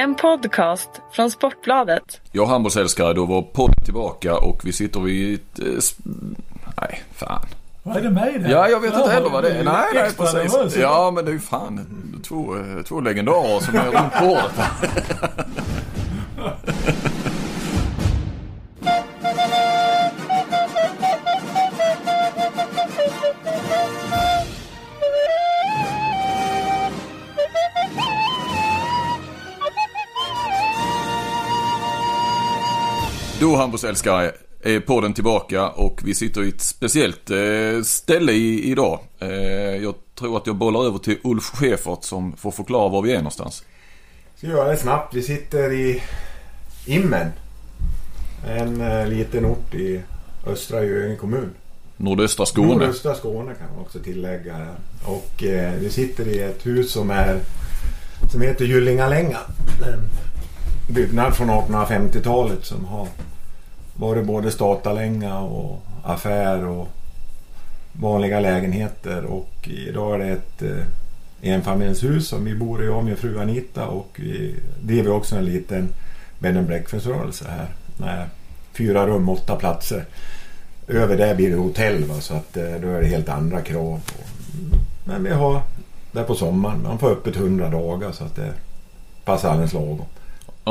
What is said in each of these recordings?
En podcast från Sportbladet. Ja, handbollsälskare, då var podden tillbaka och vi sitter vid ett... Eh, nej, fan. Vad är det med det? Ja, jag vet inte heller vad det är. Nej, nej, precis. nervös. Ja, men det är ju fan två, eh, två legendarer som är runt bordet. Då handbollsälskare är podden tillbaka och vi sitter i ett speciellt eh, ställe i, idag. Eh, jag tror att jag bollar över till Ulf Schäfert som får förklara var vi är någonstans. Ska göra det snabbt. Vi sitter i Immen. En eh, liten ort i östra Göinge kommun. Nordöstra Skåne. Nordöstra Skåne kan man också tillägga. Och eh, vi sitter i ett hus som är som heter Gyllingalänga. En byggnad från 1850-talet som har varit både statarlänga och affär och vanliga lägenheter. Och idag är det ett eh, enfamiljshus som vi bor i, jag och min fru Anita. Och vi driver också en liten bed and breakfast-rörelse här. Med fyra rum, åtta platser. Över där blir det hotell va? så att eh, då är det helt andra krav. Men vi har där på sommaren. Man får öppet 100 dagar så att det passar alldeles lagom.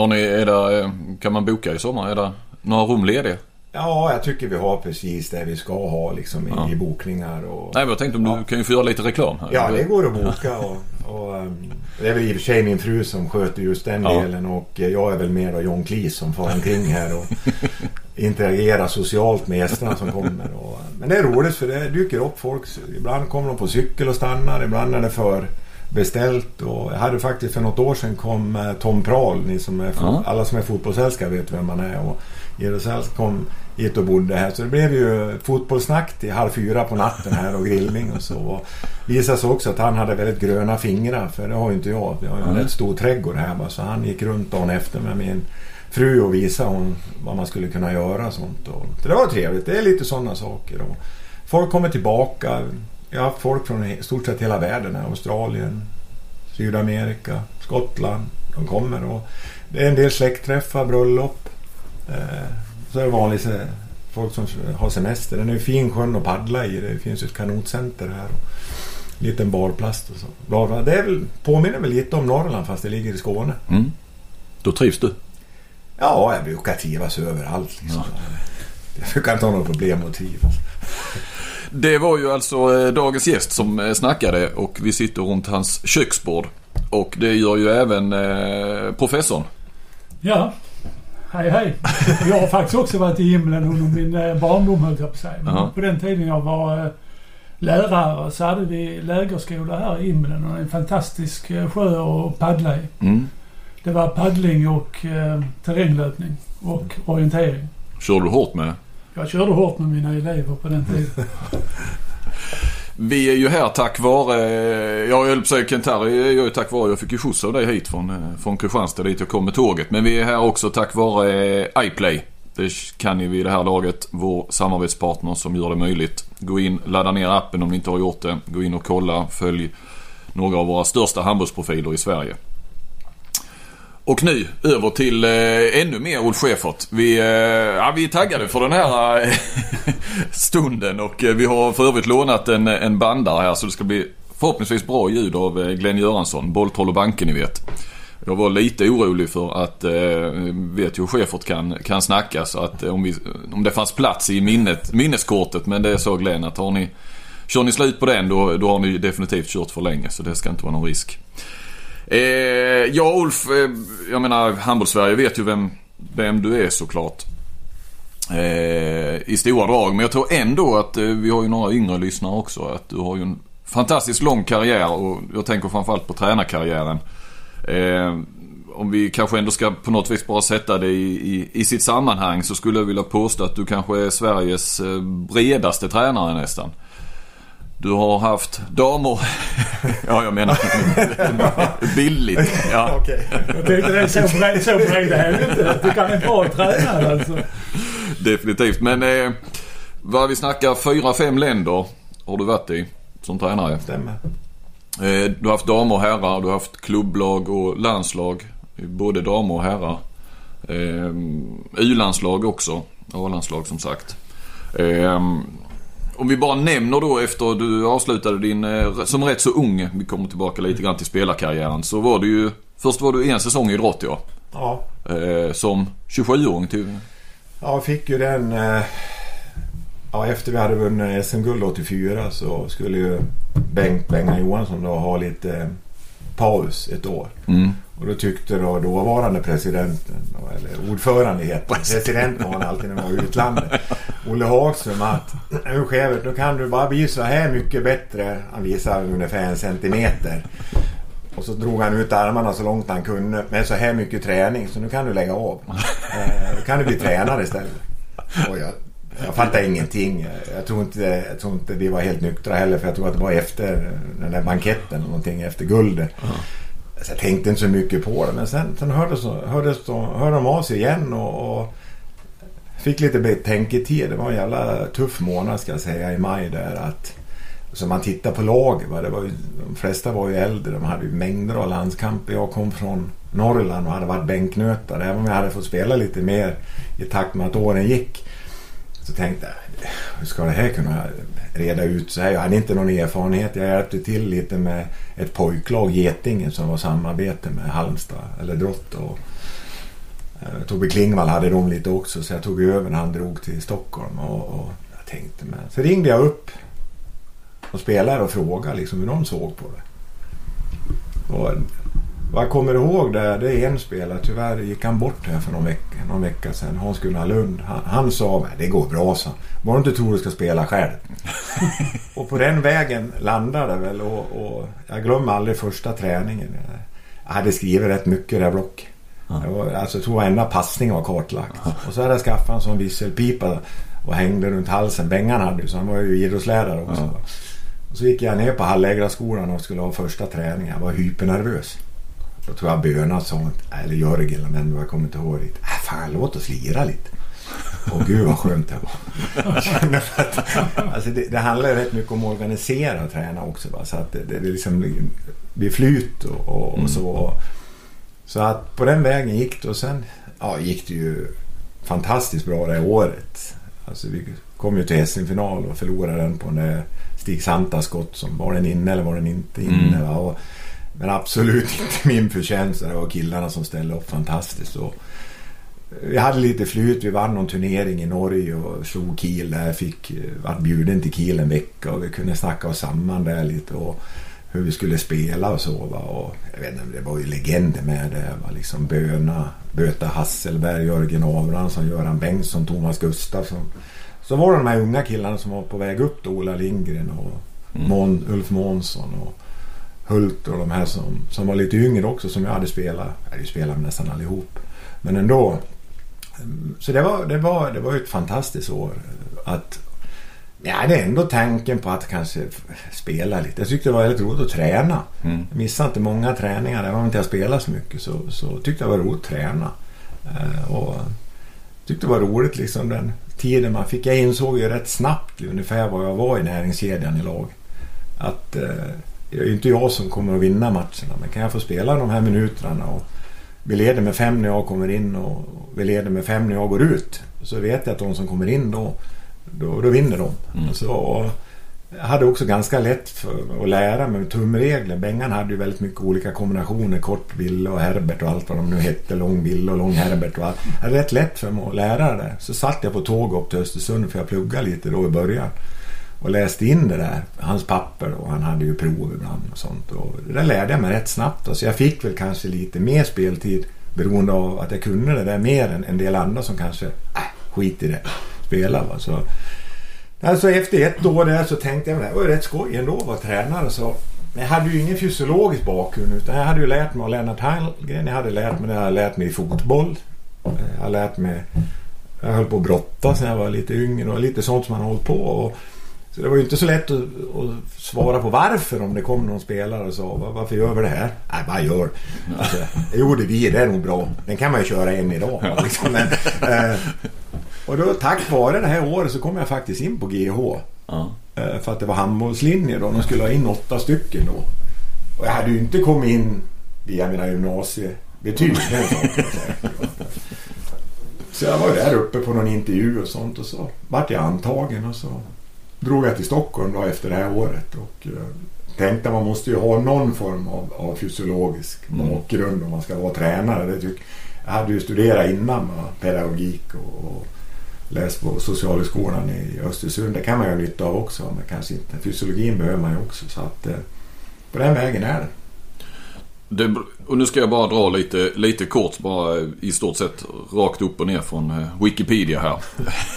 Ni, är det, eh, kan man boka i sommar? Är det några rum lediga? Ja, jag tycker vi har precis det vi ska ha liksom i, Ja. i bokningar. Och, Nej, men jag tänkte om Ja. du kan ju få göra lite reklam här. Ja, det går att boka. Och, och, um, det är väl i och för sig min fru som sköter just den Ja. delen och jag är väl mer då John Cleese som far omkring här och interagerar socialt med gästerna som kommer. Och, men det är roligt för det dyker upp folk. Ibland kommer de på cykel och stannar, ibland är det för beställt. Och jag hade faktiskt för något år sedan kom eh, Tom Prahl, ni som är, alla som är fotbollsälskare vet vem man är. Och Jerusalem kom hit och bodde här. Så det blev ju fotbollssnack till halv fyra på natten här och grillning och så. Och visade sig också att han hade väldigt gröna fingrar för det har ju inte jag. Vi har ju en Mm. rätt stor trädgård här bara, så han gick runt dagen efter med min fru och visade hon vad man skulle kunna göra och sånt. Och, så det var trevligt. Det är lite sådana saker. Och folk kommer tillbaka. Jag har haft folk från i stort sett hela världen. här. Australien, Sydamerika, Skottland. De kommer och det är en del släktträffar, bröllop. Eh, så är det vanligt eh, folk som har semester. Den är ju fin sjön att paddla i. Det finns ju ett kanotcenter här. Och liten barplast och så. Bla, bla. Det är väl, påminner väl lite om Norrland fast det ligger i Skåne. Mm. Då trivs du. Ja, jag brukar trivas överallt. Liksom. Jag brukar inte ha något problem att trivas. Det var ju alltså eh, dagens gäst som snackade och vi sitter runt hans köksbord. Och det gör ju även professorn. Ja. Hej hej. Jag har faktiskt också varit i himlen under min eh, barndom höll jag på säga. Men Ja. På den tiden jag var eh, lärare så hade vi lägerskola här i himlen och en fantastisk eh, sjö att paddla i. Mm. Det var paddling och eh, terränglöpning och orientering. Kör du hårt med? Jag körde hårt med mina elever på den tiden. Vi är ju här tack vare, ja jag höll på att säga Kentari är ju tack vare, jag fick ju skjuts av dig hit från, eh, från Kristianstad dit jag kom med tåget. Men vi är här också tack vare eh, iPlay. Det kan ni vid det här laget, vår samarbetspartner som gör det möjligt. Gå in, ladda ner appen om ni inte har gjort det. Gå in och kolla, följ några av våra största handbollsprofiler i Sverige. Och nu över till eh, ännu mer Ulf Schäfert. Vi, eh, ja, vi är taggade för den här eh, stunden och eh, vi har för övrigt lånat en, en bandare här så det ska bli förhoppningsvis bra ljud av eh, Glenn Göransson, Bolltroll och Banken ni vet. Jag var lite orolig för att, eh, vet ju hur Schäfert kan, kan snacka så att eh, om, vi, om det fanns plats i minnet, minneskortet men det sa Glenn att har ni, kör ni slut på den då, då har ni definitivt kört för länge så det ska inte vara någon risk. Eh, ja Ulf, eh, jag menar handbollssverige vet ju vem, vem du är såklart. Eh, I stora drag. Men jag tror ändå att eh, vi har ju några yngre lyssnare också. Att du har ju en fantastiskt lång karriär och jag tänker framförallt på tränarkarriären. Eh, om vi kanske ändå ska på något vis bara sätta det i, i, i sitt sammanhang så skulle jag vilja påstå att du kanske är Sveriges eh, bredaste tränare nästan. Du har haft damer... ja, jag menar billigt. Ja. Okej. Jag tänkte det är så bred, så bred är det inte. Du kan en bra tränare alltså. Definitivt. Men eh, vad vi snackar fyra, fem länder har du varit i som tränare. Stämmer. Eh, du har haft damer och herrar, du har haft klubblag och landslag. Både damer och herrar. Eh, U-landslag också. A-landslag som sagt. Eh, om vi bara nämner då efter du avslutade din, eh, som rätt så ung, vi kommer tillbaka lite grann till spelarkarriären. Så var du ju, först var du en säsong i idrott ja. Ja, Eh, som 27-åring till... Ja, jag fick ju den... eh, Ja, efter vi hade vunnit SM-guld 84 så skulle ju Bengt Bengan Johansson då ha lite eh, paus ett år. Mm. Och då tyckte då dåvarande presidenten, eller ordförande heter han. President var han alltid när man var i utlandet. Olle Hagström att nu Skevert, då kan du bara bli så här mycket bättre. Han visade ungefär en centimeter. Och så drog han ut armarna så långt han kunde med så här mycket träning. Så nu kan du lägga av. Eh, då kan du bli tränare istället. Och jag, jag fattar ingenting. Jag tror, inte, jag tror inte vi var helt nyktra heller. För jag tror att det var efter den där banketten. Någonting efter guldet. Så Alltså, jag tänkte inte så mycket på det. Men sen, sen hördes, hördes de, hörde de av sig igen. Och, och fick lite betänketid. Det var en jävla tuff månad ska jag säga i maj där. Att, alltså, så man tittar på lag. Va? Det var ju, de flesta var ju äldre. De hade ju mängder av landskamper. Jag kom från Norrland och hade varit bänknötare. Även om jag hade fått spela lite mer i takt med att åren gick. Så tänkte jag, hur ska det här kunna reda ut sig? Jag hade inte någon erfarenhet. Jag hjälpte till lite med ett pojklag, Getingen, som var samarbete med Halmstad eller Drott. Och, eh, Tobbe Klingvall hade de lite också så jag tog över när han drog till Stockholm. Och, och jag tänkte, med. så ringde jag upp och spelade och frågade liksom hur de såg på det. Och jag kommer ihåg det, det är en spelare, tyvärr gick han bort här för någon vecka, någon vecka sedan, Hans-Gunnar Lund. Han, han sa det går bra så. Bara inte tror du ska spela själv. och på den vägen landade det väl och, och jag glömmer aldrig första träningen. Jag hade skrivit rätt mycket i det här blocket. Jag, var, alltså, jag tror varenda passning var kartlagt. Och så hade jag skaffat en sån visselpipa och hängde runt halsen. Bengan hade ju så han var ju idrottslärare också. Och så gick jag ner på Hallägraskolan och skulle ha första träningen. Jag var hypernervös. Då tror jag Böna sa, eller Jörgen eller vem jag kommer inte ihåg riktigt. Äh, fan låt oss lira lite. Åh gud vad skönt det var. Att, alltså det, det handlar ju rätt mycket om att organisera och träna också. Va? Så att det, det, det liksom blir flyt och, och, och så. Så att på den vägen gick det och sen ja, gick det ju fantastiskt bra det året. Alltså vi kom ju till SM-final och förlorade den på en där Stig Santas skott som var den inne eller var den inte inne. Mm. Och, men absolut inte min förtjänst. Det var killarna som ställde upp fantastiskt. Och vi hade lite flyt. Vi vann någon turnering i Norge och slog Kiel där. Fick, var bjuden till Kiel en vecka och vi kunde snacka oss samman där lite. Och hur vi skulle spela och så. Va? Och, jag vet inte, det var ju legender med det. Va? Liksom Böna, Böta Hasselberg, Jörgen Abrahamsson, Göran Bengtsson, Thomas Gustafsson. Så var det de här unga killarna som var på väg upp då. Ola Lindgren och Mån, Ulf Månsson och Hult och de här som, som var lite yngre också som jag hade spelat. Jag hade ju spelat med nästan allihop. Men ändå. Så det var, det var, det var ett fantastiskt år. Att jag hade ändå tanken på att kanske spela lite. Jag tyckte det var väldigt roligt att träna. Mm. Jag missade inte många träningar. Även om inte jag spelade så mycket så, så tyckte jag det var roligt att träna. Eh, och tyckte det var roligt liksom den tiden man fick. Jag insåg ju rätt snabbt ungefär vad jag var i näringskedjan i lag. Att eh, det är ju inte jag som kommer att vinna matcherna. Men kan jag få spela de här minuterna och vi leder med fem när jag kommer in och vi leder med fem när jag går ut. Så vet jag att de som kommer in då, då, då vinner de. Mm. Så, jag hade också ganska lätt för att lära mig tumregler. Bengan hade ju väldigt mycket olika kombinationer. Kort Ville och Herbert och allt vad de nu hette. Lång Ville och lång Herbert och allt. Jag hade rätt lätt för mig att lära det. Så satt jag på tåg upp till Östersund för jag pluggade lite då i början. Och läste in det där. Hans papper och han hade ju prov ibland och sånt. Och det där lärde jag mig rätt snabbt. Så jag fick väl kanske lite mer speltid beroende av att jag kunde det där mer än en del andra som kanske, äh, skit i det, spela. Va? Så, alltså efter ett år där så tänkte jag, det var ju rätt skoj ändå att vara tränare. Så, men jag hade ju ingen fysiologisk bakgrund utan jag hade ju lärt mig av Lennart Hallgren. Jag hade lärt mig det jag hade lärt mig i fotboll. Jag har lärt mig, jag höll på att brottas när jag var lite yngre och lite sånt som man har hållit på. Och, så det var ju inte så lätt att, att svara på varför om det kom någon spelare och sa "Va- varför gör vi det här? Nej, bara gör. Alltså, det gjorde vi, det är nog bra. Den kan man ju köra än idag. Liksom. Men, eh, och då tack vare det här året så kom jag faktiskt in på GH. Ja. Eh, för att det var handbollslinje då. De skulle ha in åtta stycken då. Och jag hade ju inte kommit in via mina betyg. den saken är säker. Så jag var där uppe på någon intervju och sånt och så vart jag antagen och så drog jag till Stockholm då efter det här året och eh, tänkte att man måste ju ha någon form av, av fysiologisk Mm. bakgrund om man ska vara tränare. Det tyck, jag hade ju studerat innan med pedagogik och, och läst på Socialhögskolan i Östersund. Det kan man ju ha nytta av också men kanske inte. Fysiologin behöver man ju också så att eh, på den vägen är det. Det, och nu ska jag bara dra lite, lite kort bara i stort sett rakt upp och ner från eh, Wikipedia här.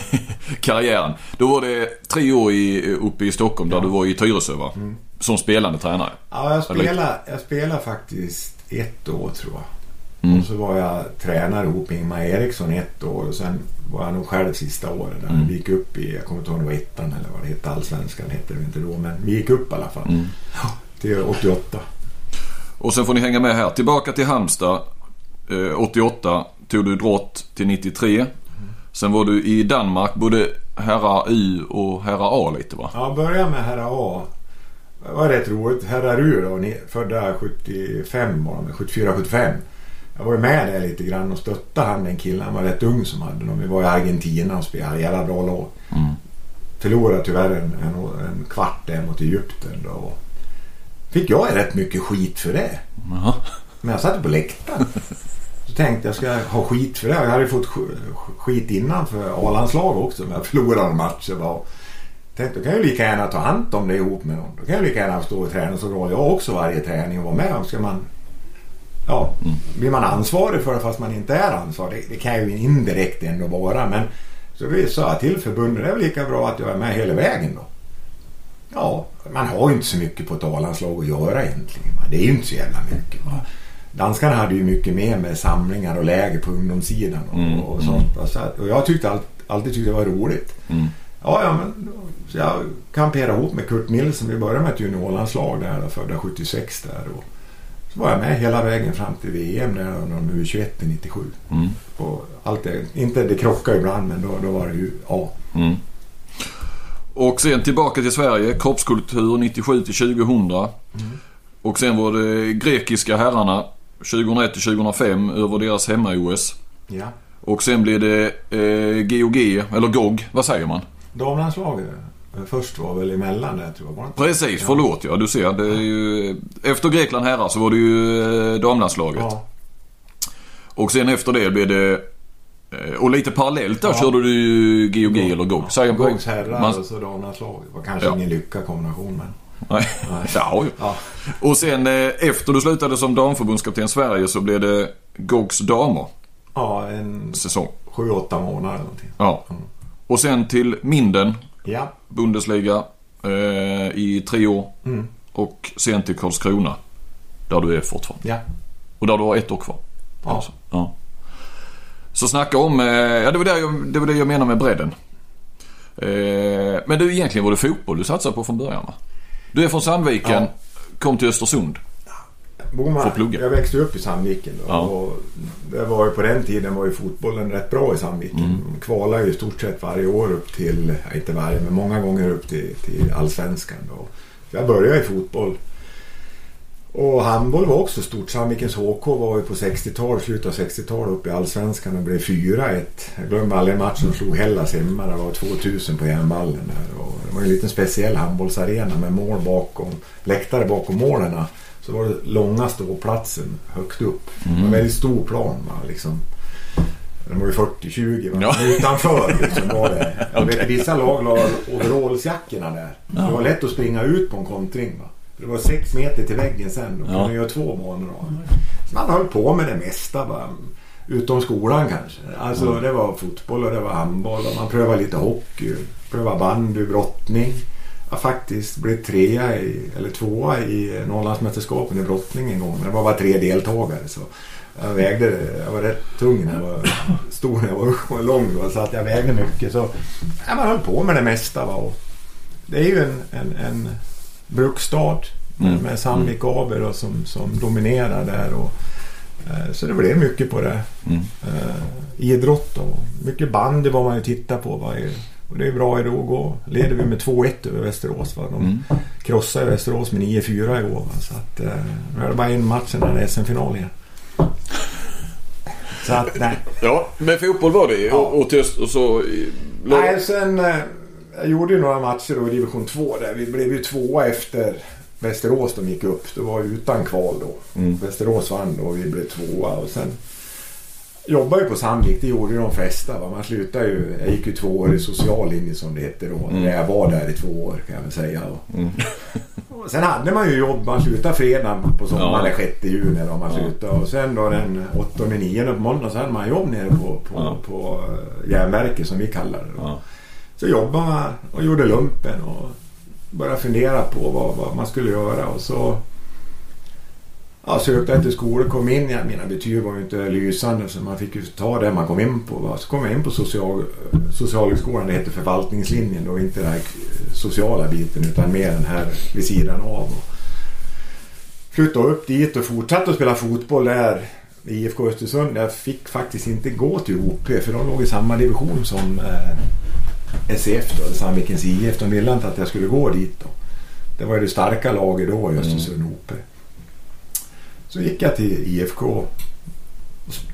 Karriären. Då var det tre år i, uppe i Stockholm där Ja. du var i Tyresö va? Mm. Som spelande tränare. Ja, jag spelade, jag spelade faktiskt ett år tror jag. Mm. Och så var jag tränare ihop med Ingmar Eriksson ett år och sen var jag nog själv sista året där. Mm. Vi gick upp i, jag kommer inte ihåg om det var ettan eller vad det hette, allsvenskan hette det inte då. Men vi gick upp i alla fall. Mm. Till 88. Och sen får ni hänga med här. Tillbaka till Halmstad. Eh, 88 tog du drott till 93. Sen var du i Danmark både herrar U och herrar A lite va? Ja, börja med herra A. Det var rätt roligt. Herra U då, ni, födda 75 var de, 74-75. Jag var ju med där lite grann och stöttade han den killen. Han var rätt ung som hade dem. Vi var i Argentina och spelade jävla bra lag. Mm. Förlorade tyvärr en, en, en kvart där mot Egypten. Då. Fick jag rätt mycket skit för det. Jaha. Men jag satt på läktaren. Så tänkte jag, ska jag ha skit för det? Jag hade ju fått sk- skit innan för A-landslag också. Men jag förlorade matcher. Bara. Tänkte, då kan jag lika gärna ta hand om det ihop med någon. Då kan jag lika gärna stå och träna så roll jag också varje träning och vara med. Ska man, ja, Mm. blir man ansvarig för det fast man inte är ansvarig? Det, det kan ju indirekt ändå vara. Men så vi sa jag till förbundet, det är väl lika bra att jag är med hela vägen då. Ja, man har ju inte så mycket på ett A-landslag att göra egentligen. va. Det är ju inte så jävla mycket. Va? Danskarna hade ju mycket mer med samlingar och läger på ungdomssidan och, Mm, och sånt. va. Så och jag tyckte allt, alltid tyckte det var roligt. Mm. Ja, ja, men så jag kamperade ihop med Kurt Nilsson. Vi började med ett juniorlandslag där, födda 76 där. Och så var jag med hela vägen fram till VM där under de U21 i 97. Mm. Och allt det, inte, det krockade ibland men då, då var det ju ja. Mm. Och sen tillbaka till Sverige. Kroppskultur 97 till 2000. Och sen var det grekiska herrarna 2001 till 2005 över deras hemma-OS. ja. Och sen blev det eh, GOG, eller GOG, vad säger man? Damlandslaget eh, först var väl emellan där tror jag. Det? Precis, Ja. förlåt ja. Du ser, det är ju, efter Grekland herrar så var det ju eh, damlandslaget. Ja. Och sen efter det blev det, och lite parallellt där Ja. körde du ju GOG eller GOG. Man- Gogs herrar man- och så damlandslaget. Det var kanske Ja. ingen lyckad kombination men. Nej. Nej. Ja. Ja. Och sen eh, efter du slutade som damförbundskapten Sverige så blev det GOGs damer Ja, en säsong. sju, åtta månader eller någonting. Ja. Mm. Och sen till Minden, Ja. Bundesliga eh, i tre år. Mm. Och sen till Karlskrona. Där du är fortfarande. Ja. Och där du har ett år kvar. Ja. Alltså, ja. Så snacka om, eh, ja det var det jag, det var det jag menar med bredden. Eh, men du egentligen var det fotboll du satsade på från början va? Du är från Sandviken, Ja. kom till Östersund. Boman, Får plugga. jag växte upp i Sandviken då, Ja. och det var ju på den tiden var ju fotbollen rätt bra i Sandviken. Mm. Kvalade ju i stort sett varje år upp till, inte varje, men många gånger upp till, till allsvenskan. Då. Så jag började i fotboll. Och handboll var också stort. Sandvikens HK var ju på 60-talet, slutet av 60-talet upp i allsvenskan och blev 4-1. Jag glömmer aldrig matchen och slog Hellas hemma. Det var 2000 på järnballen där. Och det var en liten speciell handbollsarena med mål bakom, läktare bakom målen. Så var det långa ståplatsen högt upp. Det var en väldigt stor plan. Va? Liksom. Den var ju 40-20 va? Ja. Utanför liksom var det. Jag vet, vissa lag la overallsjackorna där. Så det var lätt att springa ut på en kontring. Va? Det var sex meter till väggen sen. Då kunde Ja. göra två banor av. Man höll på med det mesta. Va? Utom skolan kanske. Alltså Mm. det var fotboll och det var handboll. Och man prövade lite hockey. Prövade bandy, brottning. Jag faktiskt blev trea i, eller tvåa i Norrlandsmästerskapen i brottning en gång. Men det var bara tre deltagare. Så jag vägde, jag var rätt tung när jag var stor när jag var, var lång. Va? Så att jag vägde mycket. Så ja, man höll på med det mesta. Va? Och det är ju en, en, en bruksstad med, Mm. med Sandvik AB då, som, som dominerar där. Och, eh, så det blev mycket på det. Mm. Eh, idrott och mycket bandy var man ju titta på. Va? Och det är bra idag att gå. Leder vi med 2-1 över Västerås. Va? De Mm. krossade Västerås med 9-4 igår. Va? Så att, eh, nu är det bara en match innan det är SM-final igen. Så att nej. Ja, men fotboll var det Ja. och, och, tyst, och så... Nej, sen... eh, Jag gjorde ju några matcher då i division 2 där. Vi blev ju tvåa efter Västerås de gick upp. Det var utan kval då. Mm. Västerås vann då och vi blev tvåa och sen jobbade ju på Sandvik. Det gjorde ju de flesta. Va? Man slutade ju. Jag gick ju två år i social linje som det hette då. Mm. Jag var där i två år kan jag väl säga. Och, Mm. och sen hade man ju jobb. Man slutade fredag på sommaren Ja. den 6 juni då man slutade. Och sen då den 8 9 på måndag så hade man jobb nere på, på, Ja. på eh, järnverket som vi kallar det då. Ja. Så jobbade man och gjorde lumpen och började fundera på vad, vad man skulle göra. Och så ja, sökte jag till skolor, kom in. Ja, mina betyg var ju inte lysande så man fick ju ta det man kom in på. Va. Så kom jag in på social, Socialhögskolan, det heter förvaltningslinjen då. Inte den här sociala biten utan mer den här vid sidan av. Och flyttade upp dit och fortsatte att spela fotboll där i IFK Östersund. Jag fick faktiskt inte gå till OP för de låg i samma division som eh, eh, SEF då, eller Sandvikens IF. De ville inte att jag skulle gå dit då. Det var ju det starka laget då i Östersund OP. Så gick jag till IFK.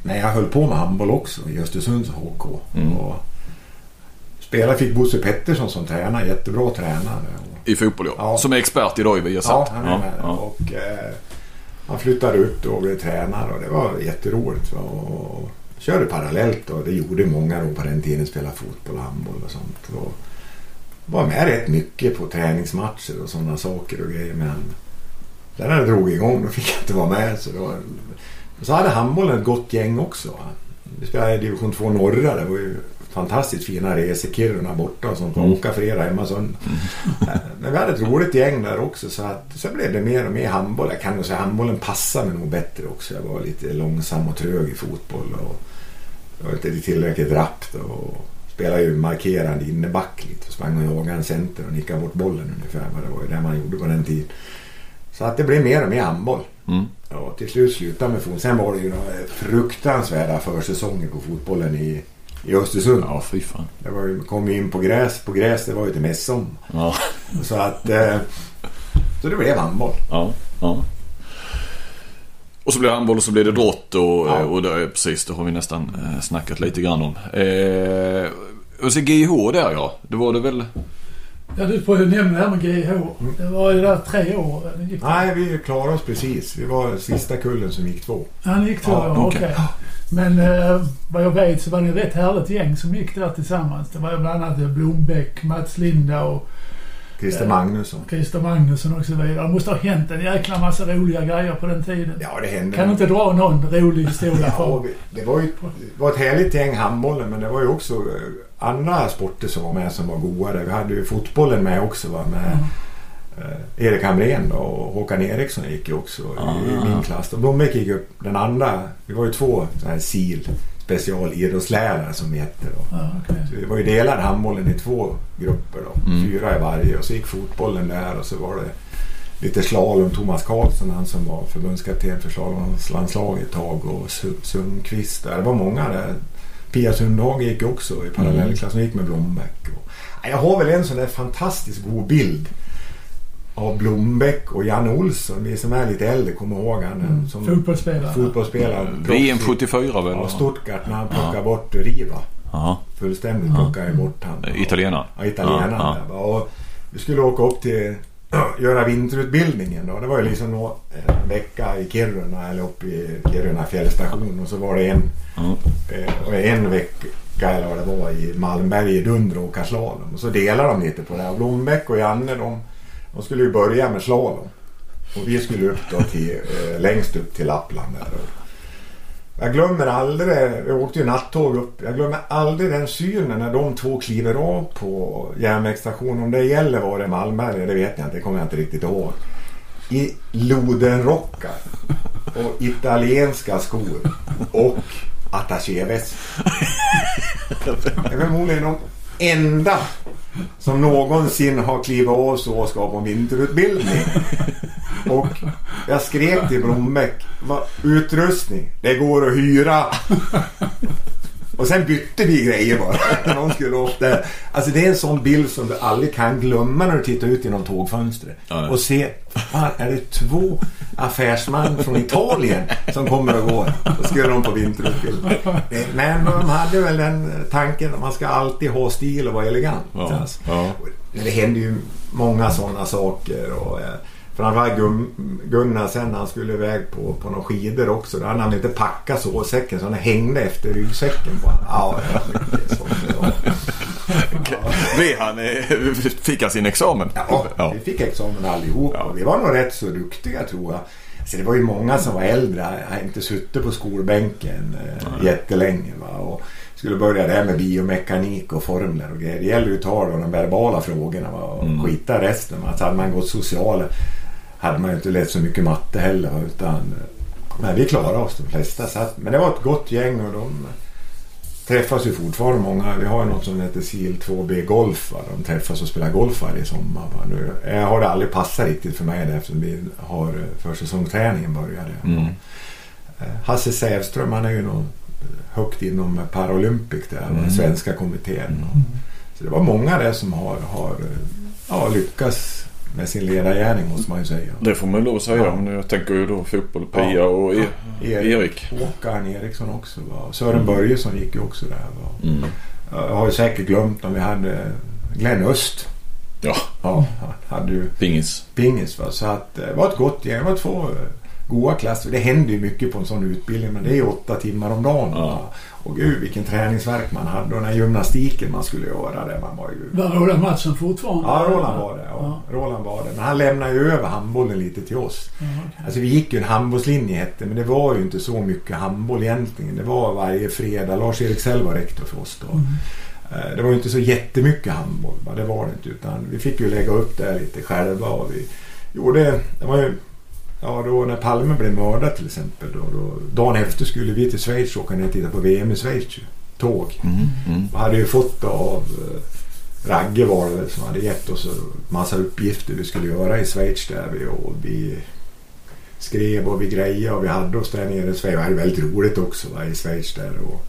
Nej, jag höll på med handboll också i Östersunds HK. Mm. Och spelare fick Bosse Pettersson som tränare, jättebra tränare. Och, I fotboll ja. Ja. Som är expert idag i ja, Viasat. han är med. ja. Och, eh, han flyttade upp då och blev tränare och det var jätteroligt. Va? Och körde parallellt och det gjorde många då på den tiden. Spelade fotboll och handboll och sånt. Och var med rätt mycket på träningsmatcher och sådana saker och grejer. Men sen när det drog igång då fick jag inte vara med. Så, var, så hade handbollen ett gott gäng också. Vi spelade i division 2 norra. Det var ju fantastiskt fina resor. Kiruna borta och sånt. Mm. Åka fredag hemma söndag. Men vi hade ett roligt gäng där också. Så att, sen blev det mer och mer handboll. Jag kan nog säga handbollen passade mig nog bättre också. Jag var lite långsam och trög i fotboll. Och jag var inte tillräckligt rappt. Och spelade ju markerande inneback lite. Och sprang och jagade en center och nickade bort bollen ungefär. Vad det var ju det man gjorde på den tiden. Så att det blev mer och mer handboll. Mm. Ja, till slut slutade med fotboll. Sen var det ju några fruktansvärda försäsonger på fotbollen i, i Östersund. Ja, fy fan. Det var ju, kom ju in på gräs. På gräs det var ju till mässom. Ja, Så att... Eh, så det blev handboll. ja, ja. Och så blir det handboll och så blir det drott och, Ja. och det, precis, det har vi nästan eh, snackat lite grann om. Eh, och så GIH där ja. Det var det väl? Ja, du får ju nämna det här med GH. Det var ju där tre år. Gick Nej, vi klarade oss precis. Vi var sista kullen som gick två. Han gick två Ja, år, okej. okej. Men eh, vad jag vet så var det ett rätt härligt gäng som gick där tillsammans. Det var bland annat Blombeck, Mats Linda och Christer Ja. Magnusson. Christer Magnusson och så vidare. Det måste ha hänt en jäkla massa roliga grejer på den tiden. Ja, det hände. Kan du inte dra någon rolig historia Ja, det var ju det var ett härligt gäng handbollen men det var ju också eh, andra sporter som var med som var goda. Vi hade ju fotbollen med också. Va? Med eh, Erik Hamrén och Håkan Eriksson gick ju också Ah. i min klass. Och Blombeck gick upp den andra. Vi var ju två sådana här SIL specialidrottslärare som vi hette då. Ja, okej. Så vi var ju delade handbollen i två grupper då. Mm. Fyra i varje och så gick fotbollen där och så var det lite slalom. Thomas Karlsson han som var förbundskapten för slalomlandslaget ett tag och Su- Sundqvist där. Det var många där. Pia Sundhage gick också i parallellklass. Hon gick med Blombeck. Och, jag har väl en sån där fantastiskt god bild av Blombeck och Janne Olsson. Vi som är lite äldre kommer ihåg han. Mm. Som Fotbollsspelare. fotbollsspelare. VM 74 väl? Ja, Stuttgart när han plockade bort Riva. Ja, Fullständigt Ja. plockade ju bort han. italienaren. Ja, italienaren Ja, va. Och vi skulle åka upp till göra vinterutbildningen då. Det var ju liksom en vecka i Kiruna eller uppe i Kiruna fjällstation och så var det en, Mm. eh, en vecka eller vad det var i Malmberg i Dunder och åka slalom. Och så delade de lite på det. Och Blombeck och Janne de, de skulle ju börja med slalom. Och vi skulle upp då till, eh, längst upp till Lappland där. Jag glömmer aldrig, vi åkte ju nattåg upp. Jag glömmer aldrig den synen när de två kliver av på järnvägsstationen. Om det gäller var det Malmberg, det vet jag inte, det kommer jag inte riktigt ihåg. I lodenrockar och italienska skor och attachéväst. Förmodligen de enda som någonsin har klivit av så och ska på vinterutbildning. Och jag skrek till Blombeck. Utrustning, det går att hyra. Och sen bytte vi grejer bara när någon skulle upp där. Alltså det är en sån bild som du aldrig kan glömma när du tittar ut genom tågfönstret. Ja, och se, fan är det två affärsmän från Italien som kommer och går? Då skulle de på vinterutbildning. Det- Men de hade väl den tanken att man ska alltid ha stil och vara elegant. Ja, Alltså. ja. Det hände ju många sådana saker. Och, eh, framförallt Gun, Gunnar sen när han skulle iväg på, på några skidor också. Då hade han inte packat sovsäcken så han hängde efter ryggsäcken på honom. Ja, det sånt. Ja. Vi han eh, fick han sin examen? Ja, Ja. vi fick examen allihop Ja. och vi var nog rätt så duktiga tror jag. Så det var ju många som var äldre. Har inte suttit på skolbänken eh, jättelänge. Va? Och skulle börja där med biomekanik och formler och grejer. Det gäller ju att ta de verbala frågorna va? och Mm. skita resten. Va? Så hade man gått sociala hade man ju inte läst så mycket matte heller. Utan, eh, men vi klarade oss de flesta. Så att, men det var ett gott gäng och de träffas ju fortfarande många. Vi har ju något som heter SIL 2B Golf. Va? De träffas och spelar golf varje sommar. Va? Nu jag har det aldrig passat riktigt för mig eftersom vi har eh, försäsongsträningen började. Mm. Eh, Hasse Sävström han är ju någon högt inom Paralympic där, Mm. svenska kommittén. Så det var många där som har, har eh, ja, lyckats med sin ledargärning måste man ju säga. Det får man lov att säga. Ja. Men jag tänker ju då fotboll. Pia Ja. och e- Erik. Erik. Håkan Eriksson också. Va? Sören Börjesson gick ju också där. Mm. Jag har ju säkert glömt om vi hade Glenn Öst. Ja, Ja, han hade ju pingis. pingis. Va? Så att, eh, det var ett gott gäng. Det var två eh, goa klasser. Det händer ju mycket på en sån utbildning men det är ju åtta timmar om dagen. Ja. Och gud vilken träningsverk man hade och den här gymnastiken man skulle göra. Där man var ju... Var Roland Mattsson fortfarande? Ja, Roland var det. Ja. Roland var det. Men han lämnade ju över handbollen lite till oss. Ja, okej. Alltså vi gick ju en handbollslinje hette men det var ju inte så mycket handboll egentligen. Det var varje fredag. Lars-Erik Sell var rektor för oss då. Eh, Det var ju inte så jättemycket handboll. Va? Det var det inte. Utan vi fick ju lägga upp det lite själva. Och vi gjorde... Det var ju... Ja, då när Palme blev mördad till exempel. Då, då, dagen efter skulle vi till Schweiz åka ner och titta på VM i Schweiz. Tåg. Mm. Mm. Vi hade ju fått av eh, Ragge var det väl som hade gett oss en massa uppgifter vi skulle göra i Schweiz där vi, och vi skrev och vi grejade och vi hade oss där nere i Schweiz. Vi hade väldigt roligt också va, i Schweiz där. Och,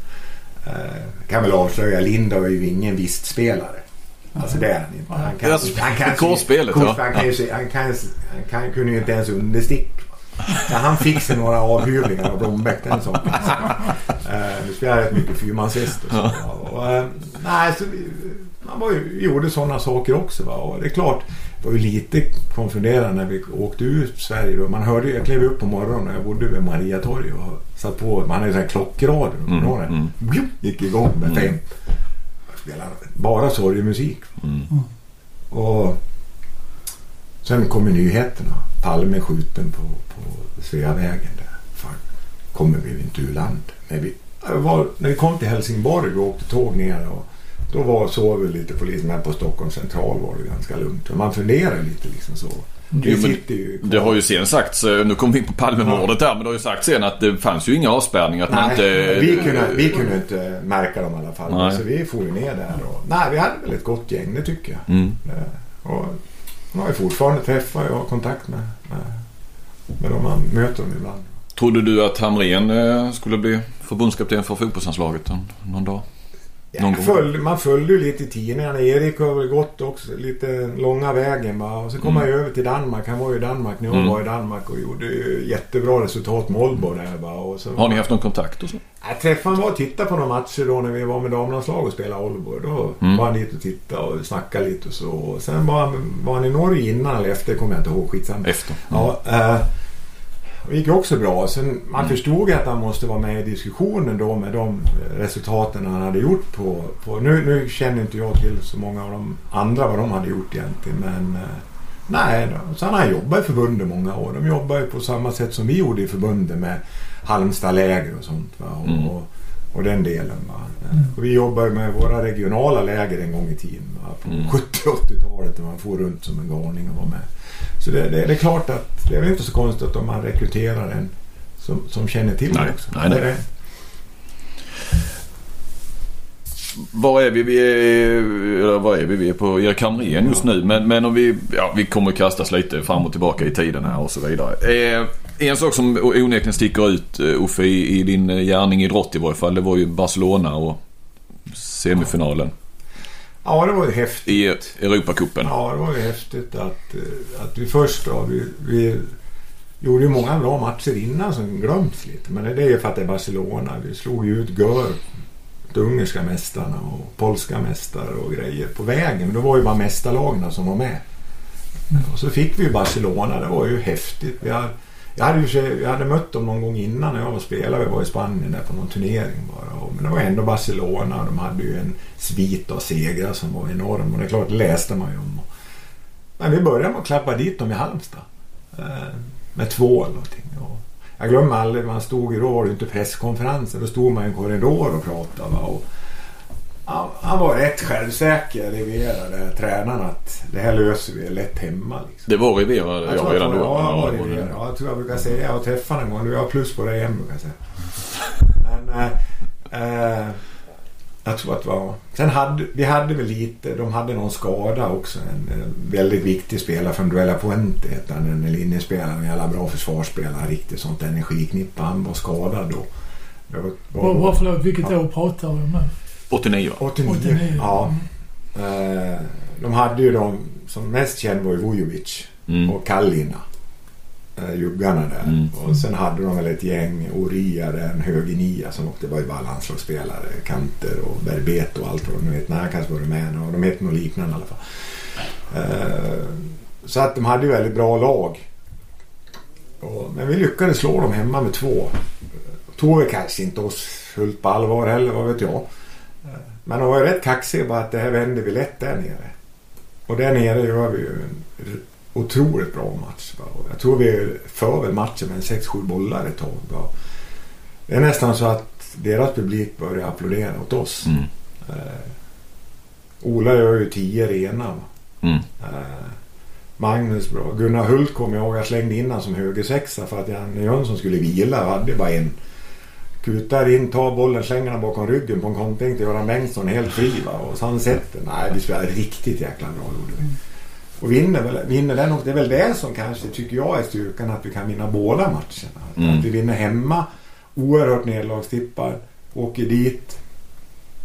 eh, kan väl avslöja, Linda är ju ingen visstspelare. Alltså det är han inte. Han kan, Alltså, han kan, kortspelet, kort, ja. han, kan ju, han, kan, han, kan, han kunde ju inte ens understick. Ja, han fick sig några avhyvlingar av Blombeck den saken. Eh, Nu spelar jag rätt mycket fyrmanshäst och så. Och, eh, nej, så man var ju, gjorde sådana saker också. Va? Och det är klart, det var ju lite konfunderande när vi åkte ut Sverige. Då. Man hörde, jag klev upp på morgonen och jag bodde vid Mariatorg och satt på, man hade ju sån här klockradio. Mm, Mm, mm. mm. Gick igång med fem spelar bara sorgemusik. Mm. Och sen kommer nyheterna. Palme skjuten på, på Sveavägen där. Fan, kommer vi inte ur land? När vi, var, när vi kom till Helsingborg och åkte tåg ner och då var, sov väl lite polismän på Stockholms central var det ganska lugnt. Man funderar lite liksom så. Vi Jo, ju. Det har ju sen sagts, eh, nu kommer vi in på Palmemordet där, men det har ju sagts sen att det fanns ju inga avspärrningar. Att man Nej, inte... vi, kunde, vi kunde inte märka dem i alla fall. Nej. Så vi får ju ner där. Och, nej, vi hade väl ett gott gäng, det tycker jag. Mm. Eh, Och man har ju fortfarande träffar och har kontakt med, med, med dem man möter dem ibland. Trodde du att Hamrén eh, skulle bli förbundskapten för fotbollslandslaget någon dag? Ja, gång. följ, man följde ju lite i tidningarna. Erik har väl gått också lite långa vägen. Va? Och så kom Mm. han över till Danmark. Han var ju i Danmark när jag Mm. var i Danmark och gjorde jättebra resultat med Aalborg där. Va? Och så, Har ni haft någon kontakt och så? Jag träffade honom och tittade på några matcher då när vi var med damlandslag och spelade Aalborg. Då Mm. var han dit och tittade och snackade lite och så. Och sen var han, var han i Norge innan eller efter, kommer jag inte ihåg. Skitsamma. Efter? Ja, eh, det gick också bra. Sen, man Mm. förstod att han måste vara med i diskussionen då med de resultaten han hade gjort på... på nu, nu känner inte jag till så många av de andra vad de hade gjort egentligen men... Eh, nej, sen har han jobbat i förbundet många år. De jobbar ju på samma sätt som vi gjorde i förbundet med Halmstad-läger och sånt. Va? Och, Mm. och, och den delen. Va? Eh, Och vi jobbar ju med våra regionala läger en gång i tiden. Va? På Mm. 70-80-talet när man får runt som en galning och vara med. Så det, det, det är klart att det är väl inte så konstigt om man rekryterar en som, som känner till Nej, det också. nej, nej. Det är det. Var är vi? Vi är, var är vi? Vi är på Erik Hamrén just nu. Men, men om vi, ja, vi kommer kastas lite fram och tillbaka i tiden här och så vidare. Eh, en sak som onekligen sticker ut eh, Uffe i, i din gärning i idrott i varje fall. Det var ju Barcelona och semifinalen. Ja, det var ju häftigt. I Europacupen. Ja, det var ju häftigt att, eh, att vi först då, vi, vi gjorde ju många bra matcher innan som glömts lite. Men det är ju för att det är Barcelona. Vi slog ju ut Gör, de ungerska mästarna och polska mästare och grejer på vägen. Men då var ju bara mästarlagen som var med. Och så fick vi ju Barcelona. Det var ju häftigt. Vi hade, jag hade, ju, jag hade mött dem någon gång innan när jag var spelare. Vi var i Spanien där på någon turnering bara. Men det var ändå Barcelona. De hade ju en svit av segrar som var enorm. Och det är klart, det läste man ju om. Men vi började med att klappa dit dem i Halmstad. Eh, med två eller någonting. Och jag glömmer aldrig, man stod ju, då var inte presskonferenser. Då stod man i en korridor och pratade. Och han, han, var rätt självsäker, Rivera, där, tränaren, att det här löser vi lätt hemma. Liksom. Det var Rivera jag, jag redan då? Ja, var Rivera. Ja, jag tror jag brukar säga, jag har träffat honom en gång, du har plus på dig igen brukar jag säga. Men, äh, äh, jag tror att det var... Sen hade vi hade väl lite, de hade någon skada också. En, en väldigt viktig spelare från Duella Puente hette han, en linjespelare. En jävla bra försvarsspelare. Riktigt sånt energiknippa. Han var skadad då. Var, var, var, förlåt, vilket ja. år pratar vi om nu? 89 89, 89. ja. Mm. De hade ju de som mest känd var ju Vujovic mm. och Kallina. Eh, juggarna där. Mm. Och sen hade de väl ett gäng Oria där, en hög nia som åkte, var ju bara landslagsspelare. Kanter och Berbeto och allt vad de heter. Nej, kanske var Rumäner och de hette något liknande i alla fall. Uh, så att de hade ju väldigt bra lag. Och, men vi lyckades slå dem hemma med två. Tog väl kanske inte oss fullt på allvar heller, vad vet jag. Uh, men de var ju rätt kaxiga bara att det här vände vi lätt där nere. Och där nere gör vi ju en otroligt bra match. Jag tror vi för matchen med 6-7 bollar ett tag. Det är nästan så att deras publik börjar applådera åt oss. Mm. Eh, Ola gör ju 10 rena. Mm. Eh, Magnus bra. Gunnar Hult kom jag ihåg. Jag slängde in honom som högersexa för att Janne Jönsson skulle vila och hade bara en. Kutar in, tar bollen, slänger den bakom ryggen på en kontring till Göran Bengtsson helt fri. Va? Och så han sätter. Nej, vi spelade riktigt jäkla bra gjorde vi. Och vinner, väl, vinner den och det är väl det som kanske tycker jag är styrkan att vi kan vinna båda matcherna. Mm. Att vi vinner hemma, oerhört nederlagstippar, åker dit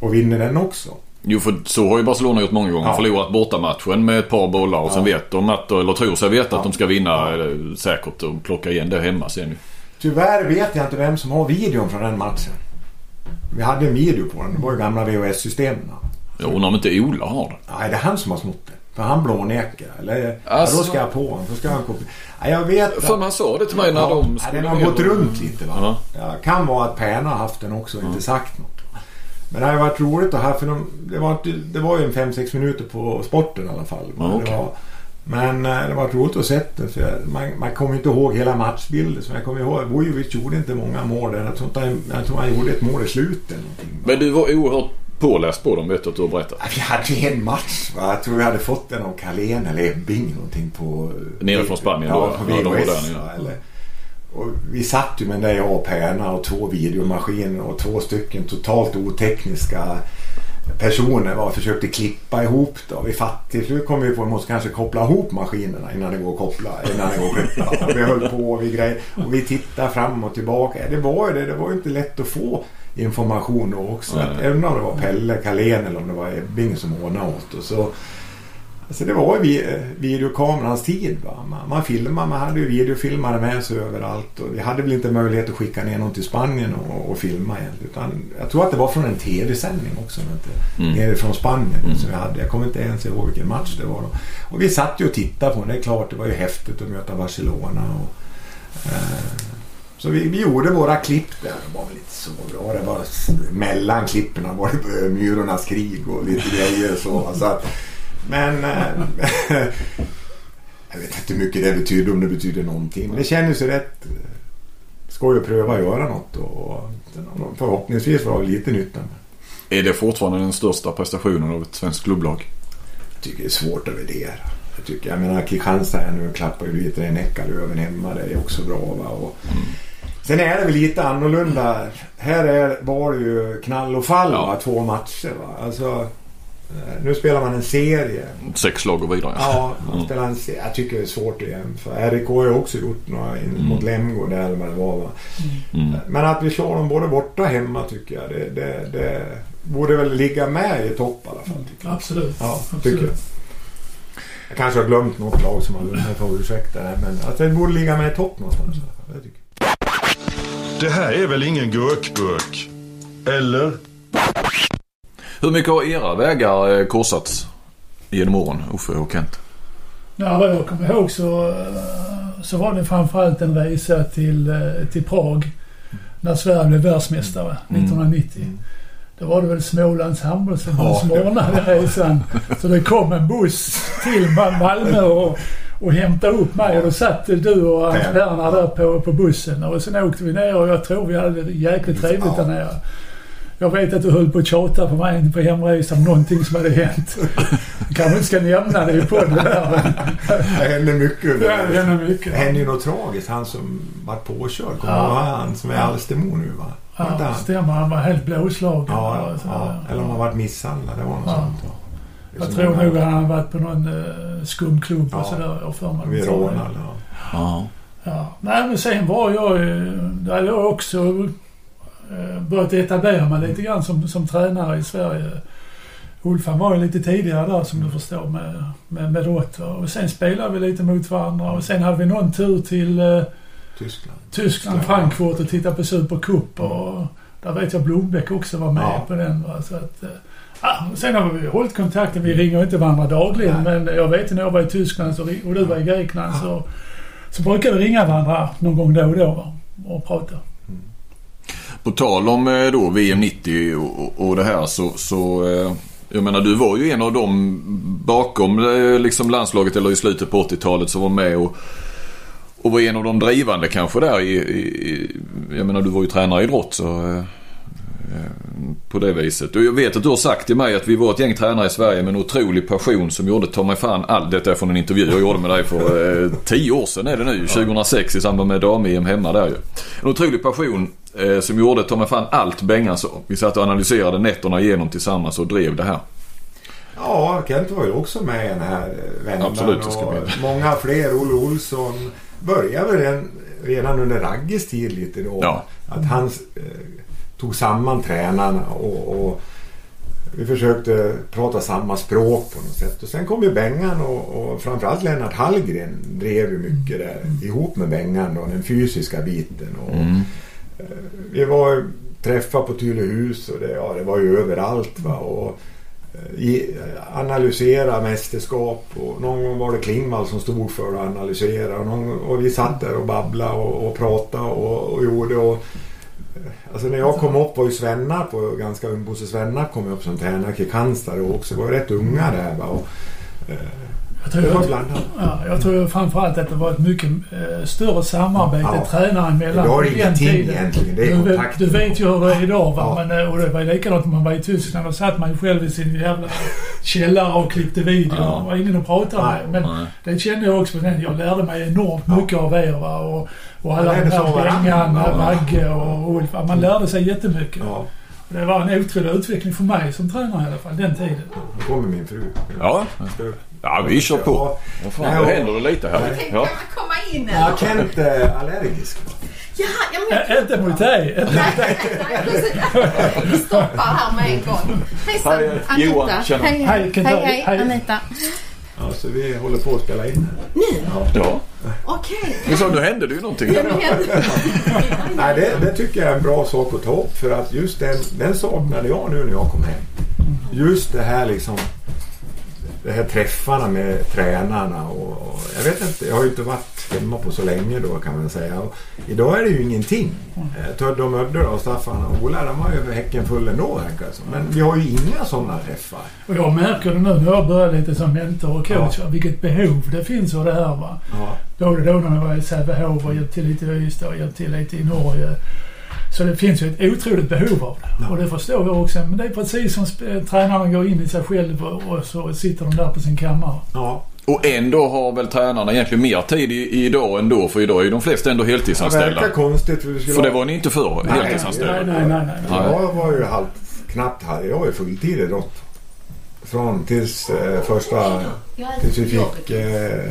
och vinner den också. Jo för så har ju Barcelona gjort många gånger. Ja. Förlorat bortamatchen med ett par bollar och ja. sen vet de att, eller tror sig veta ja. att de ska vinna ja. säkert och plocka igen det hemma sen. Tyvärr vet jag inte vem som har videon från den matchen. Vi hade en video på den. Det var ju gamla VHS-systemen. Jag undrar om inte Ola har den. Nej, det är han som har snott den. För han blånekar. Eller alltså... ja, då ska jag på honom. Då ska han kopiera. Ja, jag vet. För man sa det till mig när ja, de skulle Den har gått runt lite va. Ja. Ja, kan vara att Pärna har haft den också och inte sagt något. Men det har varit roligt att ha för de, det, var, det var ju en 5-6 minuter på sporten i alla fall. Men, okay. det, var, men eh, det var roligt att se den. För man, man kommer inte ihåg hela matchbilden. Så jag kommer ihåg Vujovic gjorde inte många mål där. Jag tror, han, jag tror han gjorde ett mål i slutet. Men du var oerhört påläst på dem vet du att du har berättat. Vi hade ju en match va? Jag tror vi hade fått den av Carlén eller Ebbing någonting på... Nere från Spanien ja, då? På VHS, ja, där, eller, och vi satt ju med jag och Pärna och två videomaskiner och två stycken totalt otekniska personer var försökte klippa ihop det. Och vi fatt, till slut kom vi på att vi måste kanske koppla ihop maskinerna innan det går att koppla. Innan det går att klippa. vi höll på och vi grejade. Och vi tittade fram och tillbaka. Det var ju det. Det var ju inte lätt att få information då också. Mm. Även om det var Pelle Kalén eller om det var Ebbing som ordnade åt och så Alltså det var ju videokamerans tid. Va? Man, man filmade, man hade ju videofilmare med sig överallt. Och vi hade väl inte möjlighet att skicka ner någon till Spanien och, och filma egentligen. Utan jag tror att det var från en tv-sändning också. Inte, mm. Nere från Spanien mm. som vi hade. Jag kommer inte ens ihåg vilken match det var. Då. Och vi satt ju och tittade på den. Det är klart det var ju häftigt att möta Barcelona. Och, eh, så vi, vi gjorde våra klipp där. Det var väl inte så bra. Det var mellan klippen var det Myrornas krig och lite grejer så. så men äh, jag vet inte hur mycket det betyder om det betyder någonting. Men det kändes ju rätt skoj att pröva att göra något och förhoppningsvis var det lite nytta Är det fortfarande den största prestationen av ett svenskt klubblag? Jag tycker det är svårt att värdera. Jag, tycker, jag menar Kristianstad nu klappar ju lite i Näckalöven hemma. Det är också bra. Va? Och, mm Sen är det väl lite annorlunda. Här är, var det ju knall och fall Ja. va? två matcher. Va? Alltså, eh, nu spelar man en serie. Sex lag och vidare. Ja, man Mm. spelar en serie. Jag tycker det är svårt att jämföra. RIK har ju också gjort några in Mm. mot Lemgo där eller vad det var. Va? Mm. Men att vi slår dem både borta och hemma tycker jag. Det, det, det borde väl ligga med i topp i alla fall. Tycker jag. Absolut. Ja, Absolut. tycker jag. Jag kanske har glömt något lag som har vunnit. Jag får ursäkta det. Men att det borde ligga med i topp någonstans. Det tycker jag. Det här är väl ingen gurkburk? Eller? Hur mycket har era vägar eh, korsats genom åren, Uffe och Kent? Ja, vad jag kommer ihåg så, eh, så var det framförallt en resa till, eh, till Prag när Sverige blev världsmästare Mm. 1990. Mm. Då var det väl Smålands handbollsförbund Ja. som ordnade resan. Så det kom en buss till Ma- Malmö och, och hämtade upp mig och då satt du och Hans Ja. Werner där på, på bussen och sen åkte vi ner och jag tror vi hade det jäkligt trevligt Ja. där nere. Jag vet att du höll på att tjata på mig på hemresan om någonting som hade hänt. kanske inte ska nämna det i podden där. Det hände mycket Ja, det händer mycket. Det hände ju något tragiskt. Han som var påkörd. Kommer Ja. han som är Alstermo nu va? Ja, han? stämmer. Han var helt blåslagen. Ja, och så ja. där. Eller om han varit misshandlad. Det var något Ja. sånt. Jag tror nog att han varit på någon uh, skumklubb Ja. och sådär. Jag för mig. Vid Rånal. Ja. Ja. Ja. Nej, men sen var jag ju... Där hade jag också uh, börjat etablera mig lite grann som, som tränare i Sverige. Ulf han var ju lite tidigare där som du förstår med, med, med Rotter. Och sen spelade vi lite mot varandra och sen hade vi någon tur till uh, Tyskland. Tyskland, Ja. Frankfurt och tittade på Supercup och där vet jag Blombeck också var med Ja. på den. Va? Så att, eh, ja, sen har vi hållit kontakten. Vi ringer inte varandra dagligen Nej. men jag vet när jag var i Tyskland och du var i Grekland så, så brukar vi ringa varandra någon gång då och då och prata. På tal om eh, då VM 90 och, och- det här så, så eh, jag menar du var ju en av dem bakom eh, liksom landslaget eller i slutet på 80-talet som var med och, och var en av de drivande kanske där i, i, jag menar du var ju tränare i idrott så på det viset. Och jag vet att du har sagt till mig att vi var ett gäng tränare i Sverige med en otrolig passion som gjorde ta mig fan all Detta är från en intervju jag gjorde med dig för eh, tio år sedan är det nu. 2006 i samband med dam-EM hemma där ju. En otrolig passion eh, som gjorde ta mig fan allt Bengan sa. Vi satt och analyserade nätterna igenom tillsammans och drev det här. Ja, Kent var ju också med i den här eh, vändan. Absolut, och många fler. Olle Olsson började väl redan, under Ragges tid lite då. Ja. Att han eh, tog samman tränarna och, och vi försökte prata samma språk på något sätt. Och sen kom ju Bengan och, och framförallt Lennart Hallgren drev ju mycket där ihop med Bengan då, den fysiska biten. Och, Mm. vi var träffade på Tylehus och det, ja, det var ju överallt. Va? Och, eh, i, analysera mästerskap och någon gång var det Klingvall som stod för att analysera och, någon, och vi satt där och babblade och, och pratade och, och gjorde och eh, Alltså när jag kom upp var ju Svennar på ganska ung. Bosse Svennar kom upp som tränare i Kristianstad och också var rätt unga där. Och, eh, Jag tror, var jag, ja, jag tror framförallt att det var ett mycket eh, större samarbete Ja. tränare emellan. Det den ingenting egentligen. Det är Du, vet- kontakt. du vet ju hur det är idag va? Ja. Men, eh, och det var likadant när man var i Tyskland. Då satt man ju själv i sin jävla källare och klippte video. Ja. Det var ingen att prata med. Men Nej. det kände jag också på den. Jag lärde mig enormt Ja. mycket av er va? Och, och alla de varandra. Bengan, Ja. Ragge och Ulf. Man lärde sig jättemycket. Ja, Det var en otrolig utveckling för mig som tränare i alla fall, den tiden. nu kommer min fru. Ja. Ja, vi kör på. Ja, fan, och- händer det lite här. Tänkte Ja. jag komma in Ja, eller? Kent är allergisk. Ja, ja men jag... Ä- Inte mot dig. Vi stoppar här med en gång. Hejsan, Hej, Anita. Johan, tjena. Hej, Hej, hej, hej, hej, Hej. Anita. Ja, så vi håller på att spela in. Nu? Ja. Okej. Men så, nu hände det ju någonting. Ja, Nej, det, det tycker jag är en bra sak att ta upp för att just den, den saknade jag nu när jag kom hem. Just det här liksom det här träffarna med tränarna och, och jag vet inte, jag har ju inte varit hemma på så länge då kan man säga. Och idag är det ju ingenting. Eh, Tödde och Mödde och Staffan och Ola, de var ju häcken full ändå som. Men vi har ju inga sådana träffar. Och jag märker det nu när jag börjar lite som mentor och coach, va, vilket behov det finns av det här. Va? Ja. Både då när jag var i Sävehof och hjälpte till lite i Ystad och hjälpte till lite i Norge. Så det finns ju ett otroligt behov av det. Ja. Och det förstår jag också. Men det är precis som sp- tränaren går in i sig själv och, så sitter de där på sin kammare. Ja, Och ändå har väl tränarna egentligen mer tid i, idag än då. För idag är ju de flesta ändå Det heltidsanställda. verkar konstigt. För, det skulle För det var ni inte för Nej, heltidsanställda? Nej, nej, nej. nej. Nej. Jag var ju halvt, knappt halv, jag var ju fulltid idrott. Från tills eh, första, tills vi fick eh,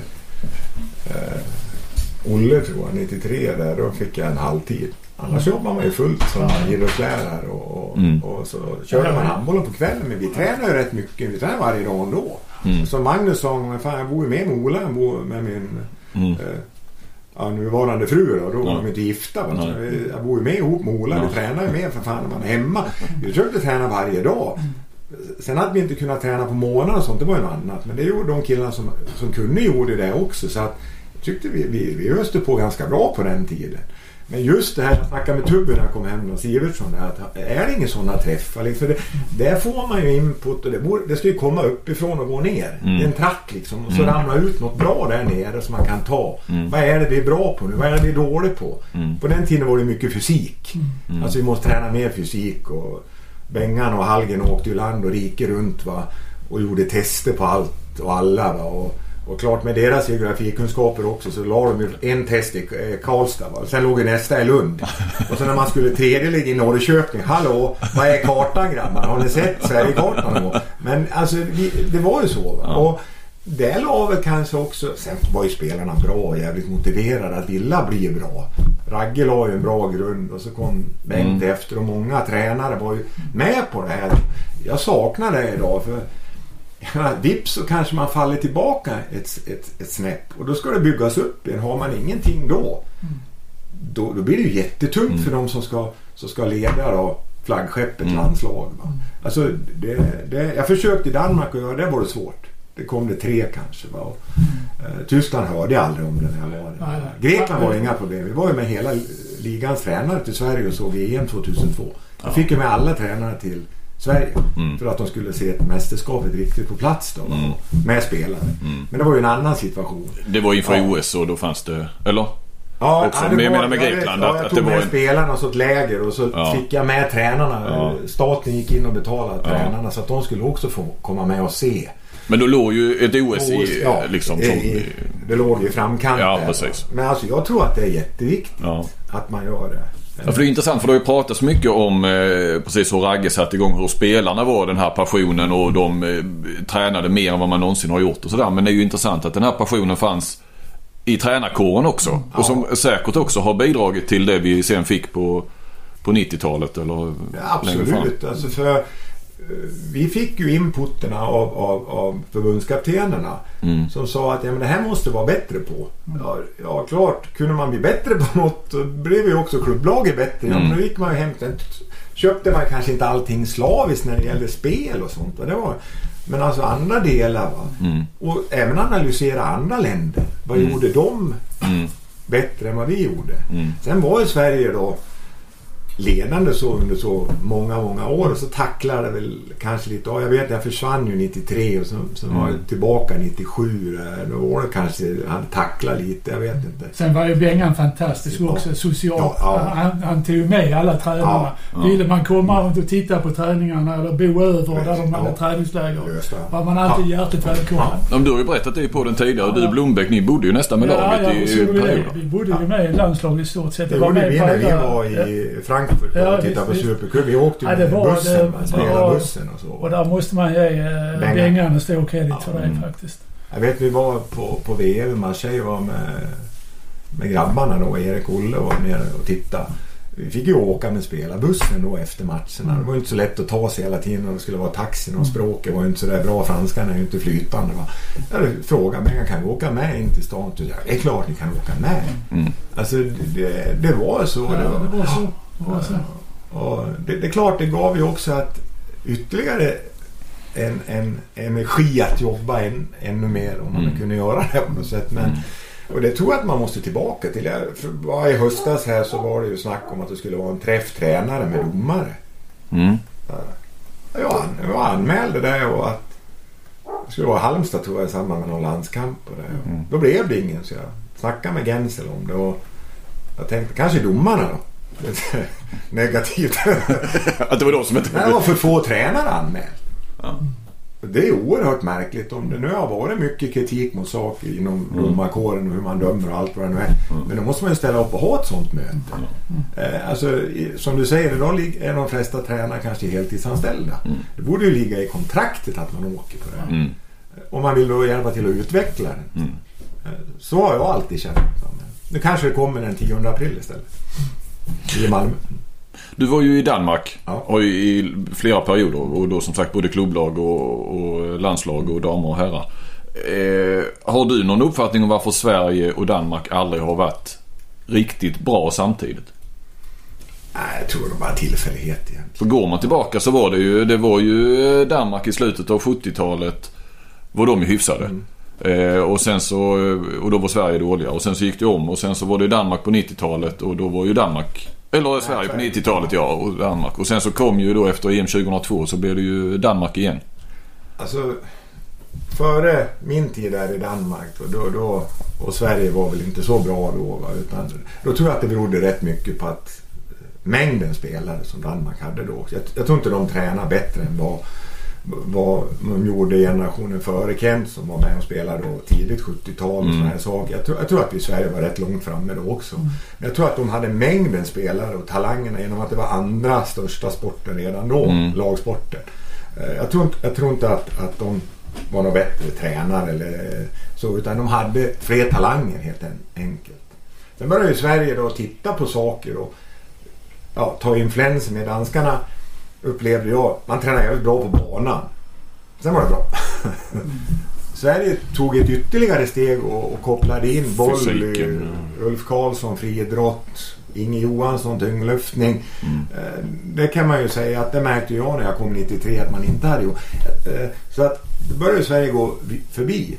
eh, Olle tror jag, 93 där. Då fick jag en halvtid. Annars jobbar man ju fullt som idrottslärare och, och, Mm. och så körde man handbollen på kvällen. Men vi tränar ju rätt mycket. Vi tränar varje dag ändå. Mm. Som Magnus sa, fan, jag bor ju med Ola, jag bor med min Mm. eh, ja, nuvarande fru då. Då var Ja. de inte gifta. va. Så Nej. Jag bor ju med ihop med Ola. Ja. Vi tränar ju med för fan när man är hemma. Vi försökte träna varje dag. Sen hade vi inte kunnat träna på månader och sånt, det var ju något annat. Men det gjorde de killarna som, som kunde gjorde det också. Så att jag tyckte vi, vi, vi öste på ganska bra på den tiden. Men just det här, jag snackade med Tubbe när jag kom hem och Sivertsson, att är det inga sådana träffar? Liksom, det, där får man ju input och det, borde, det ska ju komma uppifrån och gå ner. Mm. Det är en tratt liksom. Och så ramlar ut något bra där nere som man kan ta. Mm. Vad är det vi är bra på nu? Vad är det vi är dåliga på? Mm. På den tiden var det mycket fysik. Mm. Alltså vi måste träna mer fysik. Och Bengan och Hallgen åkte ju land och rike runt va? och gjorde tester på allt och alla. Va? Och, och klart med deras geografikunskaper också så la de ju en test i eh, Karlstad. Va? Sen låg ju nästa i Lund. Och sen när man skulle tredje ligga i Norrköping. Hallå, vad är kartan grabbar? Har ni sett Sverigekartan någon gång? Men alltså det var ju så. Va? Och det la väl kanske också, sen var ju spelarna bra och jävligt motiverade att vilja bli bra. Ragge la ju en bra grund och så kom Bengt Mm. efter och många tränare var ju med på det här. Jag saknar det idag för menar, vips så kanske man faller tillbaka ett, ett, ett snäpp och då ska det byggas upp igen. Har man ingenting då, då, då blir det ju jättetungt Mm. för de som ska, som ska leda då flaggskeppet Mm. landslag. Va? Alltså, det, det, jag försökte i Danmark och göra det var det svårt. Det kom det tre kanske. Va? Och, eh, Tyskland hörde jag aldrig om det när jag var där. Grekland var inga problem. Vi var ju med hela ligans tränare till Sverige och såg EM 2002. Ja. Jag fick ju med alla tränare till Sverige. Mm. För att de skulle se ett mästerskapet riktigt på plats då. Mm. Med spelare. Mm. Men det var ju en annan situation. Det var inför Ja. OS och då fanns det... Eller? Ja, Också, det men jag menar med Grekland ja, jag tog det med en- spelarna och så ett läger och så Ja. fick jag med tränarna. Ja. Staten gick in och betalade Ja. tränarna så att de skulle också få komma med och se. Men då låg ju ett OS i... Ja, liksom, som, i- det låg i framkant Ja, precis. Men alltså jag tror att det är jätteviktigt ja. att man gör det. Ja, för det är intressant för det har ju pratats mycket om eh, precis hur Ragge satte igång hur spelarna var den här passionen och de eh, tränade mer än vad man någonsin har gjort och sådär. Men det är ju intressant att den här passionen fanns i tränarkåren också. Och som säkert också har bidragit till det vi sen fick på, på 90-talet eller Ja, längre fram. absolut. Alltså för, vi fick ju inputterna av, av, av förbundskaptenerna Mm. som sa att ja, men det här måste vara bättre på. Ja, ja, klart. Kunde man bli bättre på något då blev ju också klubblaget bättre. Ja, Mm. men då gick man ju hem. Köpte man kanske inte allting slaviskt när det gällde spel och sånt. va. Det var, men alltså andra delar. Va? Mm. Och även analysera andra länder. Vad Mm. gjorde de Mm. bättre än vad vi gjorde? Mm. Sen var ju Sverige då ledande så under så många, många år och så tacklade det väl kanske lite. Ja, jag vet jag försvann ju 93 och så, så var jag Mm. tillbaka 97. där. Då var det kanske, han tacklade lite, jag vet inte. Sen var ju Bengan fantastisk Ja. också socialt. Ja, ja. Han, han tog ju med alla tränarna. Ja. Ville man komma runt och titta på träningarna eller bo över där de hade Ja. träningsläger det. var man alltid hjärtligt välkommen. Ja, du har ju berättat det på den tidigare. Du Blombeck, ni bodde ju nästan med laget ja, i vi det. perioder. Vi bodde ju med i landslaget i stort sett. Det var gjorde med vi när vi var i Frankfurt Ja, och tittade på. Supercup. Vi åkte ju Ja, det med var- bussen, det var- bussen och så. Och där måste man ge eh, Bengan. En stor credit Ja, för det mm. faktiskt. Jag vet vi var på, på VM i Marseille var med, med grabbarna då. Erik och Olle var nere och tittade. Vi fick ju åka med spelarbussen då efter matcherna. Det var ju inte så lätt att ta sig hela tiden och det skulle vara taxin och språket var ju inte så där bra. Franskan är ju inte flytande. Va? Jag frågat mig, kan vi åka med in till stan? Ja, det är klart ni kan åka med. Mm. Alltså det, det var så. Ja, det var, det var så. Så. och det, det är klart, det gav ju också att ytterligare en, en energi att jobba än, ännu mer om man Mm. kunde göra det på något sätt. Men, Mm. Och det tror jag att man måste tillbaka till. Jag, I höstas här så var det ju snack om att det skulle vara en träff tränare med domare. Mm. Jag, an, jag anmälde det och att det skulle vara Halmstad tror jag i samband med någon landskamp. Och det. Mm. Då blev det ingen så jag snackade med Gensel om det. Och jag tänkte kanske domarna då. Negativt. Att det var de som inte... Nej, det var för få tränare anmält. Ja. Det är oerhört märkligt om det nu har varit mycket kritik mot saker inom Mm. domarkåren och hur man dömer och allt vad det nu är. Men då måste man ju ställa upp och ha ett sånt möte. Eh, alltså, som du säger, idag är de flesta tränare kanske heltidsanställda. Det borde ju ligga i kontraktet att man åker på det. Mm. Om man vill då hjälpa till att utveckla den. Mm. Eh, Så har jag alltid känt. Nu kanske det kommer den 10 april istället. I Malmö. Du var ju i Danmark Ja. och i, flera perioder och då som sagt både klubblag och, och landslag och damer och herrar. Eh, har du någon uppfattning om varför Sverige och Danmark aldrig har varit riktigt bra samtidigt? Nej, jag tror det var tillfällighet egentligen. För går man tillbaka så var det ju, det var ju Danmark i slutet av 70-talet var de ju hyfsade. Eh, och sen så, och då var Sverige dåliga och sen så gick det om och sen så var det Danmark på 90-talet och då var ju Danmark eller Sverige på Sverige. 90-talet ja och Danmark. Och sen så kom ju då efter EM 2002 så blev det ju Danmark igen. Alltså, före min tid där i Danmark då, då, och Sverige var väl inte så bra då. Va, utan, då tror jag att det berodde rätt mycket på att eh, mängden spelare som Danmark hade då. Jag, jag tror inte de tränade bättre än vad, vad de gjorde generationen före Kent som var med och spelade då tidigt 70-tal och Mm. såna här saker. Jag tror, jag tror att vi i Sverige var rätt långt framme då också. Men jag tror att de hade mängden spelare och talangerna genom att det var andra största sporten redan då, Mm. lagsporten. Eh, Jag tror inte, jag tror inte att, att de var någon bättre tränare eller så utan de hade fler talanger helt en, enkelt. Sen började ju Sverige då titta på saker och ja, ta influenser med danskarna upplevde jag. Man tränade jävligt bra på banan. Sen var det bra. Sverige tog ett ytterligare steg och, och kopplade in Fysiken, Ulf Karlsson friidrott, Inge Johansson tyngdlyftning. Mm. Eh, Det kan man ju säga att det märkte jag när jag kom 93 att man inte hade gjort. Eh, Så att då började Sverige gå förbi.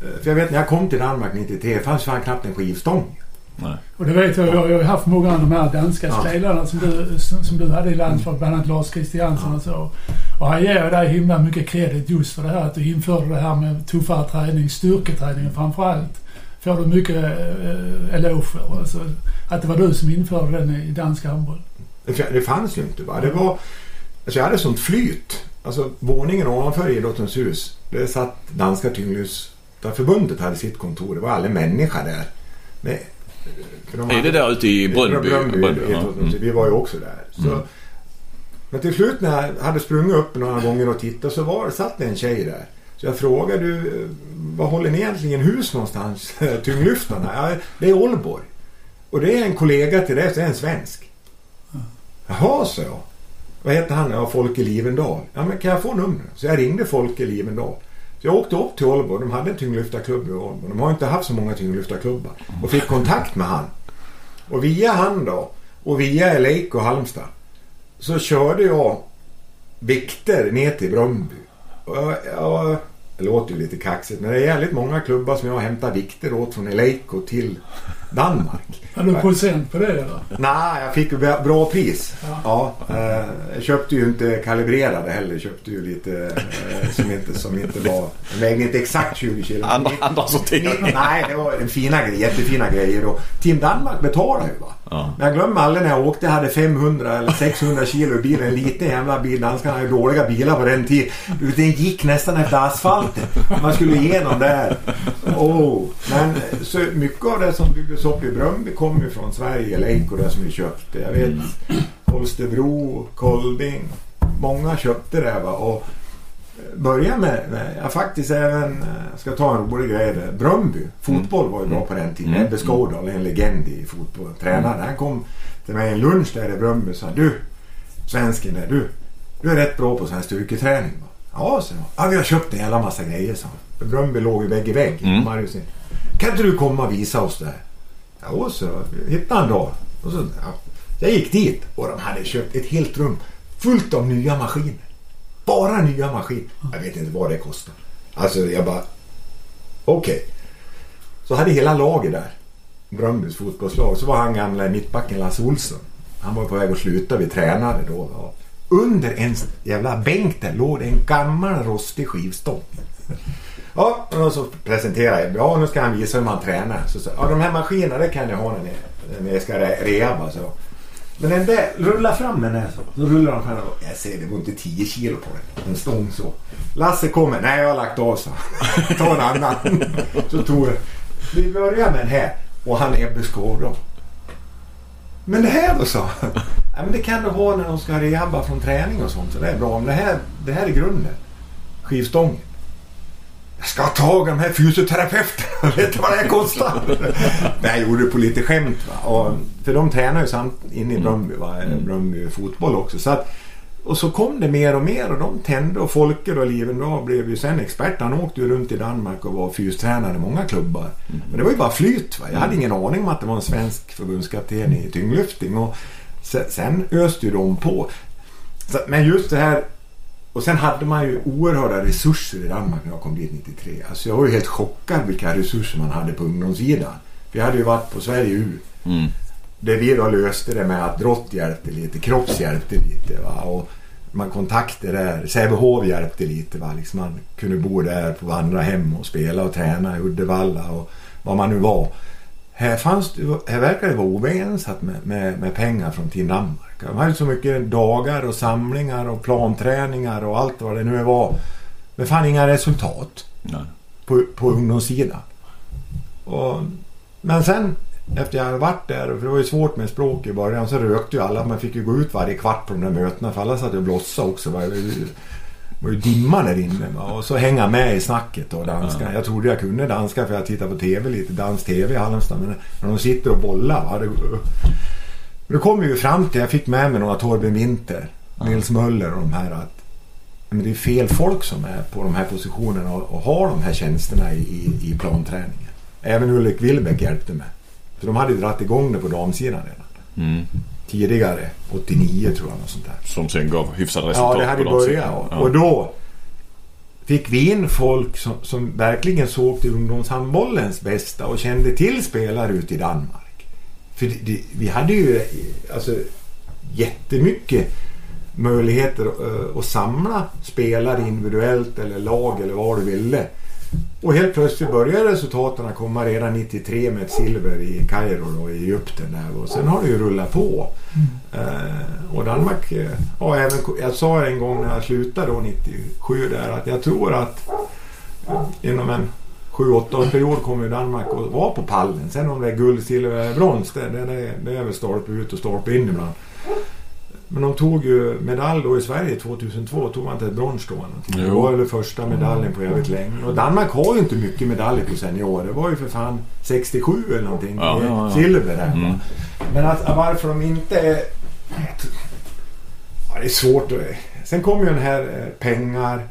Eh, För jag vet när jag kom till Danmark 93 fanns fan knappt en skivstång. Nej. Och det vet jag, jag har ju haft många av de här danska Ja. spelarna som du, som, du hade i landslaget, bland annat Lars Christiansen och så. Och han ger dig himla mycket credit just för det här att du införde det här med tuffare träning, styrketräningen framförallt. Får du mycket eh, eloge för. Alltså, att det var du som införde den i dansk handboll. Det, fanns ju inte. Va? Det var, alltså jag hade sånt flyt. Alltså våningen ovanför Idrottens hus. Det satt Danska tyngdlyftarförbundet hade sitt kontor. Det var aldrig människa där. Nej, för de Är det där ute i Brönnby? Brönnby, Brönnby, ja. Mm. Vi var ju också där. Så, Mm. Men till slut när jag hade sprungit upp några gånger och tittat så var, satt det en tjej där. Så jag frågade du, var håller ni egentligen hus någonstans? Tyngdlyftarna? Ja, det är Ålborg. Och det är en kollega till det, så är en svensk. Jaha, så jag. Vad heter han? Ja, Folke Livendal. Ja, men kan jag få numret? Så jag ringde Folke Livendal. Så jag åkte upp till Ålborg. De hade en tyngdlyftarklubb i Ålborg. De har inte haft så många tyngdlyftarklubbar. Och fick kontakt med han. Och via han då, och via Leik och Halmstad, så körde jag vikter ner till Bröndby. Och jag, jag, det låter ju lite kaxigt, men det är jävligt många klubbar som jag hämtar vikter åt från Eleiko till Danmark. Hade du procent på det eller? Nej, jag fick bra pris. Ja. Ja, eh, jag köpte ju inte kalibrerade heller. Jag köpte ju lite eh, som, inte, som inte var... Vägde inte exakt 20 kilo. Andra, andra sorteringar. Nej, det var en fina grejer, jättefina grejer. Och Team Danmark betalade ju va. Ja. Men jag glömmer aldrig när jag åkte hade 500 eller 600 kilo i bilen. En liten jävla bil. Danskarna hade dåliga bilar på den tiden. Den gick nästan efter asfalten. Man skulle igenom där. Oh. Men så mycket av det som byggdes upp i Bröndby kom ju från Sverige. Leiko det som vi köpte. Jag vet Holstebro, Kolding. Många köpte det va. Och börja med, med ja, faktiskt även, eh, ska ta en rolig grej där. Bröndby. Fotboll var ju bra på den tiden. Mm. Ebbe Skårdal, en legend i fotboll. Tränare. Han kom till mig en lunch där i Bröndby och sa du, svensken där, du, du är rätt bra på sån här styrketräning. va?" Ja, så ja, vi har köpt en jävla massa grejer, han. Bröndby låg ju vägg i vägg. Mm. Marius, kan inte du komma och visa oss det här? Ja, så hittade han då. Och så, ja. Jag gick dit och de hade köpt ett helt rum fullt av nya maskiner. Bara nya maskiner. Jag vet inte vad det kostar. Alltså jag bara... Okej. Så hade hela laget där. Bröndbys fotbollslag. Så var han gamla mittbacken Lasse Olsson. Han var på väg att sluta. Vi tränade då. Ja. Under en jävla bänk där låg det en gammal rostig skivstång. Ja, och så presenterade jag. Ja, nu ska han visa hur man tränar. Så sa ja, de här maskinerna det kan ni ha när ni, när ni ska re- rehaba. Så. Men den där, rulla fram den här så. Så rullar de fram och jag ser det var inte 10 kilo på den. En stång så. Lasse kommer. Nej jag har lagt av så. Ta en annan. så tog jag. Vi börjar med den här. Och han Ebbe Skårdom. Men det här då sa han. Ja, men det kan du ha när de ska rehabba från träning och sånt. Så det är bra. Men det här, det här är grunden. Skivstången. Jag ska ha tag i de här fysioterapeuterna. Vet du vad det här kostar? Men jag gjorde det på lite skämt. Va? Och, för de tränar ju samt inne i Bröndby. Va? Bröndby fotboll också. Så att, och så kom det mer och mer och de tände och Folker och Livendal blev ju sen expert. Han åkte ju runt i Danmark och var fystränare i många klubbar. Men det var ju bara flyt. Va? Jag hade ingen aning om att det var en svensk förbundskapten i tyngdlyftning. Och sen, sen öste ju de på. Så, men just det här och sen hade man ju oerhörda resurser i Danmark när jag kom dit 93. Alltså jag var ju helt chockad vilka resurser man hade på ungdomssidan. Jag hade ju varit på Sverige U. Mm. Där vi då löste det med att drott hjälpte lite, kropps hjälpte lite. Va? Och man kontaktade där. Sävehof hjälpte lite. Va? Liksom man kunde bo där på vandrarhem och spela och träna i Uddevalla och vad man nu var. Här, fanns, det- här verkar det vara obegränsat med, med, med pengar från Team Danmark. De hade så mycket dagar och samlingar och planträningar och allt vad det nu var. Men fan inga resultat Nej. på, på ungdomssidan. Och, men sen efter jag hade varit där, för det var ju svårt med språk i början, så rökte ju alla. Man fick ju gå ut varje kvart på de där mötena för alla satt ju och blossade också. Var ju- dimma där inne. Va? Och så hänga med i snacket och danska. Jag trodde jag kunde danska för jag tittade på TV lite, dans-TV i Halmstad. Men när de sitter och bollar, va? Det, då kom vi ju fram till, jag fick med mig några Torben Winter, Nils Möller och de här att men det är fel folk som är på de här positionerna och, och har de här tjänsterna i, i, i planträningen. Även Ulrik Willbeck hjälpte mig. För de hade ju dragit igång det på damsidan redan. Mm. Tidigare, 89 tror jag. Något sånt där. Som sen gav hyfsade resultat Ja, det hade börjat. Och, Ja. och då fick vi in folk som, som verkligen såg till ungdomshandbollens bästa och kände till spelare ute i Danmark. För det, det, vi hade ju alltså, jättemycket möjligheter eh, att samla spelare individuellt eller lag eller vad du ville. Och helt plötsligt började resultaten komma redan 93 med ett silver i Kairo då, i Egypten. Där. Och sen har det ju rullat på. Eh, och Danmark, eh, ja, även, jag sa en gång när jag slutade då 97 där att jag tror att eh, inom en 7-8 års period kommer Danmark att vara på pallen. Sen om det är guld, silver eller brons, det, det, det, det är väl stolpe ut och stolpe in ibland. Men de tog ju medalj då i Sverige 2002. Tog man inte brons då? Det var väl första medaljen på jävligt länge. Och Danmark har ju inte mycket medaljer på senior. Det var ju för fan 67 eller någonting. Ja, ja, ja. Silver där. Mm. Men att, varför de inte är... Ja, det är svårt att... Sen kommer ju den här eh, pengar...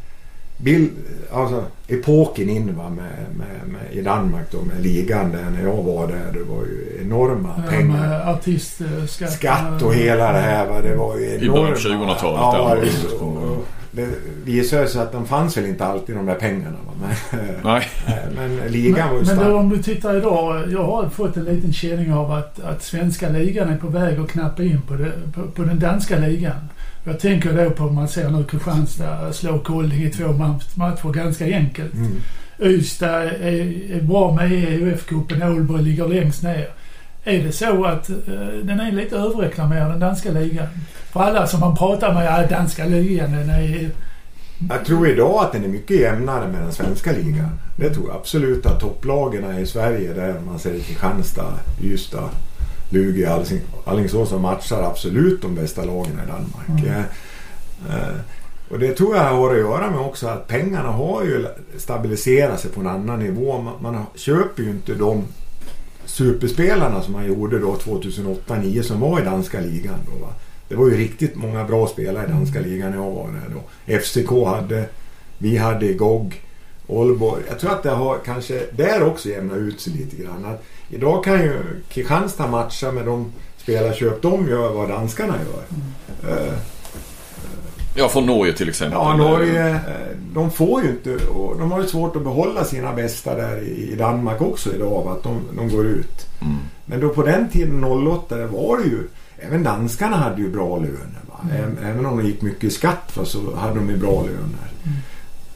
Bild, alltså epoken in va, med, med, med, i Danmark då med ligan där när jag var där. Det var ju enorma Ja, pengar. artistskatt. Skatt och hela det här. Va? Det var ju I början av enorma- 2000-talet Ja, det, och det visade sig att de fanns väl inte alltid de där pengarna. Va? Men, Nej. men ligan var ju Men, men stark. då, om du tittar idag, jag har fått en liten känning av att, att svenska ligan är på väg att knappa in på, det, på, på den danska ligan. Jag tänker då på, man ser nu Kristianstad slå Kolding i två ma- matcher ganska enkelt. Mm. Ystad är, är bra med i EUF-cupen, Ålborg ligger längst ner. Är det så att eh, den är lite överreklamerad, den danska ligan? För alla som man pratar med, ja, danska ligan, den är... Jag tror idag att den är mycket jämnare med den svenska ligan. Det tror jag absolut att topplagen i Sverige där man säger Kristianstad, Ystad, Lugi, Alsing- Alingsås som matchar absolut de bästa lagen i Danmark. Mm. Eh, eh, och det tror jag har att göra med också att pengarna har ju stabiliserat sig på en annan nivå. Man, man köper ju inte de superspelarna som man gjorde då 2008-2009 som var i danska ligan. Då, va? Det var ju riktigt många bra spelare i danska ligan när jag var där då. FCK hade, vi hade GOG, Aalborg. Jag tror att det har kanske där också jämnat ut sig lite grann. Att idag kan ju Kristianstad matcha med de spelarköp de gör vad danskarna gör. Eh, Ja, från Norge till exempel. Ja, Norge, de får ju inte, och de har ju svårt att behålla sina bästa där i Danmark också idag, va, att de, de går ut. Mm. Men då på den tiden 08 där var det ju, även danskarna hade ju bra löner. Va? Ä- Även om de gick mycket i skatt va, så hade de ju bra löner.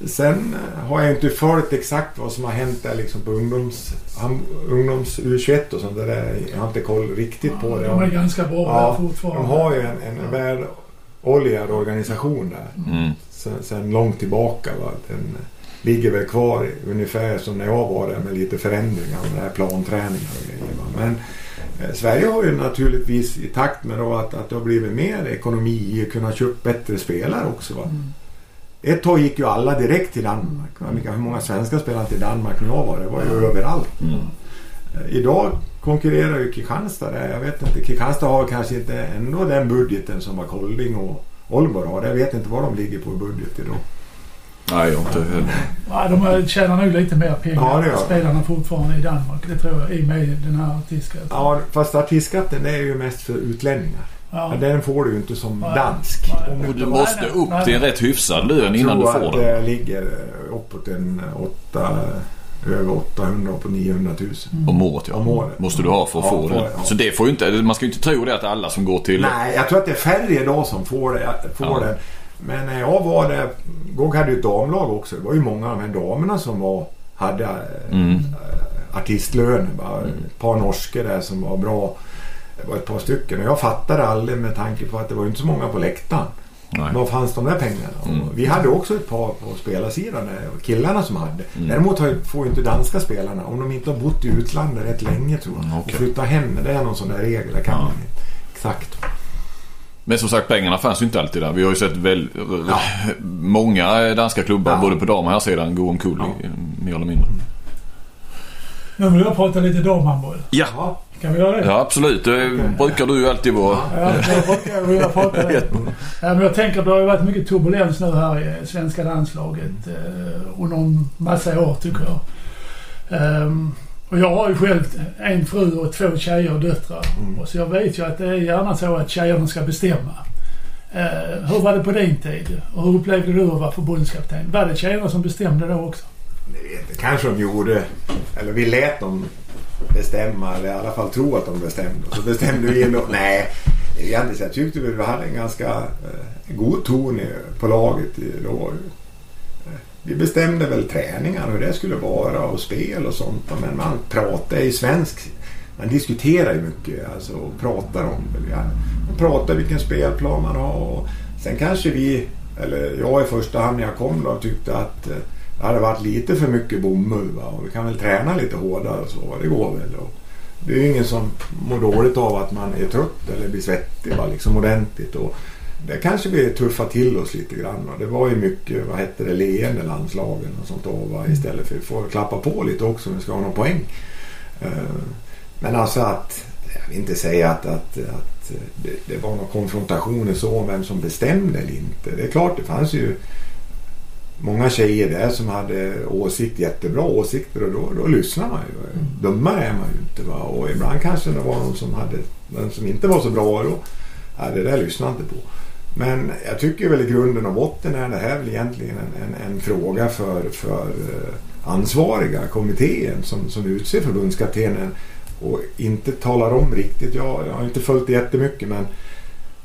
Sen har jag inte följt exakt vad som har hänt där liksom på ungdoms, ungdoms U21 och sånt där. Jag har inte koll riktigt på det. De är ganska bra Ja, där fortfarande. De har ju en, en väloljad organisation där Mm. sen, sen långt tillbaka. Va? Den ligger väl kvar ungefär som när jag var där med lite förändringar med det här planträningar och grejer. Va? Men eh, Sverige har ju naturligtvis i takt med då att, att det har blivit mer ekonomi i att kunna köpa bättre spelare också. Va? Mm. Ett tag gick ju alla direkt till Danmark. Vilka- Hur många svenskar spelade till Danmark när jag var? Det var ju överallt. Mm. Eh, Idag konkurrerar ju Kristianstad där. Jag vet inte. Kristianstad har kanske inte ändå den budgeten som var Kolding och Aalborg har. Jag vet inte vad de ligger på i budget idag. Nej, jag inte heller. Ja, de har- tjänar nog lite mer pengar, Ja, spelarna fortfarande i Danmark. Det tror jag, i och med den här artistskatten. Ja, fast artistskatten det är ju mest för utlänningar. Ja. Ja. Den får du ju inte som dansk. Och du måste upp till en rätt hyfsad lön innan du tror får att den. det ligger eh, uppåt en åtta, över 800 på 900 000. Om året ja. Om året. Måste du ha för att Ja, få det. jag, ja. Så det får ju inte, man ska ju inte tro det att alla som går till... Nej, jag tror att det är färre idag som får, det, får Ja. den. Men när jag var där, GOG hade ju ett damlag också. Det var ju många av de här damerna som var, hade eh, Mm. eh, artistlöner. va. Ett par norskor där som var bra. Det var ett par stycken och jag fattade aldrig med tanke på att det var inte så många på läktaren. Nej. Var fanns de där pengarna? Mm. Och vi hade också ett par på spelarsidan, killarna som hade. Mm. Däremot får ju inte danska spelarna, om de inte har bott i utlandet rätt länge tror jag, Mm, och okej. flytta hem. Det är någon sån där regel, jag kan Ja. man inte exakt. Men som sagt pengarna fanns ju inte alltid där. Vi har ju sett väl, Ja. många danska klubbar Ja. både på dam och här sidan gå omkull Ja. i- mer eller mindre. Nu vill jag prata lite damhandboll. Ja. Kan vi göra det? Ja absolut. Det brukar du ju alltid vara. Ja, jag brukar vilja prata det. Ja, men jag tänker att det har ju varit mycket turbulens nu här i svenska landslaget eh, under en massa år tycker jag. Ehm, och jag har ju själv en fru och två tjejer och döttrar. Mm. Och så jag vet ju att det är gärna så att tjejerna ska bestämma. Eh, hur var det på din tid? Och hur upplevde du att vara förbundskapten? Var det tjejerna som bestämde då också? Det kanske de gjorde. Eller vi lät dem bestämma, eller i alla fall tro att de bestämde. Och så bestämde vi ändå. Nej, egentligen jag tyckte vi hade en ganska eh, god ton i- på laget. i- Då. Eh, Vi bestämde väl träningar hur det skulle vara och spel och sånt. Men man pratar ju svensk. Man diskuterar ju mycket alltså, och pratar om det. Man pratar vilken spelplan man har. Och sen kanske vi, eller jag i första hand när jag kom då, tyckte att eh, det hade varit lite för mycket bomull. Va? Och vi kan väl träna lite hårdare och så. Det går väl. Och det är ju ingen som mår dåligt av att man är trött eller blir svettig va? Liksom ordentligt. Och det kanske vi tuffar till oss lite grann. Va? det var ju mycket, vad hette det, leende landslagen och sånt då, va? Istället för att få klappa på lite också om vi ska ha någon poäng. Eh, men alltså att, jag vill inte säga att, att, att det, det var några konfrontationer så om vem som bestämde eller inte. Det är klart, det fanns ju många tjejer där som hade åsikt, jättebra åsikter och då, då lyssnar man ju. Dummare är man ju inte. Va? Och ibland kanske det var någon som hade någon som inte var så bra och då, ja, det där lyssnar inte på. Men jag tycker väl i grunden och botten är det här väl egentligen en, en, en fråga för, för eh, ansvariga kommittén som, som utser förbundskaptenen och inte talar om riktigt. Jag, jag har inte följt det jättemycket men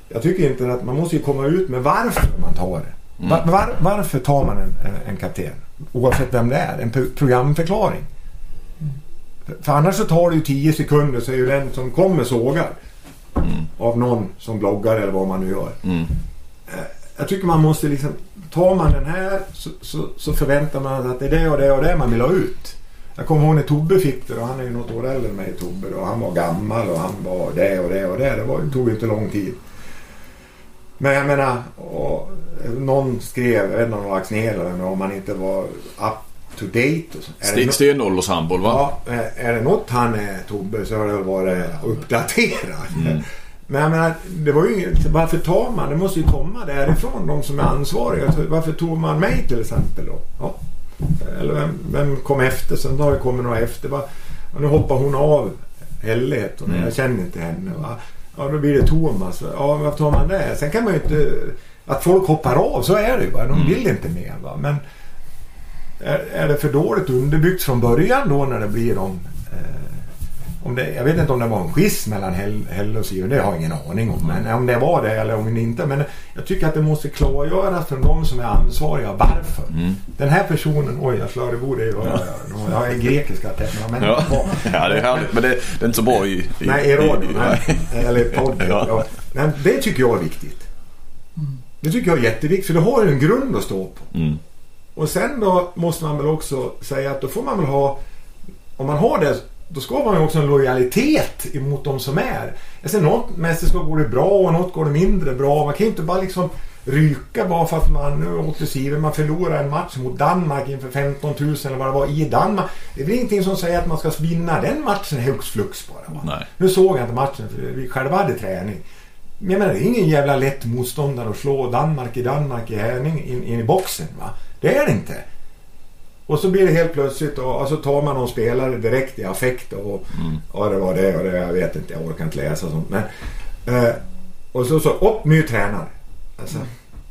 jag tycker inte att man måste ju komma ut med varför man tar det. Var, var, varför tar man en, en, en kapten? Oavsett vem det är. En pro- programförklaring. För, annars så tar det ju 10 sekunder så är ju den som kommer sågad. Av någon som bloggar eller vad man nu gör. Mm. Jag tycker man måste liksom... Tar man den här så, så, så förväntar man sig att det är det och det och det man vill ha ut. Jag kommer ihåg när Tobbe fick det och han är ju något år äldre än mig Tobbe och han var gammal och han var det och det och det. Det var, tog ju inte lång tid. Men jag menar, och, någon skrev, jag vet inte om det var Axnér eller om man inte var up to date. Och så. Är det Sten, nå- stenåldershandboll va? Ja, är- det något han är Tobbe så har det varit uppdaterad. Mm. Men jag menar, det var ju inget, varför tar man? Det måste ju komma därifrån, de som är ansvariga. Så Varför tog man mig till exempel då? Ja. Eller vem, vem kom efter? Sen har det kommit några efter. Va? Och nu hoppar hon av hon. Mm. Jag känner inte henne. Va? Ja, då blir det Thomas. Ja, varför tar man det? Sen kan man ju inte... Att folk hoppar av, så är det ju. Va? De Mm. vill inte mer. Va? Men är, är det för dåligt underbyggt från början då när det blir de... Eh, om det, jag vet inte om det var en skiss mellan Hell, Helle och Sivert, det har jag ingen aning om. Men om det var det eller om det inte. Men jag tycker att det måste klargöras för de som är ansvariga varför. Mm. Den här personen, oj jag slår i bordet. Jag, jag är grekiska men Ja. ja, det är härligt. Men det, det är inte så bra i... i Nej, i radio. i- Nej. Eller i podd. Ja. Ja. Men det tycker jag är viktigt. Det tycker jag är jätteviktigt för du har ju en grund att stå på. Mm. Och sen då måste man väl också säga att då får man väl ha... Om man har det, då ska man ju också en lojalitet emot de som är. Alltså något mästerskap går det bra och något går det mindre bra. Man kan ju inte bara liksom ryka bara för att man, nu åkte Siver, man förlorar en match mot Danmark inför 15 000 eller vad det var i Danmark. Det är väl ingenting som säger att man ska vinna den matchen hux flux bara. Va? Nu såg jag inte matchen för vi själva hade träning. Men jag menar, det är ingen jävla lätt motståndare att slå Danmark i Danmark i Härning in, in i boxen. Va? Det är det inte. Och så blir det helt plötsligt och, och så tar man någon spelare direkt i affekt och ja det var det och det, jag vet inte, jag orkar inte läsa sånt. Men, eh, och så, så upp ny tränare. Alltså,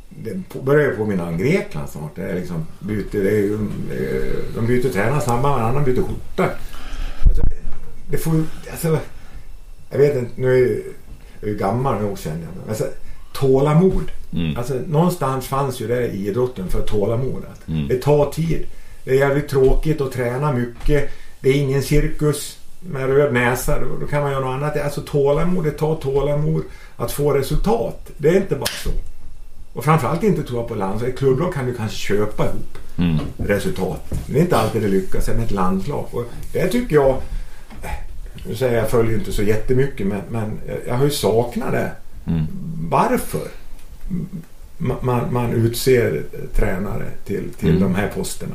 det på- börjar ju påminna om Grekland snart. Det är liksom byter, det är de byter tränare snabbare än annan byter skjorta. Alltså, det får alltså, jag vet inte, nu är jag ju- jag är ju gammal nog känner jag. Alltså, tålamod. Mm. Alltså, någonstans fanns ju det i idrotten för tålamod. Att Mm. Det tar tid. Det är jävligt tråkigt att träna mycket. Det är ingen cirkus med röd näsa. Då, då kan man göra något annat. Alltså tålamod. Det tar tålamod att få resultat. Det är inte bara så. Och framförallt inte tror jag på landslag. I klubblag kan du kanske köpa ihop Mm. resultat. Men det är inte alltid det lyckas med ett landslag. Och det tycker jag... Nu säger jag, jag följer inte så jättemycket men, men jag har ju saknat det. Mm. Varför ma- man, man utser tränare till, till Mm. de här posterna.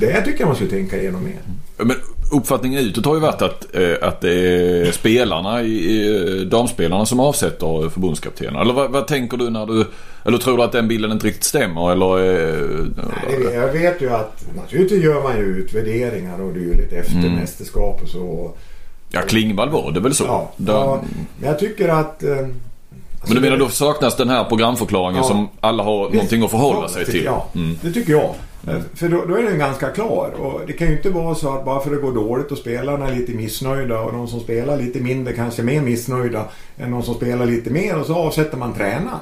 Det tycker jag man skulle tänka igenom mer. Men uppfattningen utåt har ju varit att, eh, att det är spelarna, i, i, damspelarna som avsätter förbundskaptenen. Eller vad, vad tänker du när du... Eller tror du att den bilden inte riktigt stämmer? Eller, eh, Nej, jag vet ju att naturligtvis gör man ju utvärderingar och dylikt efter Mm. mästerskap och så. ja, Klingvall var det väl så? Ja, Där- ja, men jag tycker att... eh, Men du menar då saknas den här programförklaringen Ja. som alla har någonting att förhålla sig till? Ja, Mm. det tycker jag. Eh, För då, då är den ganska klar. Och det kan ju inte vara så att bara för att det går dåligt och spelarna är lite missnöjda och de som spelar lite mindre kanske är mer missnöjda än de som spelar lite mer och så avsätter man tränaren.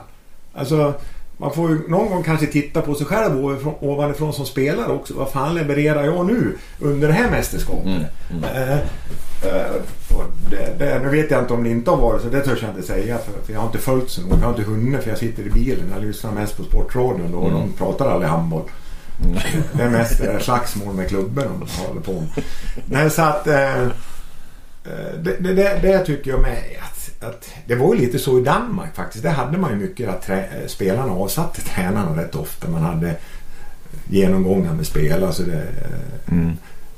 Alltså, man får ju någon gång kanske titta på sig själv ovanifrån, som spelare också. Vad fan levererar jag nu under det här mästerskapet? Mm, eh, och det, det, nu vet jag inte om det inte har varit så, det törs jag inte säga för, för jag har inte följt så noga. Jag har inte hunnit för jag sitter i bilen. Jag lyssnar mest på Sportradion då och de pratar aldrig handboll. Det är mest eh, slagsmål med klubben de håller på med. Nej, så att... Eh, eh, det, det, det, det tycker jag med att, att det var ju lite så i Danmark faktiskt. Där hade man ju mycket att trä, eh, spelarna avsatte tränarna rätt ofta. Man hade genomgångar med spelare. Så det, eh, Mm.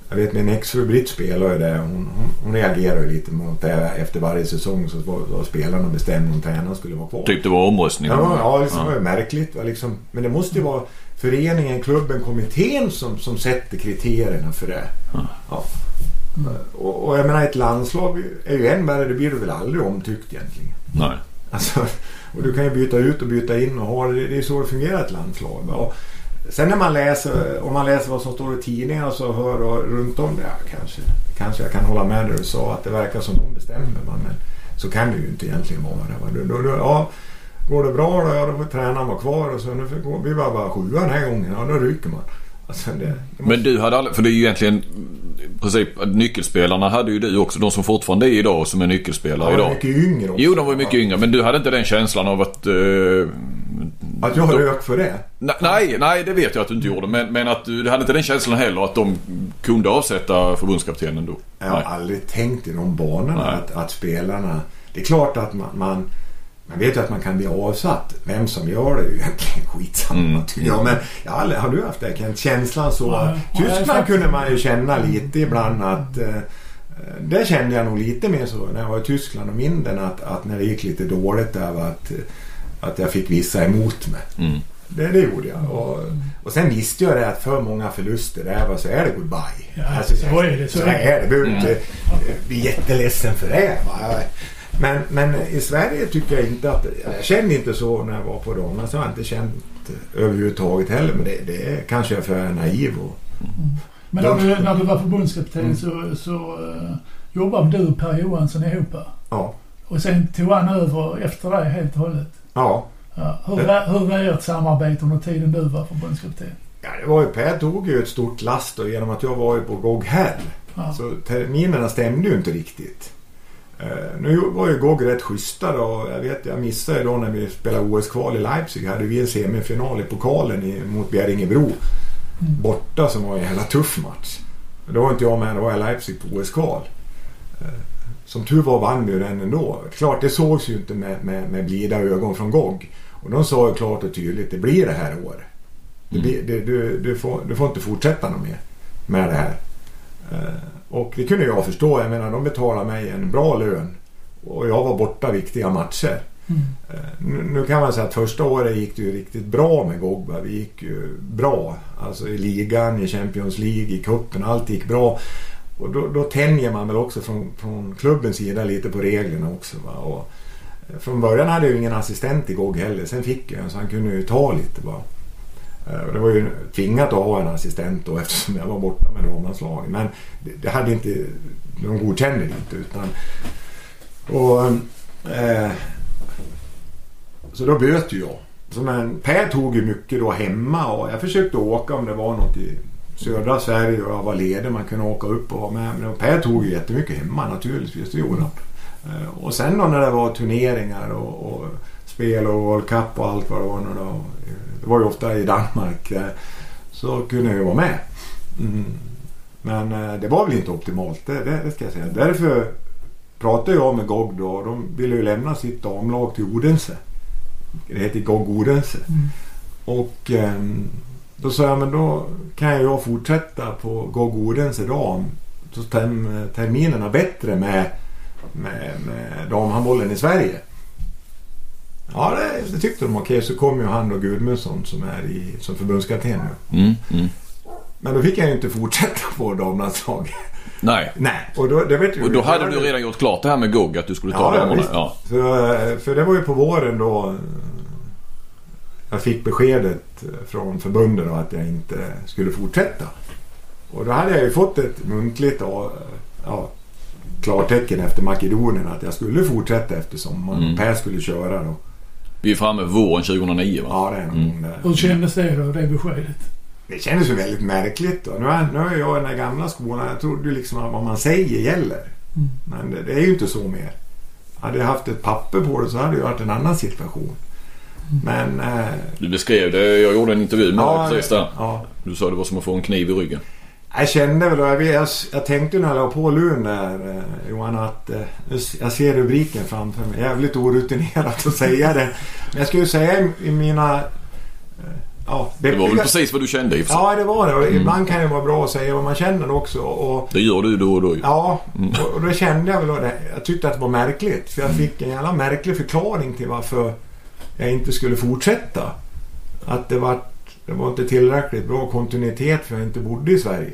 jag vet min exfru Britt spelar ju det. Hon, hon, hon reagerar ju lite mot det. Efter varje säsong så var, var spelarna bestämde om tränaren skulle vara kvar. Typ det var omröstning? Ja, ja, liksom, det var ju märkligt. Liksom. Men det måste ju vara föreningen, klubben, kommittén som, som sätter kriterierna för det. Ja. Och, och jag menar ett landslag är ju än värre. Det blir du väl aldrig omtyckt egentligen. Nej. Alltså, och du kan ju byta ut och byta in och ha det. Det är så det fungerar ett landslag. Och sen när man läser, om man läser vad som står i tidningarna så hör och runt om det. Ja, kanske, kanske jag kan hålla med där du sa att det verkar som de bestämmer. Men så kan det ju inte egentligen vara. Va? Då, då, ja, går det bra då, ja, då får tränaren vara kvar. Och så nu får- vi var bara sjua den här gången. Ja, då ryker man. Alltså, det, det måste, Men du hade aldrig, för det är ju egentligen i princip nyckelspelarna hade ju du också. De som fortfarande är idag som är nyckelspelare var idag. mycket yngre också. Jo, de var mycket yngre. Men du hade inte den känslan av att... eh, Att jag har de- rök för det. Nej, nej, nej, det vet jag att du inte gjorde. Men, men att du, du hade inte den känslan heller att de kunde avsätta förbundskaptenen då? Jag har Nej. aldrig tänkt i de banorna att, att spelarna... Det är klart att man, man... Man vet ju att man kan bli avsatt. Vem som gör det är ju egentligen skitsamma Mm. tycker jag. Men jag har, aldrig, har du haft det Kent? Känslan så? Nej. Tyskland kunde man ju känna lite ibland att... Eh, där kände jag nog lite mer så när jag var i Tyskland och Minden att, att när det gick lite dåligt där var att, att jag fick vissa emot mig. Mm. Det, det gjorde jag. Och, och sen visste jag det att för många förluster där var så är det goodbye. Ja, så är det, så Så är det. är det. Behöver inte bli jätteledsen för det. Va? Men, men i Sverige tycker jag inte att... Jag kände inte så när jag var på Donna. Så har jag inte känt överhuvudtaget heller. Men det, det är kanske jag är för naiv. Och, Men när du, när du var förbundskapten så, så uh, jobbade du och Per Johansson ihop. Ja. Och sen tog han över efter dig helt och hållet. Ja. Ja. Hur, var, hur var ert samarbete under tiden du var förbundskapten? ja, det var ju Per tog ju ett stort last då, genom att jag var ju på GOG Hell. Ja. Så terminerna stämde ju inte riktigt. Eh, nu var ju GOG rätt schyssta då. Jag vet, jag missade då när vi spelade OS-kval i Leipzig. Hade vi en semifinal i pokalen i, mot Bjerringebro. Borta som var en jävla tuff match. Då var inte jag med, då var jag i Leipzig på OS-kval. Eh, som tur var vann vi ju den ändå. Klart, det sågs ju inte med, med, med blida ögon från GOG. Och de sa ju klart och tydligt, det blir det här året. Blir, det, du, du, får, du får inte fortsätta något mer med det här. Och det kunde jag förstå. Jag menar, de betalade mig en bra lön. Och jag var borta viktiga matcher. Mm. Eh, Nu, kan man säga att första året gick det ju riktigt bra med Gogba. Vi gick ju bra. Alltså i ligan, i Champions League, i cupen. Allt gick bra. Och då, då tänjer man väl också från, från klubbens sida lite på reglerna också. Eh, från början hade jag ju ingen assistent i GOG heller. Sen fick jag en så han kunde ju ta lite bara. Eh, det var ju tvingat att ha en assistent då eftersom jag var borta med damlandslaget. Men det, hade inte, de godkände det inte utan och, eh, Så då böt ju jag. Så men Per tog ju mycket då hemma och jag försökte åka om det var något i södra Sverige och jag var ledig. Man kunde åka upp och vara med. Men Per tog ju jättemycket hemma naturligtvis. Det gjorde han. Eh, och sen då när det var turneringar och, och spel och World Cup och allt vad det var. Då, det var ju ofta i Danmark. eh, Så kunde jag ju vara med. Mm. Men eh, det var väl inte optimalt. Det, det, det ska jag säga. Därför pratade jag med GOG då. och De ville ju lämna sitt damlag till Odense. Det heter GOG Odense. Mm. Och ehm, då sa jag men då kan jag fortsätta på GOG Odense dam. Så term, terminerna bättre med, med, med damhandbollen i Sverige. Ja, det, det tyckte de. Okej, så kom ju han då Gudmundsson som är i, som förbundskapten nu. Mm, mm. Men då fick jag ju inte fortsätta på damlandslaget. Nej. Nej. Och då, det Och då hade du redan gjort klart det här med GOG att du skulle ta Ja, damerna. Ja. Eh, för det var ju på våren då jag fick beskedet från förbundet att jag inte skulle fortsätta. Och då hade jag ju fått ett muntligt ja, klartecken efter Makedonien att jag skulle fortsätta efter sommaren. Mm. Och Per skulle köra då. Vi är framme våren 2009 va? Ja, det är Mm. Hur kändes det då, det beskedet? Det kändes ju väldigt märkligt då. Nu är, nu är jag i den här gamla skolan. Jag trodde ju liksom att vad man säger gäller. Mm. Men det, det är ju inte så mer. Hade jag haft ett papper på det så hade det varit en annan situation. Men... Eh, Du beskrev det. Jag gjorde en intervju med dig precis där. ja, Du sa det var som att få en kniv i ryggen. Jag kände väl, jag, jag, jag tänkte när jag la på luren där eh, Johan att eh, jag ser rubriken framför mig. Jävligt orutinerat att säga det. Men jag skulle säga i, mina... Eh, ja, Det var väl precis vad du kände i. Ja, det var det. Och Mm. ibland kan det vara bra att säga vad man känner också. Och, Det gör du då och då. Ja, Mm. och, och då kände jag väl det. Jag tyckte att det var märkligt. För jag fick en jävla märklig förklaring till varför jag inte skulle fortsätta. Att det var, det var inte tillräckligt bra kontinuitet för jag inte bodde i Sverige.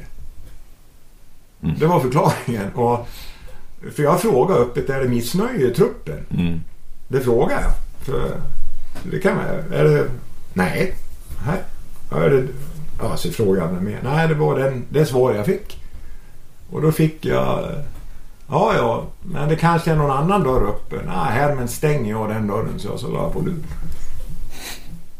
Mm. Det var förklaringen. Och, för jag frågade öppet, är det missnöje i truppen? Mm. Det frågar jag. För det kan man Är det... Nej. Nej. Är det... Ja, så frågade jag mer. Nej, det var den, det svar jag fick. Och då fick jag... Ja, ja, men det kanske är någon annan dörr öppen. Nej, här men stänger jag den dörren så jag så la på luren.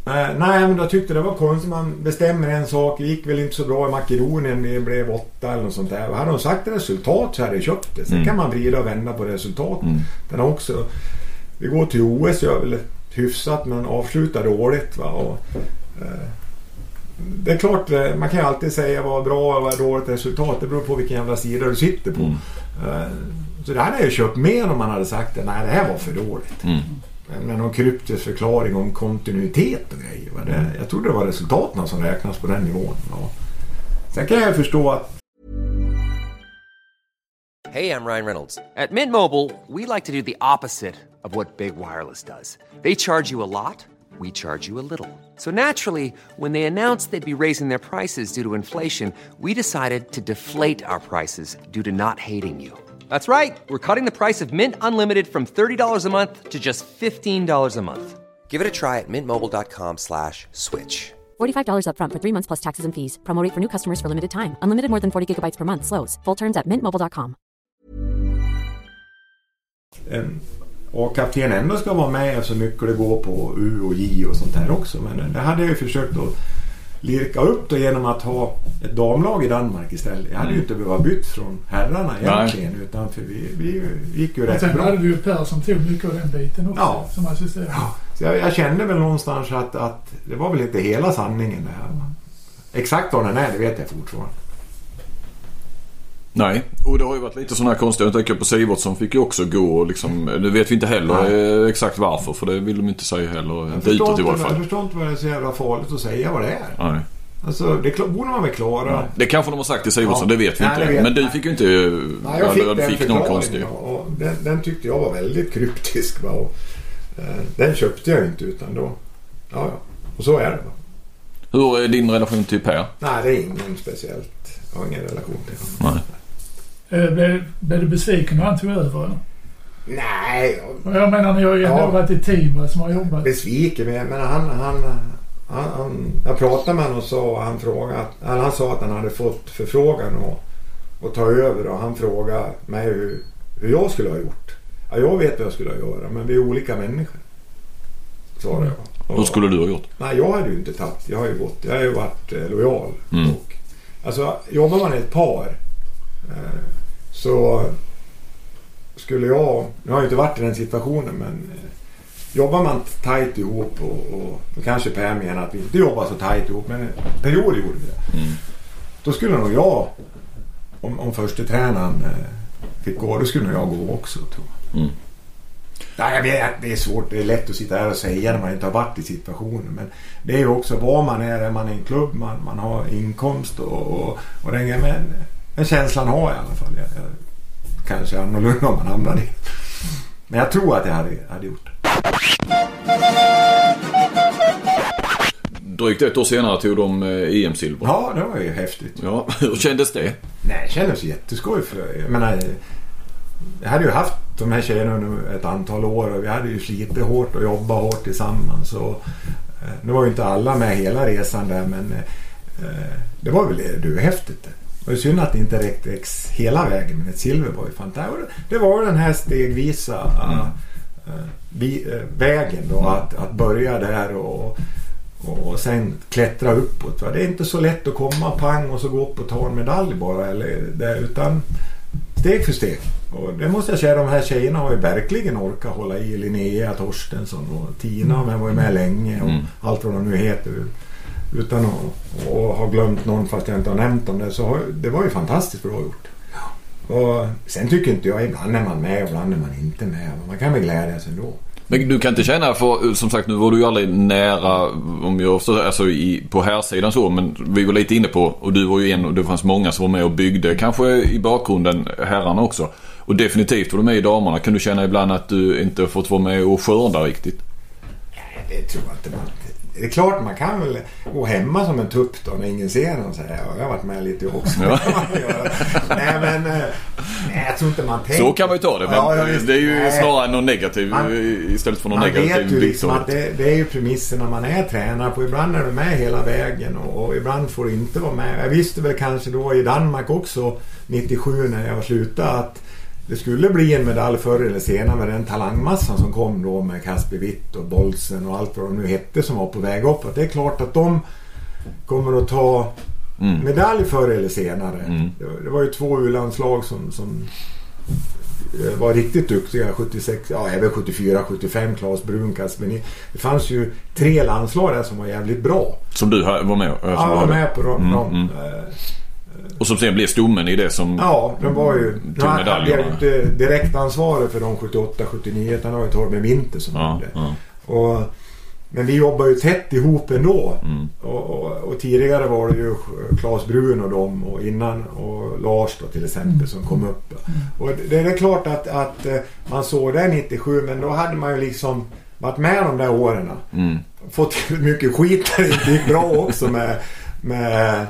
Eh, nej, men jag tyckte det var konstigt. Man bestämmer en sak. Det gick väl inte så bra i Makedonien. Det blev åtta eller något sånt där. Hade de sagt resultat så hade jag köpt det. Sen Mm. kan man vrida och vända på resultaten. Mm. Den också... Vi går till OS, gör väl hyfsat men avslutar dåligt. Va? Och, eh, det är klart, eh, man kan ju alltid säga vad bra och vad dåligt resultat. Det beror på vilken jävla sida du sitter på. Mm. Eh, så det hade jag ju köpt mer om man hade sagt att nej det här var för dåligt. Mm med någon kryptisk förklaring om kontinuitet och grejer. Det, jag trodde det var resultaten som räknas på den nivån. Och Sen kan jag förstå att Hej, jag Ryan Reynolds. På Mint Mobile, we like to do the opposite of what Big Wireless does. They charge you a lot, we charge you a little. So naturally, when they announced they'd be raising their prices due to inflation, we decided to deflate our prices due to not hating you. That's right. We're cutting the price of Mint Unlimited from $30 a month to just $15 a month. Give it a try at mintmobile.com slash switch. $45 upfront for three months plus taxes and fees. Promo rate for new customers for limited time. Unlimited more than 40 gigabytes per month. Slows. Full terms at mintmobile.com. en ehm, A-kapten ändå ska vara med så mycket det går på U och J och sånt här också. Men eh, det hade jag ju försökt att lirka upp då genom att ha ett damlag i Danmark istället. Jag hade ju inte behövt bytt från herrarna egentligen utan för vi, vi gick ju Och rätt sen bra. hade du ju Per som tog mycket av den biten också Ja. som assisterande. Ja, så jag, jag kände väl någonstans att, att det var väl inte hela sanningen det här. Exakt vad den är, det vet jag fortfarande. Nej, och det har ju varit lite sådana här konstiga. Jag tänker på Sivert som fick ju också gå och liksom. Nu vet vi inte heller eh, exakt varför för det vill de inte säga heller. Jag Inte förstår, utåt i varje jag fall. förstår inte vad det är så jävla farligt att säga vad det är. Nej. Alltså, det borde man väl klara. Det kanske de har sagt till Sivertsson, Ja. det vet vi Nej, inte. vet Men du jag. fick ju inte... Nej, jag fick eller den fick någon konstig. och, och den, den tyckte jag var väldigt kryptisk. Va? Och, eh, den köpte jag inte utan då... Ja, ja. Och så är det. Va? Hur är din relation till Per? Nej, det är ingen speciellt. Jag har ingen relation till honom. Nej. Eh, Blev, blev du besviken när han tog över? Nej, jag Och Jag menar ni har ju ändå Ja. varit ett team som har jobbat. besviken. Men jag menar, han, han, han, han... Jag pratade med honom och sa, och han, frågade, att- eller han sa att han hade fått förfrågan att, att ta över och han frågade mig hur, hur jag skulle ha gjort. Ja, jag vet vad jag skulle ha gjort men vi är olika människor. Svarade jag. Och- Hur skulle du ha gjort? Nej, jag hade ju inte tagit. Jag har ju gått. Jag har ju varit eh, lojal. Mm. Och, alltså, jobbar man i ett par eh, så skulle jag... Nu har jag inte varit i den situationen men eh, jobbar man tajt ihop och, och då kanske Per menar att vi inte jobbar så tajt ihop men perioder gjorde vi det. Mm. Då skulle nog jag, om, om första tränaren eh, fick gå, då skulle nog jag gå också tror jag. Mm. Nej, jag vet, det är svårt. Det är lätt att sitta här och säga när man inte har varit i situationen. Men det är ju också vad man är. Är man i en klubb, man, man har inkomst och, och, och den grejen. Men känslan har jag i alla fall. Jag, jag, kanske annorlunda om man hamnar i. Men jag tror att jag hade, hade gjort det. Drygt ett år senare tog de eh, EM-silver. Ja, det var ju häftigt. Ja, hur kändes det? Nej, det kändes jätteskoj. För, jag menar, jag hade ju haft de här tjejerna under ett antal år och vi hade ju slitit hårt och jobbat hårt tillsammans. Och, eh, nu var ju inte alla med hela resan där men eh, det var väl du, häftigt. Det var synd att det inte räckte hela vägen men ett silver var ju fantastiskt. Det var den här stegvisa eh, eh, vi, eh, vägen då att, att börja där och och sen klättra uppåt. Va? Det är inte så lätt att komma pang och så gå upp och ta en medalj bara. Eller det, utan steg för steg. Och det måste jag säga, de här tjejerna har ju verkligen orkat hålla i. Linnea Torstensson och Tina men var ju med länge och Mm. allt vad de nu heter. Utan att och ha glömt någon fast jag inte har nämnt dem det. Så har, det var ju fantastiskt bra gjort. Och sen tycker inte jag, ibland är man med och ibland är man inte med. Men man kan väl glädjas ändå. Men du kan inte känna för som sagt nu var du ju aldrig nära om jag förstår, alltså i, på här sidan så men vi var lite inne på och du var ju en och det fanns många som var med och byggde kanske i bakgrunden herrarna också. Och definitivt var du med i damerna. Kan du känna ibland att du inte fått vara med och skörda riktigt? Det tror jag inte man... Det är klart man kan väl gå hemma som en tupp då när ingen ser och säga ja, jag har varit med lite också. Ja. Man nej men eh, nej, jag tror inte man tänker... Så kan man ju ta det men Ja, det är ju Nej. snarare någon negativ Man- istället för någon Man negativ vet ju liksom att det, det är ju premisserna man är tränare på. Ibland är du med hela vägen och, och ibland får du inte vara med. Jag visste väl kanske då i Danmark också 97 när jag slutade att det skulle bli en medalj förr eller senare med den talangmassan som kom då med Kasper Witt och Bolsen och allt vad de nu hette som var på väg uppåt. Det är klart att de kommer att ta Mm. medalj förr eller senare. Mm. Det, var- ju två U-landslag som, som eh, var riktigt duktiga 76, ja även 74, 75, Claes Kasper Ni- Det fanns ju tre landslag där som var jävligt bra. Som du var med och- Ja, jag var med på dem. Mm, mm. Och som sen blev stommen i det som Ja, de var ju... Tog hade jag ju inte direkt ansvaret för de 78, 79 utan det var ju Torben Winter som Ja, hade. ja. Och, men vi jobbar ju tätt ihop ändå. Mm. Och, och, och tidigare var det ju Claes Brun och dem och innan och Lars då till exempel som kom upp. Och det det är klart att, att eh, man såg det 97 men då hade man ju liksom varit med de där åren. Mm. Fått mycket skit där det inte gick bra också med, med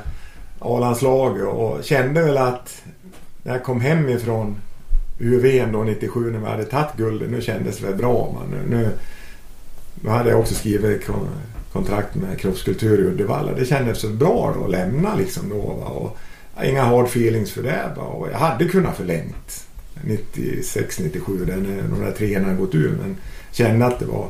A-landslaget och kände väl att när jag kom hem ifrån UVM då 97 när vi hade tagit guldet. Nu kändes det väl bra. Man. Nu, nu, nu hade jag också skrivit kontrakt med kroppskultur i Uddevalla. Det kändes så bra då att lämna liksom då. Va? Och, inga hard feelings för det. Va? Och jag hade kunnat förlängt 96, 97. Eh, när de där treorna gått ur. Men kände att det var...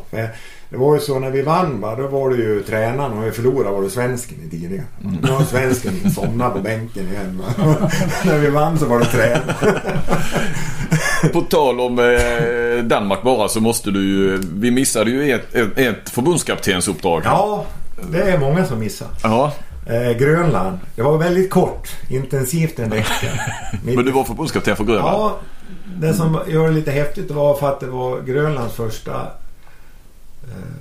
Det var ju så när vi vann va, då var det ju tränaren och vi förlorade var det svensken i tidigare. Nu har svensken somnat på bänken igen. När vi vann så var det tränaren. På tal om eh, Danmark bara så måste du ju... Vi missade ju ett, ett, ett förbundskaptensuppdrag. Ja, det är många som missar. Ja, Eh, Grönland. Det var väldigt kort. Intensivt en vecka. Mitt- men du var förbundskapten för Grönland? Ja, det som gör det lite häftigt var för att det var Grönlands första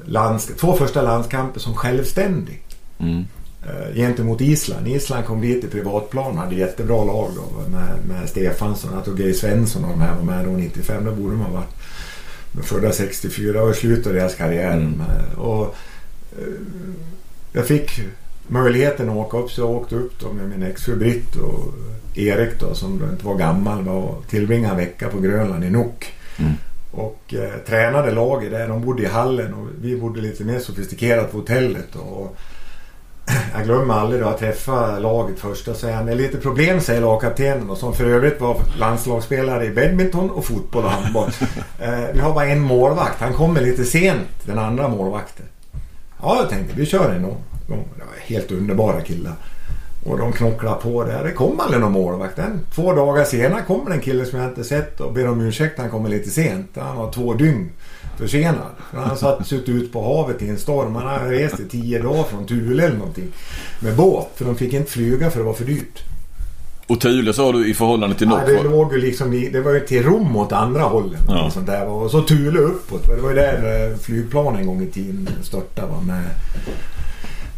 lands, två första landskamper som självständig. Mm. Eh, gentemot Island. Island kom dit i privatplan hade jättebra lag då med, med Stefansson, jag tror Geir Svensson och de här var med då 95. Då borde man varit födda 64 och slut av deras karriär. Mm. Och, eh, jag fick möjligheten att åka upp så jag åkte upp då med min exfru Britt och Erik då som då inte var gammal och tillbringade en vecka på Grönland i Nuuk. Mm. Och eh, tränade laget där. De bodde i hallen och vi bodde lite mer sofistikerat på hotellet. Och, jag glömmer aldrig då att träffa laget först och säga det är lite problem säger lagkaptenen och som för övrigt var landslagsspelare i badminton och fotboll och handboll. eh, vi har bara en målvakt. Han kommer lite sent den andra målvakten. Ja jag tänkte vi kör en gång. De var helt underbara killar. Och de knocklar på där. Det kom aldrig någon målvakt. Den, två dagar senare kommer en kille som jag inte sett och ber om ursäkt. Han kommer lite sent. Han var två dygn försenad. För Han satt suttit ut på havet i en storm. Han hade rest i tio dagar från Thule eller någonting. Med båt. För de fick inte flyga för det var för dyrt. Och Thule sa du i förhållande till Ja, Norge? det låg ju liksom i, Det var ju till Rom åt andra hållet. Ja. Ja. Sånt där. Och så Thule uppåt. Det var ju där eh, flygplanen en gång i tiden störtade. Va? Med,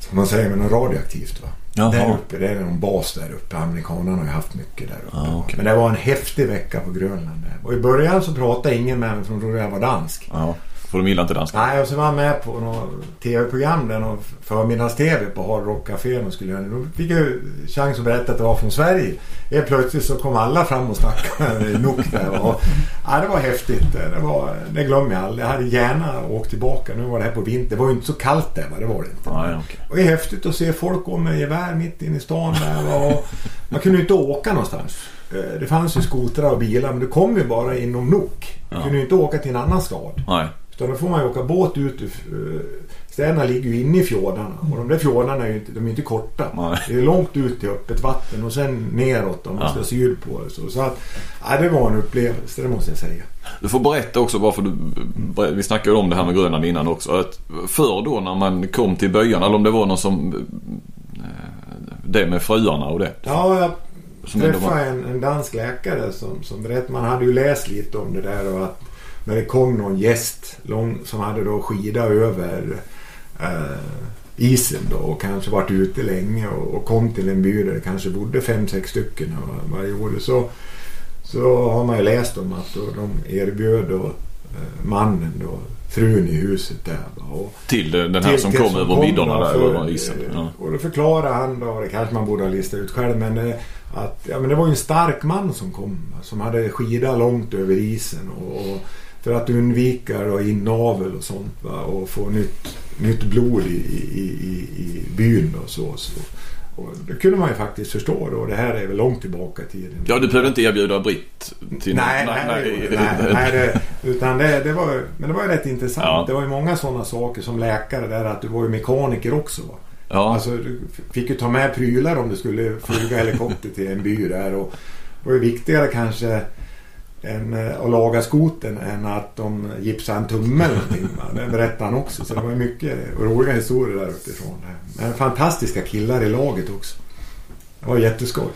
som man säger med något radioaktivt. Va? Jaha. Där uppe, det är någon bas där uppe. Amerikanerna har ju haft mycket där uppe. Ja, okej. Men det var en häftig vecka på Grönland. Och i början så pratade ingen med mig för de trodde jag var dansk. Ja, för de gillar inte danska. Nej, och så var jag med på något tv-program där, någon förmiddags-tv på Hard Rock Café skulle göra. Då fick jag chans att berätta att det var från Sverige. Helt plötsligt så kom alla fram och snackade Nuuk där. Och, ja, det var häftigt. Det, var, det glömmer jag aldrig. Jag hade gärna åkt tillbaka. Nu var det här på vintern. Det var ju inte så kallt där, va? det var det inte. Ja, okej. Och det är häftigt att se folk gå med gevär mitt inne i stan där. Och man kunde ju inte åka någonstans. Eh, Det fanns ju skotrar och bilar men du kom ju bara inom Nuuk. Du Ja. kunde ju inte åka till en annan stad. Nej. Utan då får man ju åka båt ut ur... eh, Städerna ligger ju inne i fjordarna. Och de där fjordarna är ju inte, de är inte korta. Nej. Det är långt ut till öppet vatten och sen neråt om man Ja. ska sydpå. det. Så, så att, ja, det var en upplevelse, det måste jag säga. Du får berätta också varför du... Vi snackade ju om det här med Grönland innan också. Att förr då när man kom till byarna, eller om det var någon som... eh, Det med fruarna och det. Ja, jag träffade var, en, en dansk läkare som, som berättade. Man hade ju läst lite om det där och att när det kom någon gäst lång, som hade då skida över eh, isen då och kanske varit ute länge och, och kom till en by där det kanske bodde fem, sex stycken var- varje år. Så, så har man ju läst om att då de erbjöd då eh, mannen då frun i huset där. Och, till den här till- som till kom som över vidderna där för, över isen. eh, Ja. Och då förklarar han då, det kanske man borde ha listat ut själv, men eh, att ja, men det var ju en stark man som kom. Som hade skida långt över isen. Och, och för att undvika då, inavel och sånt va, och få nytt, nytt blod i, i, i, i byn och så. så. Och det kunde man ju faktiskt förstå då. Det här är väl långt tillbaka i tiden. ja, du behövde inte erbjuda Britt till Nej, nej, nej, nej, nej det, utan det, det var, men det var ju rätt intressant. Ja. Det var ju många sådana saker som läkare där att du var ju mekaniker också. Ja, Alltså du fick ju ta med prylar om du skulle flyga helikopter till en by där. Och det var ju viktigare kanske än eh, att laga skoten än att de gipsade en tumme eller någonting. Va? Det berättade han också. Så det var ju mycket roliga historier där uppifrån. Men fantastiska killar i laget också. Det var jätteskoj.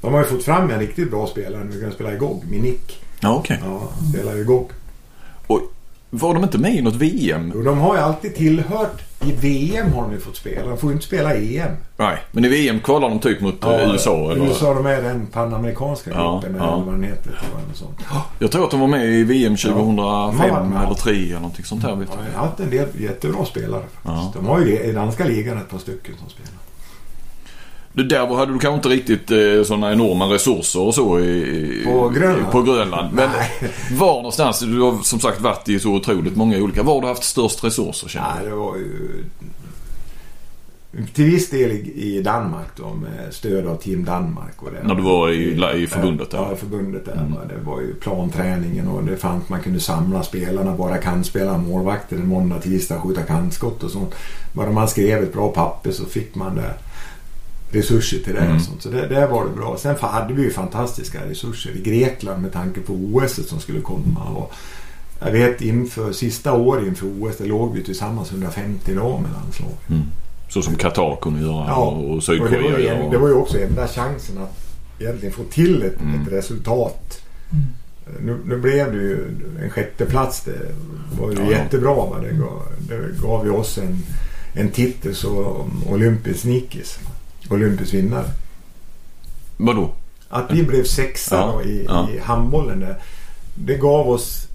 De har ju fått fram en riktigt bra spelare nu. kan spela i GOG. Minik. ja okej. Ja, han spelar i GOG. Var de inte med i något VM? Jo, de har ju alltid tillhört... I VM har de ju fått spela. De får ju inte spela i EM. Nej, men i VM kvalar de typ mot eh, USA eller? USA de är den panamerikanska Ja, gruppen. ja. eller vad den heter. eller sånt. Jag tror att de var med i VM 2005 Ja. Ja. eller 3 eller någonting sånt här. Vet Ja, jag har haft en del jättebra spelare faktiskt. Ja. De har ju i danska ligan ett par stycken som spelar. Du, där hade du kanske inte riktigt eh, sådana enorma resurser och så i, På Grönland? På Grönland. Men Nej. var någonstans, du har som sagt varit i så otroligt många olika. Var har du haft störst resurser känner Nej, du? det var ju... till viss del i, Danmark då med stöd av Team Danmark. Och det. När du var i, i förbundet där? Ja, i förbundet där. Mm. Det var ju planträningen och det fanns man kunde samla spelarna, bara kantspelare, målvakter en måndag, tisdag, skjuta kantskott och sånt. Bara man skrev ett bra papper så fick man det resurser till det Mm. och sånt. Så det, det var det bra. Sen hade vi ju fantastiska resurser i Grekland med tanke på OS som skulle komma. Och jag vet inför sista året inför OS, det låg vi tillsammans 150 lag med landslag. Mm. Så som Qatar kunde göra Ja, och, och Och det, var Sydkorea ju, gör. en- det var ju också enda chansen att egentligen få till ett, Mm. ett resultat. Nu, nu blev det ju en sjätte plats. Det var ju Ja. jättebra. Va? Det, gav, det gav ju oss en, en titel som olympisk snikis. Olympisk vinnare. Vadå? Att vi blev sexa Ja, i, ja. i handbollen där. Det gav oss,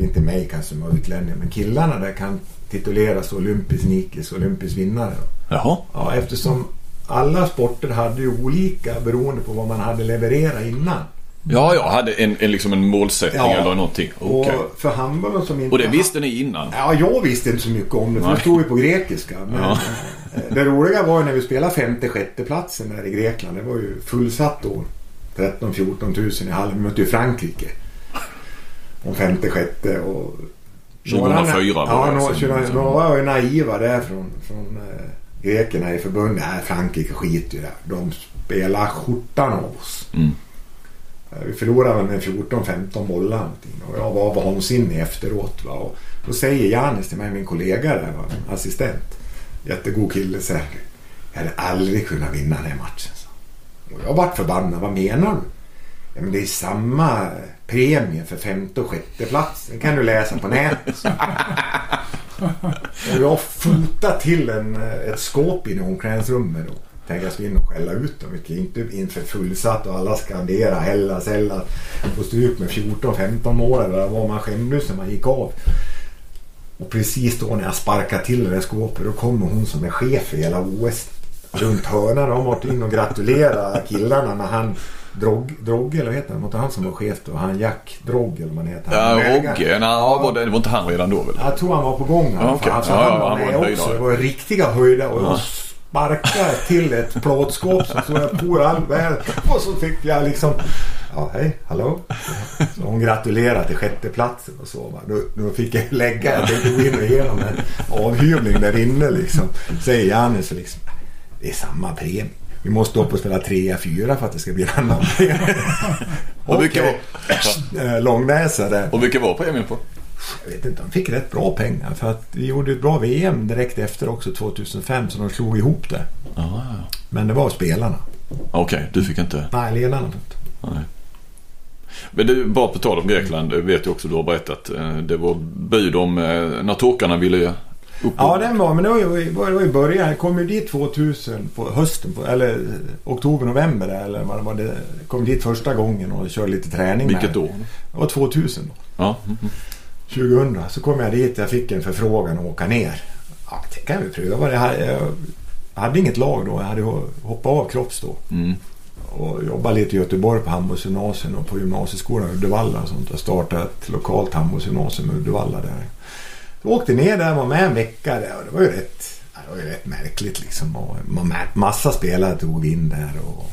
inte, mig kanske som var utlänning, men killarna där kan tituleras olympisk nikis, olympisk vinnare. Då. Jaha. Ja, eftersom alla sporter hade ju olika beroende på vad man hade levererat innan. Ja, jag hade en, en, liksom en målsättning Ja. eller någonting. Okej. Och för handbollen som inte... Och det visste ni innan? Ja, jag visste inte så mycket om det för det stod ju på grekiska. Men Ja. Eh, det roliga var ju när vi spelade femte, sjätte platsen där i Grekland. Det var ju fullsatt då. 13-14 tusen i hallen. Vi mötte ju Frankrike. Om femte, sjätte och... 2004 var Ja, det några, alltså. 20, några var ju naiva där från, från eh, grekerna i förbundet. Nej, Frankrike skiter ju där. De spelar skjortan av oss. Mm. Eh, Vi förlorade med 14-15 bollar någonting. och jag var vansinnig efteråt. Va? Och då säger Janis till mig, min kollega där, va? assistent. Jättegod kille säger Jag hade aldrig kunnat vinna den här matchen. Så. Och jag vart förbannad. Vad menar du? Ja, men det är samma premie för femte och sjätte plats. Den kan du läsa på nätet. så. och jag fotade till en, ett skåp inne i omklädningsrummet då. Tänkte jag ska in och skälla ut dem. Vi inte inför fullsatt och alla skandera Hellas, Hellas. Och stryk med 14-15 mål eller vad var man skämdes när man gick av. Och precis då när jag sparkade till det där skåpet då kommer hon som är chef för hela OS runt hörnan. De har varit in och gratulerat killarna när han Drog, Drogge eller heter han? Var han som var chef då. Han Jack Drogge eller vad han heter. Ja, Han. Rogge. Nej, var det, var inte han redan då väl? Jag tror han var på gång alla Ja, fall. Alltså, Ja, han ja, var han var med en också. höjdare. Det var riktiga höjder. Och Ja. Jag sparkade till ett plåtskåp så stod jag på all väl. Och så fick jag liksom... Ja, hej, hallå. Så hon gratulerade till sjätteplatsen och så. Då, då fick jag lägga, jag tänkte gå in och ge dem en avhyvling där inne liksom. Säger Janne så liksom. Det är samma premie. Vi måste upp och spela trea, fyra för att det ska bli en annan premie. Okej. Eh, Långnäsa där. Och vilka var premien på? Jag vet inte, de fick rätt bra pengar. För att vi gjorde ett bra VM direkt efter också 2005 så de slog ihop det. Ah, Men det var spelarna. Okej, du fick inte... Nej, ledarna fick inte. Nej. Men du, bara på tal om Grekland. Det vet jag också du har berättat. eh, Det var bud om eh, när turkarna ville upp Ja, den var, men det var ju, var i början. Jag kom ju dit 2000 på hösten, på, eller oktober, november eller vad det var. Det, kom dit första gången och körde lite träning Vilket med. år? Det var 2000 då. Ja. mm, mm. 2000. Så kom jag dit. Jag fick en förfrågan att åka ner. Ja, det kan vi pröva. Jag hade, jag hade inget lag då. Jag hade hoppat av kropps då. Mm. och jobbade lite i Göteborg på handbollsgymnasium och på gymnasieskolan i Uddevalla och sånt. Jag startade ett lokalt handbollsgymnasium i Uddevalla där. Jag åkte ner där, var med en vecka där och det var ju rätt, det var ju rätt märkligt liksom. Och ma- massa spelare tog in där och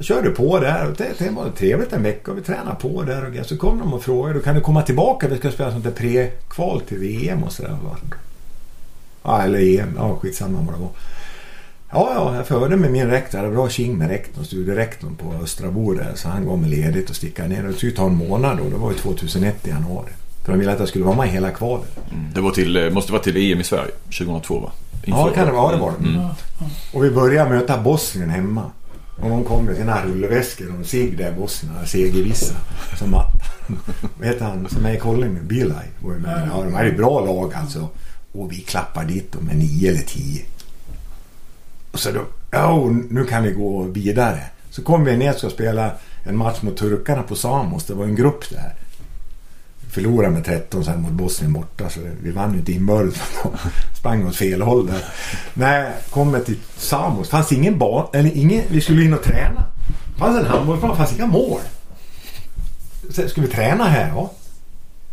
körde på där och det, det var trevligt en vecka och vi tränade på där och så kom de och frågade, kan du komma tillbaka? Vi ska spela sånt där pre-kval till VM och sådär. Ja, eller EM, ja skitsamma vad det var. Ja, ja, jag förde med min rektor. Jag hade bra king med rektorn, studierektorn på Östrabo där. Så han gav mig ledigt och sticka ner. Det skulle ta en månad då. Det var ju 2001 i januari. För de ville att jag skulle vara med hela kvalet. Mm. Det var till, eh, måste vara till EM i Sverige 2002 va? Ja, det kan det vara. Det var det. Mm. Och vi började möta Bosnien hemma. Och de kom med sina rullväskor och sig där Bosnien, segervissa. Som att, Vad heter han som är i Colling? Bilaj var ju med. Ja, de hade ju bra lag alltså. Och vi klappar dit dem med nio eller tio. Och så då, ja nu kan vi gå vidare. Så kom vi ner och ska spela en match mot turkarna på Samos. Det var en grupp där. Förlorade med 13 sen mot Bosnien borta så vi vann ju inte inbördes. Sprang åt fel håll där. Nej, kommer till Samos. Fanns ingen barn, eller ingen, vi skulle in och träna. Fanns en handbollsplan, fanns inga mål. Så ska vi träna här? Ja.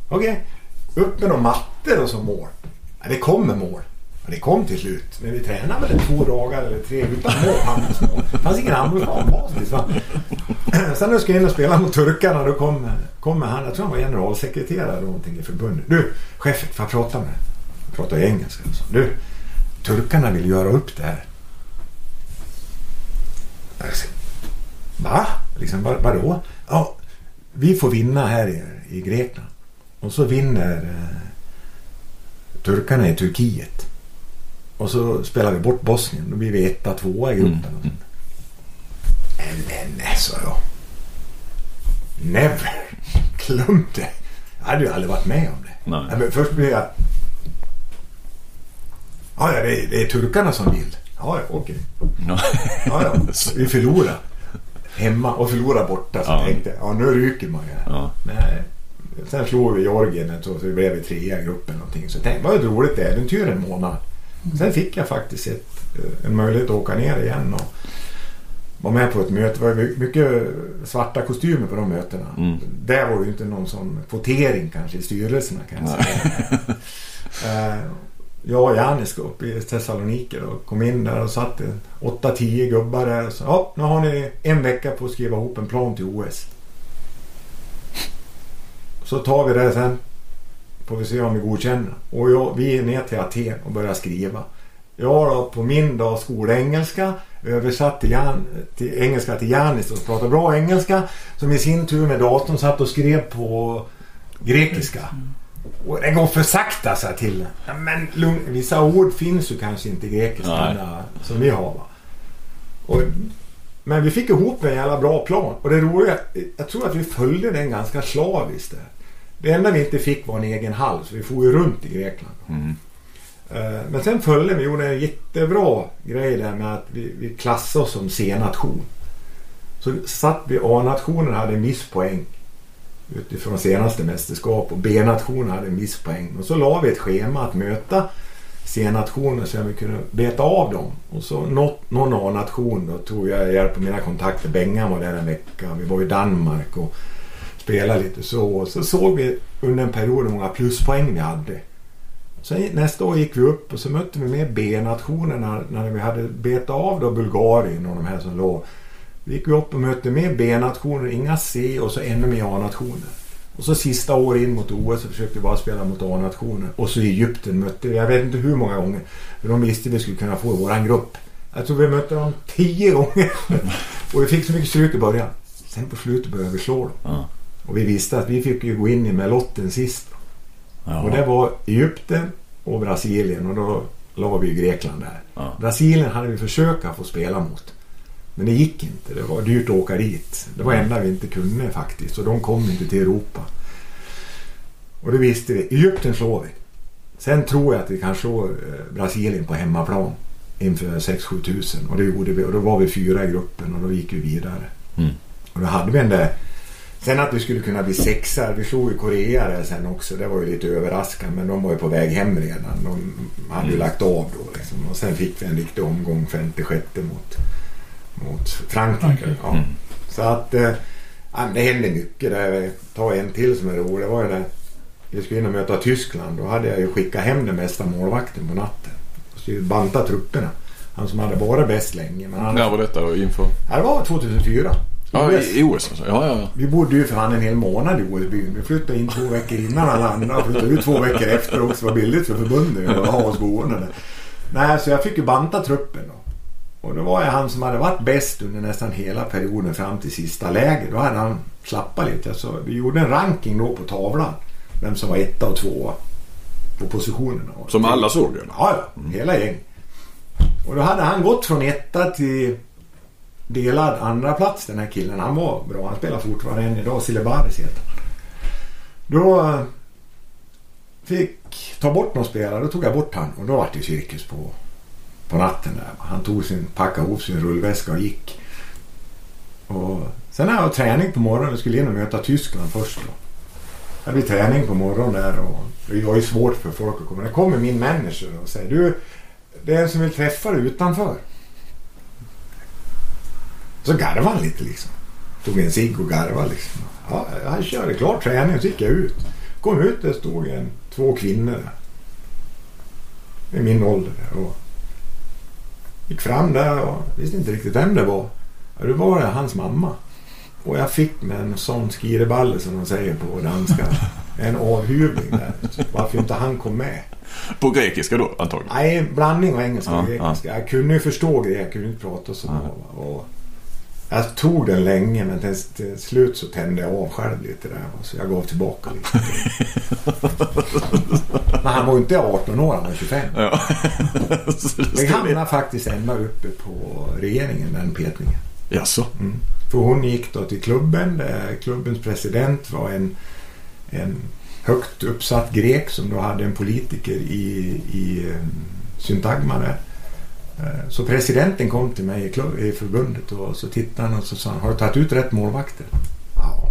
Okej. Upp med några mattor och så mål. Ja, det kommer mål. Det kom till slut. Men vi tränade väl två dagar eller tre utan mål. handbollsmål. Det fanns ingen handbollsbasis. va. Sen när jag skulle in och spela mot turkarna då kom, kom han, jag tror han var generalsekreterare eller någonting i förbundet. Du, chefen, får jag prata med dig? Jag pratar ju engelska. så. Du, turkarna vill göra upp det här. Va? Liksom, vad, vadå? Ja, vi får vinna här i, i Grekland. Och så vinner eh, turkarna i Turkiet. Och så spelar vi bort Bosnien. Då blir vi etta, tvåa i gruppen. Mm, Nej, nej, nej, sa jag. Never. Glöm det. Jag hade ju aldrig varit med om det. Nej. Men först blev jag... Ja, ja, det är, det är turkarna som vill. Ja, ja, okej. Ja. Ja. Vi förlorar. Hemma och förlorar borta. Så Ja. tänkte ja nu ryker man ju. Ja. Nej. Sen slog vi Georgien så blev vi trea i gruppen. Någonting. Så tänkte, vad ett roligt äventyr en månad. Sen fick jag faktiskt ett, eh, en möjlighet att åka ner igen och vara med på ett möte. Det var mycket svarta kostymer på de mötena. Mm. Det var ju inte någon sån kvotering kanske i styrelserna kan jag säga. Eh, jag och Janis ska upp i Thessaloniki och kom in där och satt en 8-10 gubbar där. Så, ja, nu har ni en vecka på att skriva ihop en plan till OS. Så tar vi det sen. Får vi se om vi godkänner. Och jag, vi är ner till Aten och börjar skriva. Jag då på min dag skolengelska översatt till, Jan, till engelska till Janis som pratar bra engelska. Som i sin tur med datorn satt och skrev på grekiska. Och det går för sakta sa jag till ja, Men lugn, vissa ord finns ju kanske inte i grekiska Nej. där, som vi har. Va? Och, men vi fick ihop en jävla bra plan. Och det roliga, jag tror att vi följde den ganska slaviskt. Där. Det enda vi inte fick var en egen hall, så vi får ju runt i Grekland. Mm. Eh, Men sen följde vi, gjorde en jättebra grej där med att vi, vi klassade oss som C-nation. Så satt vi, A-nationen hade en viss poäng utifrån senaste mästerskap och B-nationen hade en viss poäng. Och så la vi ett schema att möta C-nationer så att vi kunde beta av dem. Och så något, någon A-nation då tog jag hjälp av mina kontakter. Bengan var där en vecka. Vi var i Danmark och spelade lite så. Och så såg vi under en period hur många pluspoäng vi hade. Sen nästa år gick vi upp och så mötte vi med B-nationerna när vi hade betat av då Bulgarien och de här som låg. Vi gick upp och mötte med B-nationer, inga C och så ännu mer A-nationer. Och så sista året in mot OS så försökte vi bara spela mot A-nationer. Och så Egypten mötte vi, jag vet inte hur många gånger. För de visste vi skulle kunna få i våran grupp. Jag tror vi mötte dem tio gånger. och vi fick så mycket stryk i början. Sen på slutet började vi slå dem. Ja. Och vi visste att vi fick ju gå in med lotten sist. Ja. Och det var Egypten och Brasilien och då la vi ju Grekland där. Ja. Brasilien hade vi försökt att få spela mot. Men det gick inte. Det var dyrt att åka dit. Det var det enda vi inte kunde faktiskt. Och de kom inte till Europa. Och det visste vi. Egypten slår vi. Sen tror jag att vi kan slå eh, Brasilien på hemmaplan. Inför 6-7 tusen. Och det gjorde vi. Och då var vi fyra i gruppen och då gick vi vidare. Mm. Och då hade vi en där Sen att vi skulle kunna bli sexa, vi slog ju Korea där sen också. Det var ju lite överraskande men de var ju på väg hem redan. De hade ju lagt av då liksom. Och sen fick vi en riktig omgång 56 mot, mot Frankrike. Frankrike. Ja. Så att ja, men det hände mycket där. Ta en till som är rolig. Det var ju där vi skulle in och möta Tyskland. Då hade jag ju skickat hem den bästa målvakten på natten. Och skulle banta trupperna. Han som hade varit bäst länge. Men han, När var detta då? Inför? Ja, det var 2004. Ja, i i OS alltså. Ja, ja, ja. Vi bodde ju för fan en hel månad i OS-byn. Vi flyttade in två veckor innan alla andra flyttade ut två veckor efter också. Det var billigt för förbundet att ha oss boende där. Nej, så jag fick ju banta truppen då. Och då var jag han som hade varit bäst under nästan hela perioden fram till sista läger. Då hade han slappat lite. Så vi gjorde en ranking då på tavlan. Vem som var etta och tvåa på positionerna. Som alla såg eller? Ja, ja. Hela gäng. Och då hade han gått från etta till delad andra plats den här killen. Han var bra. Han spelar fortfarande än idag. Silibaris heter han. Då eh, fick ta bort någon spelare. Då tog jag bort han och då var det cirkus på, på natten där. Han tog sin, packade ihop sin rullväska och gick. Och sen hade jag träning på morgonen. Jag skulle in och möta Tyskland först då. Det blir träning på morgonen där och det var ju svårt för folk att komma. Det kommer min manager och säger du, det är en som vill träffa dig utanför. Så garvade han lite liksom. Tog en cigg och garvade liksom. Ja, han körde klart träningen så gick jag ut. Kom ut, där stod en, två kvinnor i min ålder. Och gick fram där och visste inte riktigt vem det var. Ja, det var det hans mamma. Och jag fick med en sån skireballe som de säger på danska. En avhyvling där. Varför inte han kom med. På grekiska då antagligen? Nej, en blandning av engelska och Ja, grekiska. Jag kunde ju förstå grek, jag kunde inte prata så bra. va. Jag tog den länge men till, till slut så tände jag av själv lite där. Så jag gav tillbaka lite. men han var ju inte 18 år, han var 25. Ja. Det hamnade faktiskt ända uppe på regeringen den petningen. Jaså? För hon gick då till klubben där klubbens president var en, en högt uppsatt grek som då hade en politiker i, i eh, syntagma där. Eh, Så presidenten kom till mig i, förbundet och så tittade han och så sa han, har du tagit ut rätt målvakter? Ja.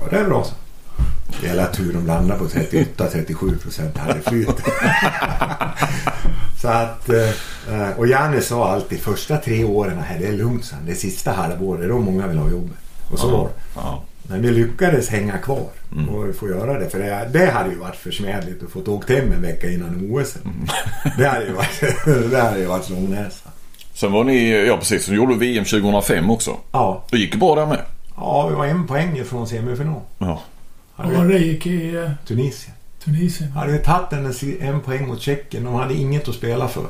Ja, det är bra så. Jävla tur de landade på 38-37 procent hade flyt. så att, eh, och Janne sa alltid första tre åren här, det är lugnt sen. Det sista halvåret, det är då många vill ha jobbet. Och så var det. Men vi lyckades hänga kvar och få göra det. För det, det hade ju varit försmädligt att få åkt hem en vecka innan OS. Det hade ju varit, det hade ju varit långnäsa. Sen var ni, ja precis, så gjorde du VM 2005 också. Ja, Det gick ju bra där med. ja, vi var en poäng ifrån semifinal. Ja. Och Hade det gick i eh, Tunisien. Tunisien. Hade vi tagit en, en poäng mot Tjeckien, de hade inget att spela för.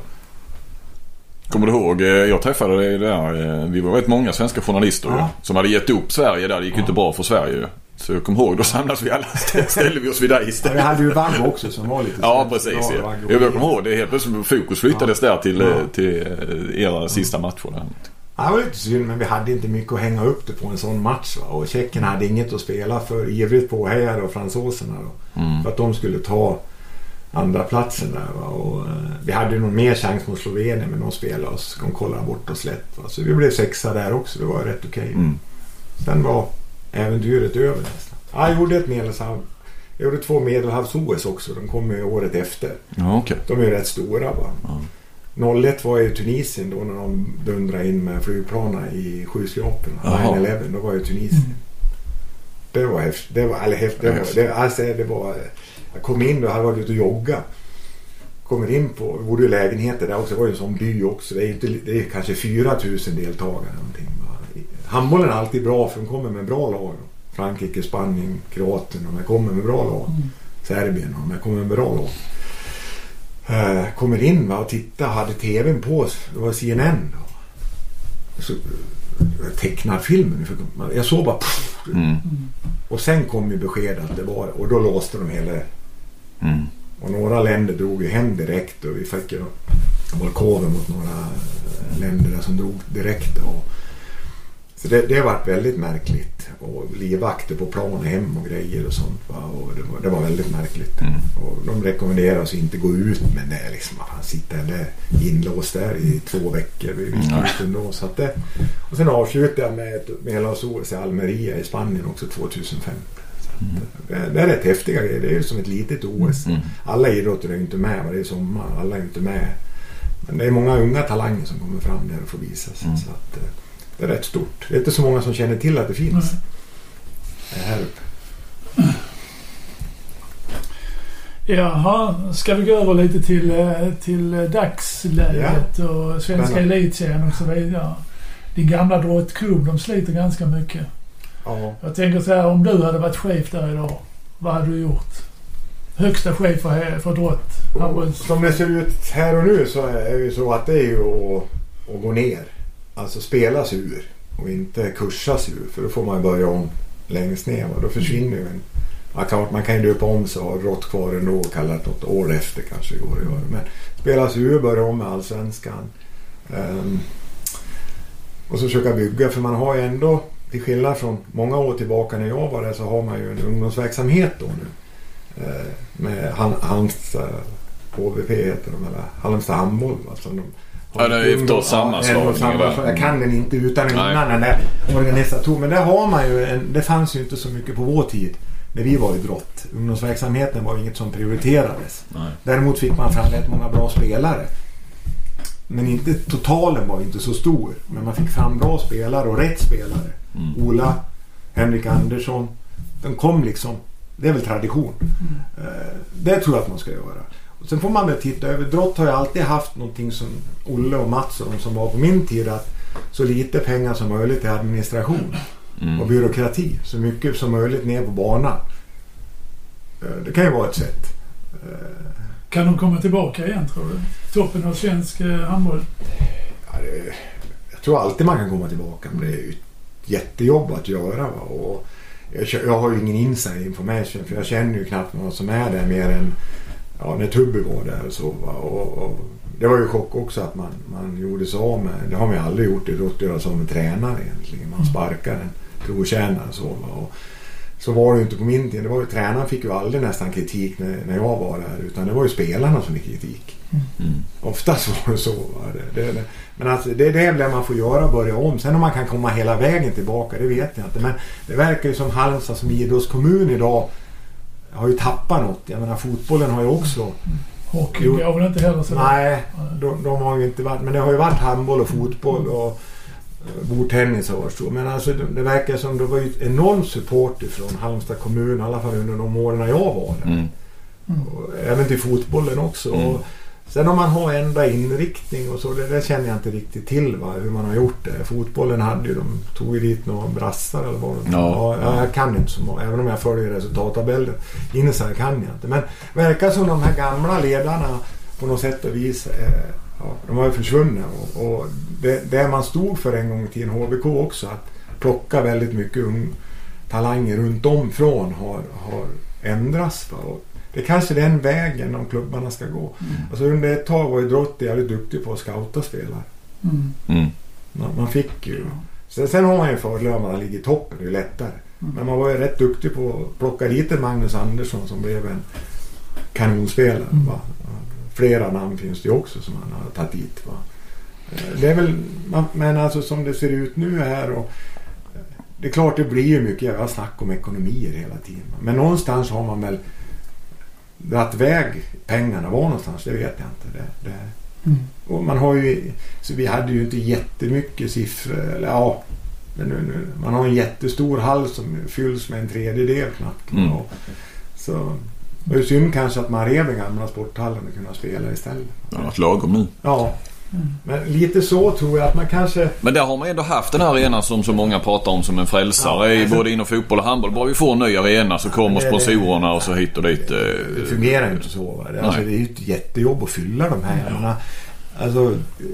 Kommer du ihåg, eh, jag träffade dig där, eh, vi var rätt många svenska journalister Ja. som hade gett upp Sverige där. Det gick ju inte bra för Sverige. Så jag kommer ihåg, då samlades vi alla, ställde vi oss vid dig Ja, vi istället. hade ju Vaggo också som var lite Ja precis. Ja, Ja. Jag kommer ihåg det helt plötsligt fokus flyttades där till, Ja. eh, till era sista matcher där. Ja, det var lite synd, men vi hade inte mycket att hänga upp det på en sån match. Va? Och Tjeckien hade inget att spela för. Ivrigt påhejade av fransoserna då. För att de skulle ta andra platsen där. Va? Och, eh, vi hade någon mer chans mot Slovenien, men de spelade oss. De kollade bort oss lätt. Va? Så vi blev sexa där också. Det var rätt okej. Mm. Sen var äventyret över nästan. Ja, jag gjorde ett medelhav. Jag gjorde två medelhavs-OS också. De kom ju året efter. Ja okej. De är ju rätt stora va. 01 var ju Tunisien då när de dundrade in med flygplanen i skyskraporna. Jaha. 9-11, då var ju Tunisien. Det var häftigt. Det var, eller häftigt. Det var, det, alltså, det var, jag kom in då, hade varit ute och jogga. Kommer in på, vi bodde i lägenheter där också. Det var ju en sån by också. Det är, inte, det är kanske 4000 deltagare någonting. Handbollen är alltid bra för de kommer med bra lag. Frankrike, Spanien, Kroatien. De kommer med bra lag. Serbien. De kommer med bra lag. Eh, kommer in va, och tittar, hade tvn på oss. Det var CNN. Då. Så, eh, tecknad film. Jag såg bara... Pff, Mm. och sen kom ju besked att det var Och då låste de hela... Mm. Och några länder drog ju hem direkt och vi fick ju Volkoven mot några eh, länder där som drog direkt. Och, så det, det var väldigt märkligt. Och livvakter på plan hem och grejer och sånt. Va? Och det, var, det var väldigt märkligt. Mm. Och de rekommenderar oss inte gå ut men det är liksom att han sitter där inlåst där i två veckor. Vi gick Mm. ut ändå. Så att det, och sen avslutade jag med ett Medelhavs-OS i Almeria i Spanien också 2005. Att Det, är rätt häftiga grejer. Det är ju som ett litet OS. Mm. Alla idrotter är ju inte med. va? Det är sommar. Alla är inte med. Men det är många unga talanger som kommer fram där och får visa sig. Mm. Så att, eh, det är rätt stort. Det är inte så många som känner till att det finns. Det är här uppe. Jaha, ska vi gå över lite till, eh, till dagsläget och svenska elitserien och så vidare. Din gamla drottklubb, de sliter ganska mycket. Ja. Jag tänker så här, om du hade varit chef där idag, vad hade du gjort? Högsta chef för, för drott? handbolls- Som det ser ut här och nu så är det ju så att det är ju att, att gå ner. Alltså spela sig ur och inte kursa sig ur. För då får man börja om längst ner. va. Då försvinner ju en... Ja, klart, man kan ju döpa om sig och ha rått kvar ändå och kalla det något år efter kanske går att göra. Men spela sig ur, börja om med allsvenskan. Ehm, och så försöka bygga för man har ju ändå till skillnad från många år tillbaka när jag var där så har man ju en ungdomsverksamhet då nu. Eh, med Halmstad HVP heter de eller Halmstad handboll. Alltså de, Ja, det är efter ungdom- sammanslagningen en och samma- där. Jag kan den inte utan och innan den där organisatorn. Men där har man ju en, det fanns ju inte så mycket på vår tid när vi var idrott. Ungdomsverksamheten var inget som prioriterades. Nej. Däremot fick man fram rätt många bra spelare. Men inte, totalen var inte så stor. Men man fick fram bra spelare och rätt spelare. Mm. Ola, Henrik Andersson. De kom liksom. Det är väl tradition. Eh, Det tror jag att man ska göra. sen får man väl titta över. Drott har ju alltid haft någonting som Olle och Mats och de som var på min tid att så lite pengar som möjligt till administration Mm. och byråkrati. Så mycket som möjligt ner på banan. Eh, Det kan ju vara ett sätt. Kan de komma tillbaka igen tror du? Toppen av svensk eh, handboll? Ja, det, jag tror alltid man kan komma tillbaka men det är ju ett jättejobb att göra. Och jag, jag har ju ingen inside information för jag känner ju knappt någon som är där mer än ja, när Tubby var där och så. Och, och, det var ju chock också att man, man gjorde sig av med, det har man ju aldrig gjort i Rott, göra sig av med tränare egentligen. Man sparkar en trotjänare och så. Och, så var det ju inte på min tid. Det var ju, tränaren fick ju aldrig nästan kritik när, när jag var där utan det var ju spelarna som fick kritik. Mm. Oftast var det så. Det, det, det. Men alltså, det är det man får göra, börja om. Sen om man kan komma hela vägen tillbaka, det vet jag inte. Men det verkar ju som Halmstad som idrottskommun idag har ju tappat något. Jag menar fotbollen har ju också... Hockey Jo. går väl inte heller så Nej, de, de har ju inte varit... Men det har ju varit handboll och fotboll och bordtennis har varit så. Men alltså det, det verkar som det var ju ett enormt support ifrån Halmstad kommun, i alla fall under de åren jag var där. Mm. Och även till fotbollen också. Mm. Och sen om man har ändra inriktning och så, det, det känner jag inte riktigt till va, hur man har gjort det. Fotbollen hade ju, de tog ju dit några brassar eller vad Ja. ja, Jag kan inte så många, även om jag följer resultattabellen. Inside kan jag inte. Men verkar som de här gamla ledarna på något sätt och vis, eh, ja, de har ju försvunnit. Och, och det, det man stod för en gång i tiden, HBK också, att plocka väldigt mycket ung talanger runt om från har, har ändrats. Va? Och det är kanske den vägen de klubbarna ska gå. Alltså under ett tag var ju Drotti jävligt duktig på att scouta spelare. Mm. Mm. Man, man fick ju... Sen, sen har man ju en fördel om man ligger i toppen, det är ju lättare. Men man var ju rätt duktig på att plocka dit en Magnus Andersson som blev en kanonspelare. Mm. Flera namn finns det ju också som han har tagit dit. Va? Eh, Det är väl, man- men alltså som det ser ut nu här och eh, det är klart det blir ju mycket jävla snack om ekonomier hela tiden. va. Men någonstans har man väl dragit iväg pengarna. Var någonstans, det vet jag inte. Det, det, Mm. och man har ju, så vi hade ju inte jättemycket siffror. Eller ja, men nu, nu, man har en jättestor hall som fylls med en tredjedel knappt. Mm. Och, så det är synd kanske att man rev den gamla sporthallen och kunna spela istället. Det har varit lagom nu. Ja, Mm. men lite så tror jag att man kanske... Men där har man ändå haft den här arenan som så många pratar om som en frälsare. Ja, i alltså- både inom fotboll och handboll. Bara vi får en ny arena så kommer det- det- sponsorerna och så hit och dit. Det eh, fungerar ju inte så. Va? Det, alltså, det är ju ett jättejobb att fylla de här. Menar, Alltså, eh,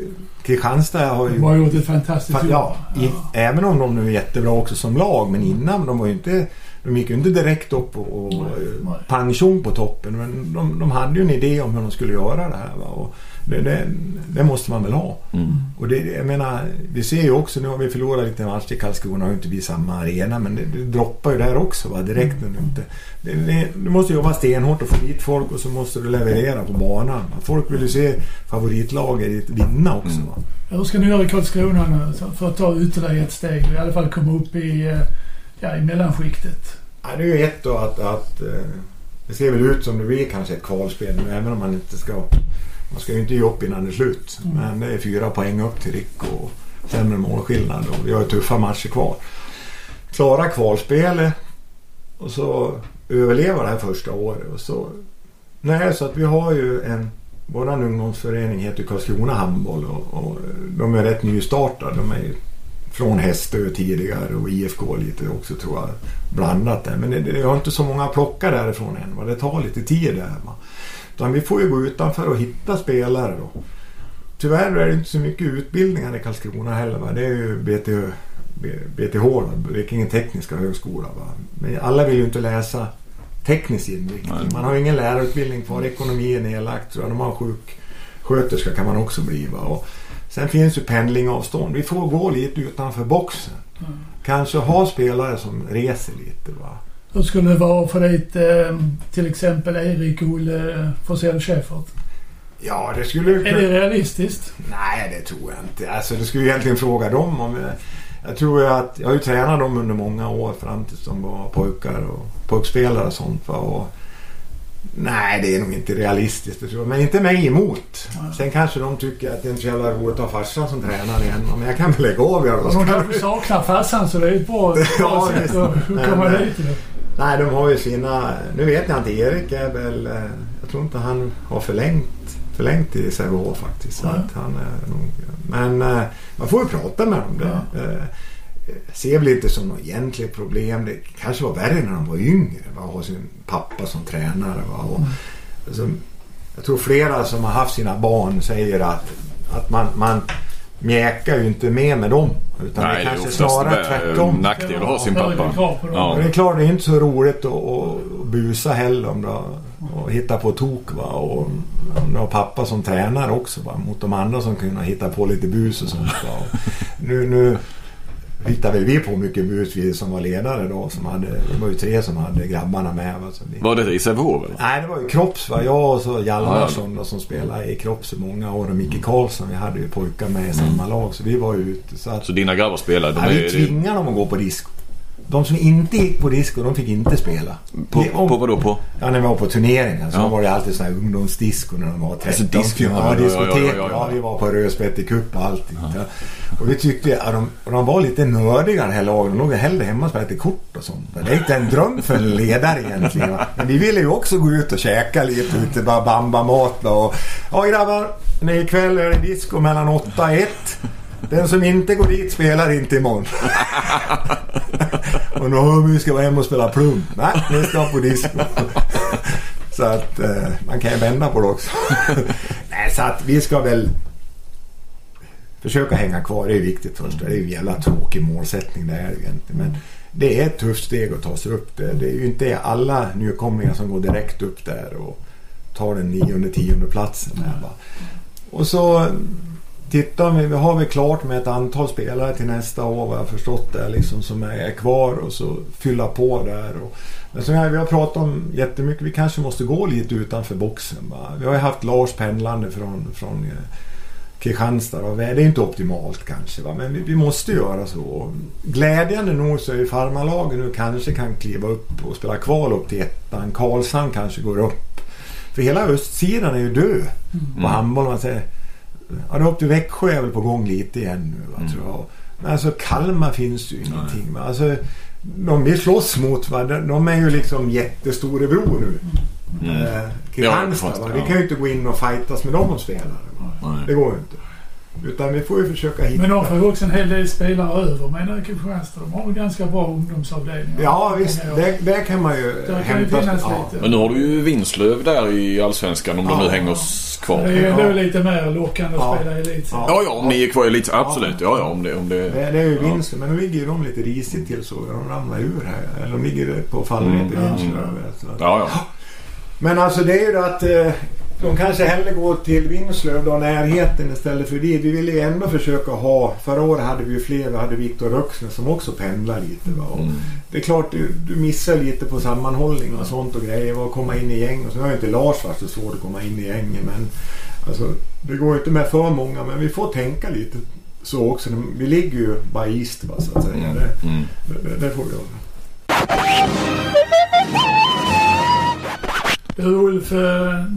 Kristianstad har ju... De har gjort ett fantastiskt Fa- jobb. Ja, i, även om de nu är jättebra också som lag. Men innan, de var ju inte... De gick ju inte direkt upp och, och Nej, nej. pang tjong på toppen. Men de, de hade ju en idé om hur de skulle göra det här. Va? Och det, det, det måste man väl ha. Mm. Och det, jag menar, vi ser ju också, nu har vi förlorat lite matcher i Karlskrona och inte vi samma arena. Men det, det droppar ju där också va? direkt. du Inte, det, det, du måste jobba stenhårt och få dit folk och så måste du leverera på banan. va. Folk vill ju se favoritlaget vinna också. Va? Hur ska ni göra i Karlskrona nu för att ta ytterligare ett steg och i alla fall komma upp i, eh, ja, i mellanskiktet? Ja, det är ju ett då att, att eh, det ser väl ut som det blir kanske ett kvalspel nu även om man inte ska man ska ju inte ge upp innan det är slut. Mm. Men det är fyra poäng upp till Rick och sämre målskillnad och vi har ju tuffa matcher kvar. Klara kvalspelet och så överleva det här första året och så Nej, så att vi har ju en våran ungdomsförening heter Karlskrona Handboll och, och de är rätt nystartade. De är från Hästö tidigare och IFK lite också tror jag blandat där. Men det, det har inte så många plockar därifrån än. Va? Det tar lite tid där. Va? Utan vi får ju gå utanför och hitta spelare då. Tyvärr är det inte så mycket utbildningar i Karlskrona heller. Va? Det är ju BTH, BTH Blekinge Tekniska Högskola. Va? Men alla vill ju inte läsa teknisk inriktning. Man har ju ingen lärarutbildning kvar. Ekonomi är nedlagt. De har sjuksköterska kan man också bli. Va? Och sen finns ju pendlingavstånd. Vi får gå lite utanför boxen. Mm. Kanske ha spelare som reser lite. Va? Hur skulle det vara för dit eh, till exempel Erik Olle Forsell Schäfert? Ja, det skulle Är det realistiskt? Nej, det tror jag inte. Alltså, det skulle ju egentligen fråga dem om... Jag, jag tror att... Jag har ju tränat dem under många år fram tills de var pojkar och pojkspelare och sånt. Va? Och, nej, det är nog inte realistiskt. Tror jag. Men inte mig emot. Nej. Sen kanske de tycker att det är inte så jävla roligt att ha farsan som tränare igen. Men jag kan väl lägga av göra Och de kanske saknar farsan så det är ett bra, bra Ja, sätt att komma dit. Nej, de har ju sina... Nu vet jag inte. Erik är väl... eh, jag tror inte han har förlängt, förlängt i Sävehof faktiskt. Så att han är nog, men eh, man får ju prata med dem. Det. Eh, ser väl inte som något egentligt problem. Det kanske var värre när de var yngre. Va? Att ha sin pappa som tränare. Va? Och, alltså, jag tror flera som har haft sina barn säger att, att man, man mjäkar ju inte med med dem. Utan Nej, det det är kanske snarare en tvärtom. nackdel att ha sin pappa. Ja. Men det är klart, det är inte så roligt att, att busa heller om du har- och hitta på tok. Va? Och om du har pappa som tränare också va? mot de andra som kunde hitta på lite bus och sånt. Va? Och nu, nu hittade vi på mycket bus vi som var ledare då. Som hade, det var ju tre som hade grabbarna med. Va? Så vi, Var det i Sävehof? Nej, det var ju Kropps. Va? Jag och så Hjalmarsson då, som spelade i Kropps i många år och Micke Karlsson. Vi hade ju pojkar med i samma lag så vi var ju ute. Så att, Så dina grabbar spelade? De Ja, vi tvingade dem att gå på disco. De som inte gick på disco, de fick inte spela. på, Vi- om- på vad då? På? Ja, när vi var på turneringar så Ja. var det alltid sån här ungdomsdisco när de var 13. Alltså, disco, ja, diskotek. ja, Ja, vi var på Rödspätte Cup och allting. Och vi tyckte, ja, de, de var lite nördiga det här laget. De låg hellre hemma och spelade kort och sånt. Det är inte en dröm för en ledare egentligen. Men vi ville ju också gå ut och käka lite ute, bara bamba mat och... Ja grabbar, ikväll är det disco mellan 8 och 1. Den som inte går dit spelar inte imorgon. och nu vi ska vara hemma och spela plum. Nej, vi ska på disco. så att eh, man kan ju vända på det också. Nej, så att vi ska väl försöka hänga kvar. Det är viktigt först. Det är ju en jävla tråkig målsättning det är det egentligen. Men det är ett tufft steg att ta sig upp det. Det är ju inte alla nykomlingar som går direkt upp där och tar den nionde, tionde platsen. Där, va? Och så tittar vi, vi har väl klart med ett antal spelare till nästa år vad jag förstått det liksom som är kvar och så fylla på där. Och, men som vi har pratat om jättemycket, vi kanske måste gå lite utanför boxen. Va? Vi har ju haft Lars pendlande från, från eh, Kristianstad. Och det är inte optimalt kanske va? men vi, vi måste göra så. Glädjande nog så är ju farmarlagen nu kanske kan kliva upp och spela kval upp till ettan. Karlshamn kanske går upp. För hela östsidan är ju död på handboll. Man säger, ja, upp till Växjö är väl på gång lite igen nu va, tror jag. Men alltså Kalmar finns ju ingenting. Va? Alltså, de vi slåss mot, va? De, de är ju liksom jättestorebror nu. Mm. Eh, Kristianstad, ja. Vi kan ju inte gå in och fightas med dem och spela. Det går ju inte. Utan vi får ju försöka hitta... Men de får ju också en hel del spelare över menar jag Kristianstad. De har väl ganska bra ungdomsavdelningar. Ja visst, det, det kan man ju Där kan ju hämta. finnas ja. lite. Men nu har du ju Vinslöv där i Allsvenskan om de nu Ja. hänger s- kvar. Det är ju Ja. ändå lite mer lockande att Ja. spela elit. Ja. Ja, ja, om ni är kvar i lite Absolut. Ja, ja, om det... Om det... Det, det är ju Ja. vinst, men nu ligger ju de lite risigt till så. De ramlar ur här. Eller de ligger på fallrepet Mm. i Ja. Vinslöv. så. Ja, ja. Men alltså det är ju det att eh, de kanske hellre går till Vinslöv då, närheten istället för dit. Vi ville ju ändå försöka ha, förra året hade vi ju fler, vi hade Viktor Röksnäs som också pendlar lite. Va? Och Mm. Det är klart du, du missar lite på sammanhållning och sånt och grejer. Och komma in i gäng. Och så har ju inte Lars varit så svårt att komma in i gängen men alltså, det går ju inte med för många men vi får tänka lite så också. Vi ligger ju bara east va, så att säga. Mm. Det, Mm. det, det får vi göra. Ulf,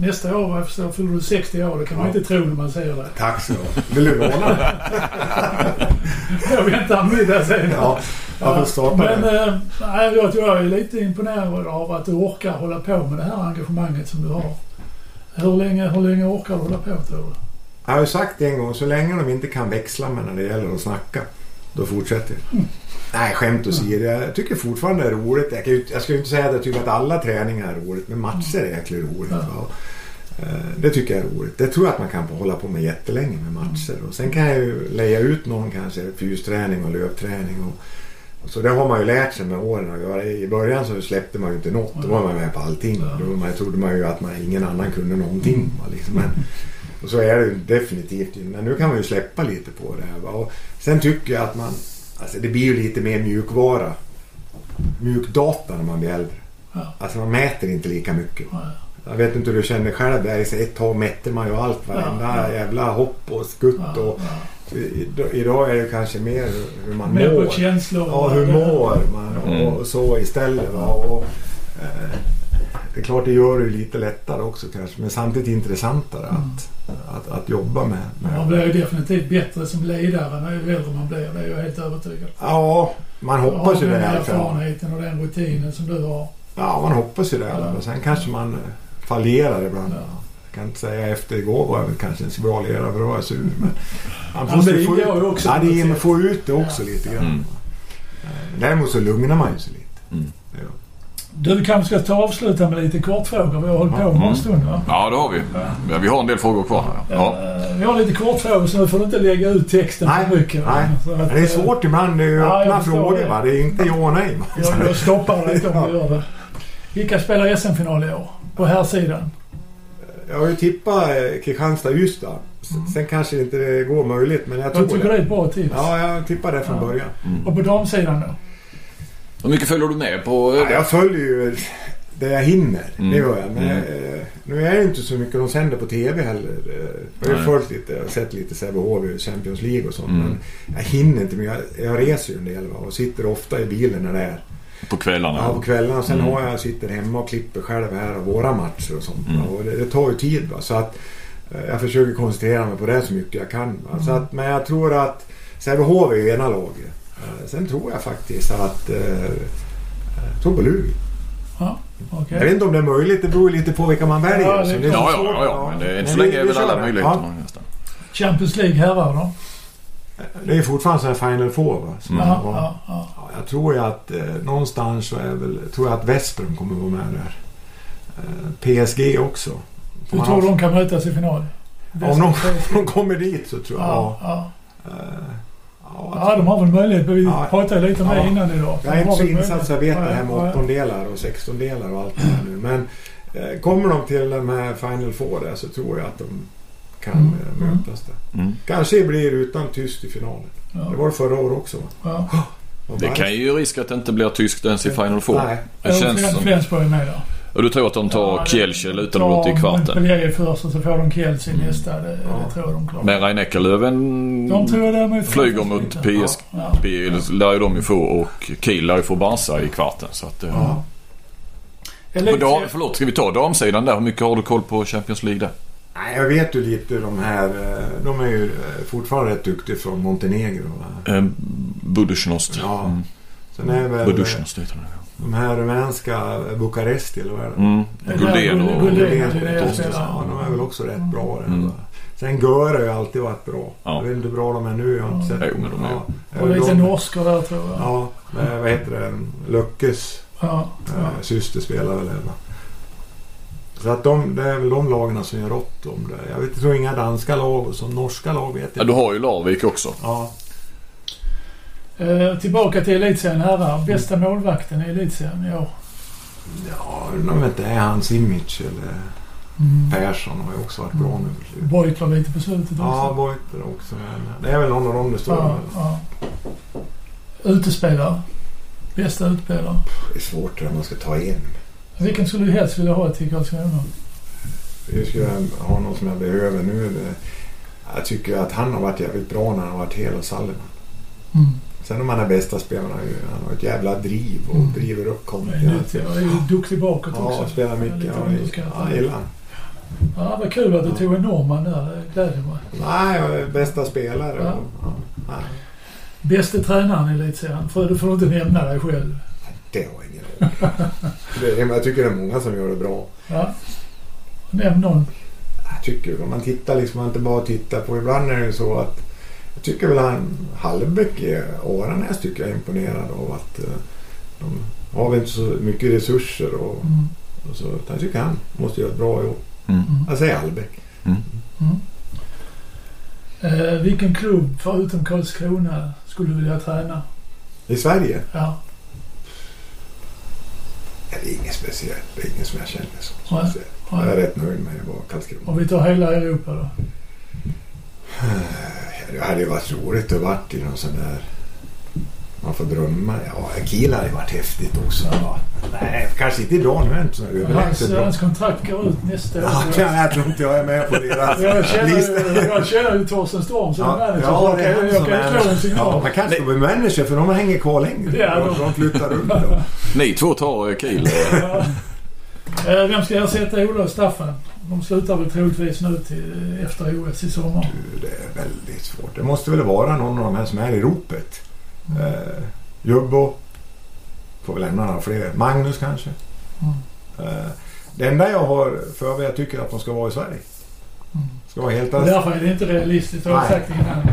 nästa år vad jag förstår fyller du 60 år. Det kan man Ja. inte tro när man ser det. Tack så. Vill du låna det? Jag väntar middag sen. Ja, jag får starta Men det. nej, jag jag är lite imponerad av att du orkar hålla på med det här engagemanget som du har. Hur länge, hur länge orkar du hålla på tror du? Jag har ju sagt det en gång, så länge de inte kan växla med när det gäller att snacka, då fortsätter jag. Mm. Nej, skämt åsido. Jag tycker fortfarande det är roligt. Jag, kan ju, jag ska ju inte säga att jag tycker att alla träningar är roligt, men matcher är jäkligt roligt. Ja. Eh, Det tycker jag är roligt. Det tror jag att man kan hålla på med jättelänge med matcher. Och sen kan jag ju leja ut någon kanske fysträning och löpträning. Och, och så det har man ju lärt sig med åren att göra. I början så släppte man ju inte något. Då var man med på allting. Då man, trodde man ju att man, ingen annan kunde någonting. Liksom. Men, och så är det ju definitivt. Men nu kan man ju släppa lite på det här. Och sen tycker jag att man... Alltså det blir ju lite mer mjukvara. Mjukdata när man blir äldre. Ja. Alltså man mäter inte lika mycket. Ja. Jag vet inte hur du känner själv där. Så Ett tag mätte man ju allt. Varenda Ja, ja. jävla hopp och skutt. Ja, Och, idag är det kanske mer hur man Mer mår. på känslor. Ja, hur mår man och, Mm. och så istället. Va? Och, eh, det är klart det gör det ju lite lättare också kanske. Men samtidigt intressantare att, att, att jobba med. med. Man blir ju definitivt bättre som ledare ju äldre man blir. Det är jag helt övertygad. Ja, man hoppas ju det i den alla fall. erfarenheten och den rutinen som du har. Ja, man hoppas ju det. Ja. Men sen kanske man eh, fallerar ibland. Ja. Jag kan inte säga efter igår var jag väl kanske en svalera för då var jag sur. Men han Ja, måste det ju få ut, också ja, det något är med sätt. få ut det också lite grann. Mm. Eh, Däremot så lugnar man ju sig lite. Mm. Det. Du kanske ska ta avsluta med lite kortfrågor. Vi har hållit på Mm. en stund va? Ja, det har vi. Ja, vi har en del frågor kvar här. Ja. Eh, Vi har lite kortfrågor så nu får du inte lägga ut texten Nej, för mycket. nej. Så att, det är eh, svårt ibland. Det är ju jag öppna frågor det. va. Det är inte ja och nej. Jag, jag stoppar dig om du gör det. Vilka spelar SM-final i år? På här sidan. Jag har ju tippat eh, Kristianstad-Ystad. S- Sen kanske inte det går möjligt men jag tror Jag tycker det det. är ett bra tips. Ja, jag tippar det från Ja. början. Och på damsidan då? Hur mycket följer du med på? Ja, jag följer ju det jag hinner. Mm. Det gör jag. Men Mm. eh, nu är det inte så mycket de sänder på TV heller. Eh, Jag har ju följt lite. Jag har sett lite Sävehof i Champions League och sånt. Mm. Men jag hinner inte. Men jag, jag reser ju en del va? och sitter ofta i bilen när det är. På kvällarna? Ja, på kvällarna. Sen Mm. har jag sitter hemma och klipper själv här av våra matcher och sånt. Mm. Och det, det tar ju tid. Va? Så att eh, jag försöker koncentrera mig på det så mycket jag kan. Va? Så Mm. att, men jag tror att Sävehof är ju ena laget. Eh, Sen tror jag faktiskt att... Eh, tror på Lugi. Okej. Jag vet inte om det är möjligt. Det beror lite på vilka man väljer. Ja, det är Så klart. är Ja, ja, svårt. ja, ja. Men det är, än så länge är väl alla det. möjligheter nästan. Champions League herrar då? Ja, det är fortfarande så här Final Four va? Som Mm. Ja, ja, ja. Ja, jag tror ju att eh, någonstans så är väl... Tror jag att Vesprem kommer vara med där. Eh, PSG också. Får Du tror ha- de kan mötas i final? Om de, de kommer dit så tror jag. Ja, Ja. ja. Eh, ja, de har väl möjlighet. Vi Ja. pratade lite om det Ja. innan idag. Jag är inte så insatt så jag vet det här med åttondelar och sextondelar och allt det här nu. Men eh, kommer de till de här Final Four där så tror jag att de kan Mm. eh, mötas där. Mm. Kanske blir det utan tyst i finalen. Det Ja. var det förra året också va? Ja. Det kan ju risk att det inte blir tyskt ens i Final Four. Nej. Det känns som... Flensburg är med där. Och du tror att de tar Ja, Kielce eller utan att i kvarten? Montpellier först och så får de Kielce i Mm. nästa. Det, Ja. det tror jag de klarar. Men Rhein Eckerlöven De tror flyger mot PSG. Ja. lär ju de ju få och Kiel lär ju få Barca i kvarten. Så att, Ja. Men Elite- dam, förlåt, ska vi ta damsidan där? Hur mycket har du koll på Champions League där? Nej, jag vet ju lite de här. eh, De är ju eh, fortfarande rätt duktiga från Montenegro. Va? Eh, Budućnost. Ja. Mm. Sen är väl Budućnost heter det. De här rumänska Bukaresti eller vad är det? Mm. Guldén och... Guldén. Ja, de är väl också rätt bra. Mm. Sen Göre har ju alltid varit bra. Ja. Jag vet inte hur bra de är nu. Jag har inte Ja. sett Jo, men de är- Ja. Och lite norskor där tror jag. Ja, med, vad heter det? Löckes Ja. eh, syster spelar väl va? Så att de, det är väl de lagen som gör rått om det. Jag vet, tror inga danska lag och så norska lag vet Ja, jag du har ju Larvik också. Ja, Eh, tillbaka till elitserien herrar. Bästa målvakten i elitserien i år? ja jag vet inte, är han Simic eller Mm. Persson har ju också varit bra nu. Beutler lite på slutet också. Ja, Boiter också. Men det är väl någon av dem det står ja, ja. Utespelare? Bästa utspelare? Det är svårt det man ska ta in. Vilken skulle du helst vilja ha till Karlskrona? Jag skulle ha någon som jag behöver nu. Jag tycker att han har varit jävligt bra när han har varit hel och Salliman. Mm. Sen om han är bästa spelaren, han har han ett jävla driv och Mm. driver upp nyttig. Jag är ju duktig bakåt Ja, också. spelar mycket. Ja, ja, jag gillar han. Ja, vad kul att du tog en norrman där. Det gläder mig. Nej, jag är bästa spelare. Ja. och- Ja. Bäste tränaren i elitserien? För du får inte nämna dig själv. det har jag ingen aning Jag tycker det är många som gör det bra. Ja. Nämn någon. Jag tycker om man tittar liksom, man inte bara tittar på. Ibland är det ju så att tycker väl han Hallbäck i Åranäs tycker jag är imponerad av att eh, de har väl inte så mycket resurser och, Mm. och så. utan Jag tycker han måste göra ett bra jobb. Mm. Mm. Jag säger Hallbäck. Mm. Eh, vilken klubb förutom Karlskrona skulle du vilja träna? I Sverige Ja. är det inget speciellt. Det är ingen som jag känner att säga. Jag är rätt nöjd med att vara Karlskrona. Om vi tar hela Europa då? Det hade ju varit roligt att varit i någon sån där... Man får drömma. Ja, Kiel hade ju varit häftigt också. Ja. Nej, kanske inte idag. Nu är jag inte så Hans, hans kontrakt går ut nästa år. Ja, jag tror inte jag är med på deras Jag känner, lista. ju- jag känner ju Torsten Storm som Ja, manager. ja, så det är jag han kan, jag som kan slå en Ja, signal. man kanske ska bli manager för de hänger kvar längre. Ja, de, de- flyttar runt. Då. Ni två tar Kiel. Ja. Eh, Vem ska ersätta Ola och Staffan? De slutar väl troligtvis nu till efter OS i sommar. Du, Det är väldigt svårt. Det måste väl vara någon av de här som är i ropet. Eh, Jubbo. Får väl lämna några fler. Magnus kanske. Mm. Eh, Det enda jag har för mig, jag tycker att de ska vara i Sverige. Ska vara helt ärlig. Därför är det inte realistiskt. Har Nej. sagt innan.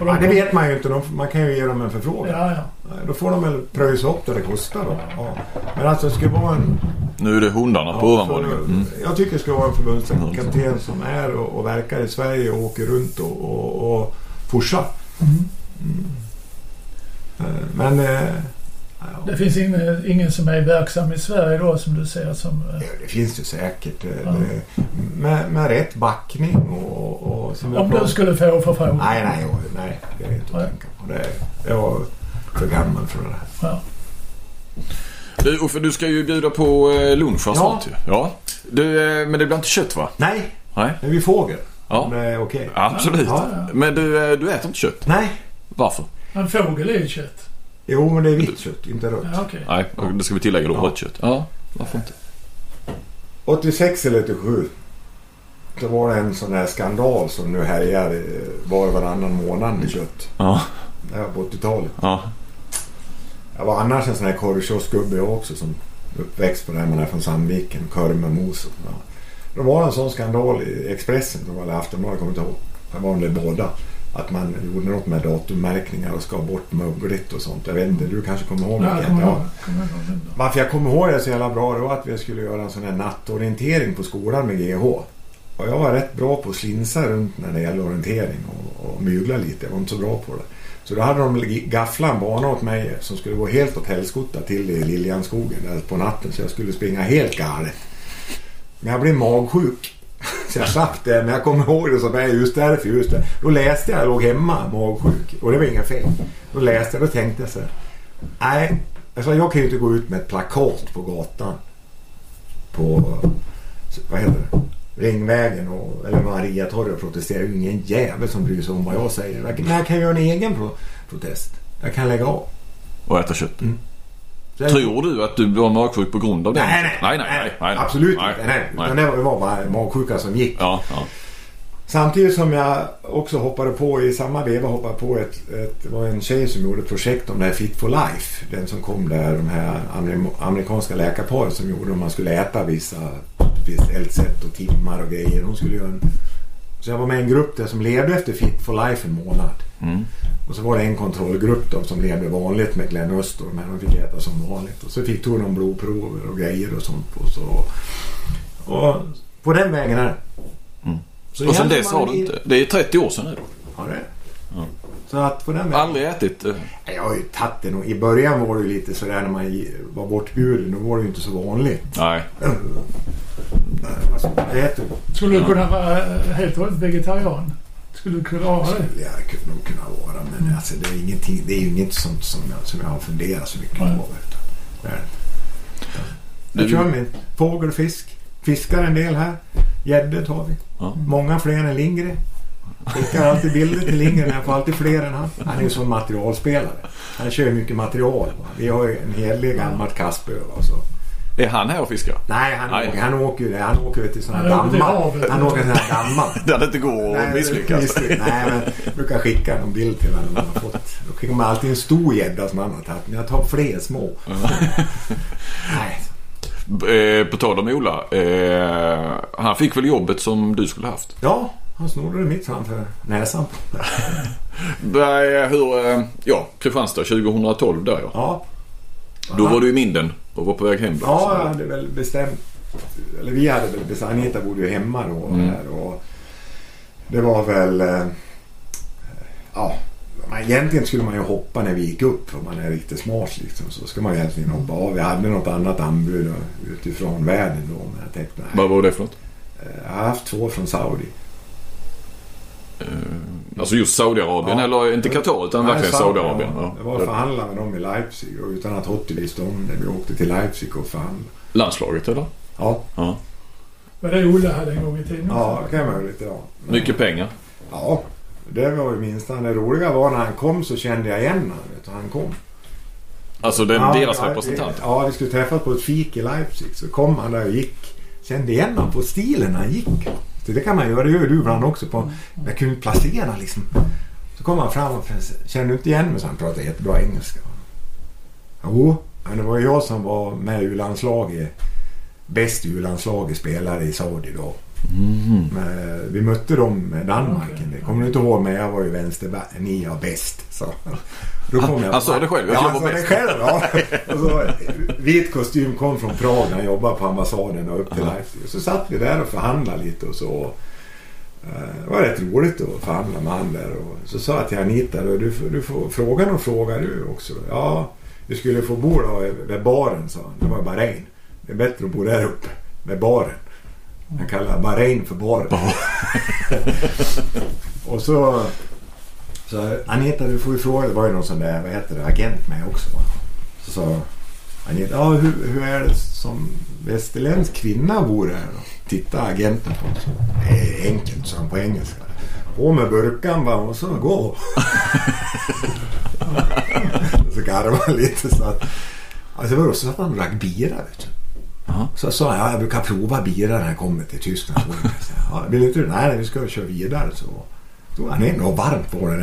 Ja, det vet man ju inte. De, man kan ju ge dem en förfrågan. Ja, ja. Nej, Då får de väl pröjsa upp det det kostar då. Ja. Men alltså det ska vara en... Nu är det hundarna på Ja, ovanvåningen. Mm. Jag tycker det ska vara en förbundskapten som är och, och verkar i Sverige och åker runt och, och, och pushar. Mm. Eh, Men... eh, ja, Det finns ingen, ingen som är verksam i Sverige då som du ser som... eh, det, det finns ju säkert. eh, Ja. det- Med, med rätt backning och... och Om du skulle få förfrågan. Nej, nej, nej. Det är inte att Nej. tänka på. Det jag för gammal för det här. Ja. Du Uffe, du ska ju bjuda på eh, lunch här Ja. snart ju. Ja. Du, eh, men det blir inte kött va? Nej, Nej. men vi fågel. Ja. Om det är okej. Absolut. Ja, ja. Men du, eh, du äter inte kött? Nej. Varför? En fågel är ju kött. Jo, men det är vitt kött, inte rött. Ja, okej. Nej, det ska vi tillägga då. Ja. Rött kött. Ja, varför inte? 86 eller 87. Då var det en sån här skandal som nu härjar eh, var och varannan månad med kött. Ja. Det här på 80-talet. Ja. Jag var annars en sån här korvkiosksgubbe också som uppväxt på det här man är från Sandviken. Korv med mos och sådär. Det var en sån skandal i Expressen, det var eller Aftonbladet, jag kommer inte ihåg. Det var väl båda. Att man gjorde något med datummärkningar och skar bort mögligt och sånt. Jag vet inte, du kanske kommer ihåg Ja, det? jag Kent? kommer Ja. ihåg. Kommer det. Varför jag kommer ihåg det så jävla bra det var att vi skulle göra en sån här nattorientering på skolan med GH. Och jag var rätt bra på att slinsa runt när det gäller orientering och, och mygla lite. Jag var inte så bra på det. Så då hade de gafflat en bana åt mig som skulle gå helt åt helskotta till i Liljanskogen där på natten. Så jag skulle springa helt galet. Men jag blev magsjuk. Så jag slapp det. Men jag kommer ihåg det som är just därför. Just det. Då läste jag, jag låg hemma magsjuk. Och det var inga fel. Då läste jag, då tänkte jag så här. Nej, alltså jag kan ju inte gå ut med ett plakat på gatan. På, vad heter det? Ringvägen och, eller Mariatorget och protestera. Det är ju ingen jävel som bryr sig om vad jag säger. Jag, jag kan göra en egen pro, protest. Jag kan lägga av. Och äta kött. Så jag- Tror du att du var magsjuk på grund av det? Nej, nej, nej, nej, nej, nej. Absolut nej. inte. Nej, nej. Utan det var- det var bara magsjuka som gick. Ja, ja. Samtidigt som jag också hoppade på, i samma veva hoppade på ett, ett, det var en tjej som gjorde ett projekt om det här Fit for Life. Den som kom där, de här amer- amerikanska läkarparet som gjorde om man skulle äta vissa speciellt sätt och timmar och grejer. Hon skulle göra en, så jag var med i en grupp där som levde efter Fit for Life en månad. Mm. Och så var det en kontrollgrupp då som levde vanligt med Glenn Öst och de här. De fick äta som vanligt. Och så fick tog de blodprover och grejer och sånt. Och, så, och på den vägen är det. Mm. Så Och sen dess har det du i- inte... Det är 30 år sedan nu då. Ja, det. Ja. Så att på den. Aldrig ätit... eh, Jag har ju tagit det nog. I början var det ju lite sådär när man var bortbjuden. Då var det ju inte så vanligt. Nej. Alltså, äter Skulle du kunna vara eh, helt och hållet vegetarian? Skulle du kunna vara det? Jag kunde nog kunna vara men alltså, det, är ingenting, det är ju inget sånt som jag, som jag har funderat så mycket på. Utan, det. Jag Du- kör med fågel och fisk. Fiskar en del här. Gäddor tar vi. Ja. Många fler än Lindgren. Skickar alltid bilder till Lindgren. Jag får alltid fler än han. Han är ju som materialspelare. Han kör mycket material. Va? Vi har ju en helig gammalt Kasper. Va? Så. Är han här och fiskar? Nej, han, Nej. Åker, han åker ju han åker till sådana Han åker till dammar. Han åker till sådana här dammar. Där det inte går att misslyckas. misslyckas. Nej, men jag brukar skicka någon bild till honom. Man har fått. Då skickar man alltid en stor gädda som han har tagit. Men jag tar fler små. Nej. Eh, på tal om Ola. Eh, han fick väl jobbet som du skulle haft? Ja, han snodde det mitt framför näsan. Nej, hur... Eh, ja, Kristianstad 2012 där ja. Ja. Då var du i Minden och var på väg hem. då. Ja, jag hade väl bestämt. Eller vi hade väl bestämt. Anita bodde ju hemma då. Mm. där, och det var väl... eh, Ja. Man, egentligen skulle man ju hoppa när vi gick upp om man är riktigt smart liksom. Så ska man ju egentligen hoppa av. Vi hade något annat anbud utifrån världen då. Men jag tänkte nej. Vad var det för något? Eh, Jag har haft två från Saudi. Eh, alltså just Saudiarabien Ja. eller inte Qatar utan Nej, verkligen Saudi, Saudiarabien. Ja. Ja. Det var att förhandla med dem i Leipzig och utan att Hotti visste om det. Vi åkte till Leipzig och förhandlade. Landslaget eller? Ja, Ja. Var det Olle hade en gång i tiden? ja det kan man ju lite ja. Mycket pengar. Ja, det var ju minst. Det roliga var när han kom så kände jag igen honom. Han kom. Alltså den, ja, deras ja, representant. Ja, vi skulle träffas på ett fik i Leipzig. Så kom han där och gick. Kände igen honom på stilen när han gick. Så det kan man göra. Det gör du ibland också. På, jag kunde placera liksom. Så kom han fram och kände inte igen mig? Så han pratade jättebra engelska. Jo, men det var jag som var med i landslaget bäst U-landslaget spelare i Saudi då. Men vi mötte dem med Danmark. Det kommer du inte ihåg men jag var ju vänsterback. Ni är bäst. Så. Då kom jag Han sa det själv, att Ja, jag han sa det bäst. själv. Ja. Så, vit kostym kom från Prag när jag jobbade på ambassaden och upp till. Leipzig. Så satt vi där och förhandlade lite och så. Eh, Det var rätt roligt att förhandla med han där. Och så sa jag till Anita, du, får- du får fråga någon fråga du också. Ja, du skulle få bo då vid baren, sa han. Det var Bahrain. Det är bättre att bo där uppe, med baren. Han kallar Bahrain för baren. och så, så Anita, du får ju fråga. Det var ju någon sån där, vad heter det, agent med också. Så sa Anita, ja hur, hur är det som västerländsk kvinna bor här då? Titta agenten på oss. Det är enkelt, sa han på engelska. På med burkan bara och så gå. så garvade han lite så att... Alltså så att han drack bira vet du. Så jag sa ja, jag brukar prova bira när jag kommer till Tyskland. Jag Ja, vill inte du? Nej, vi ska köra vidare. Så tog han en och varmt på den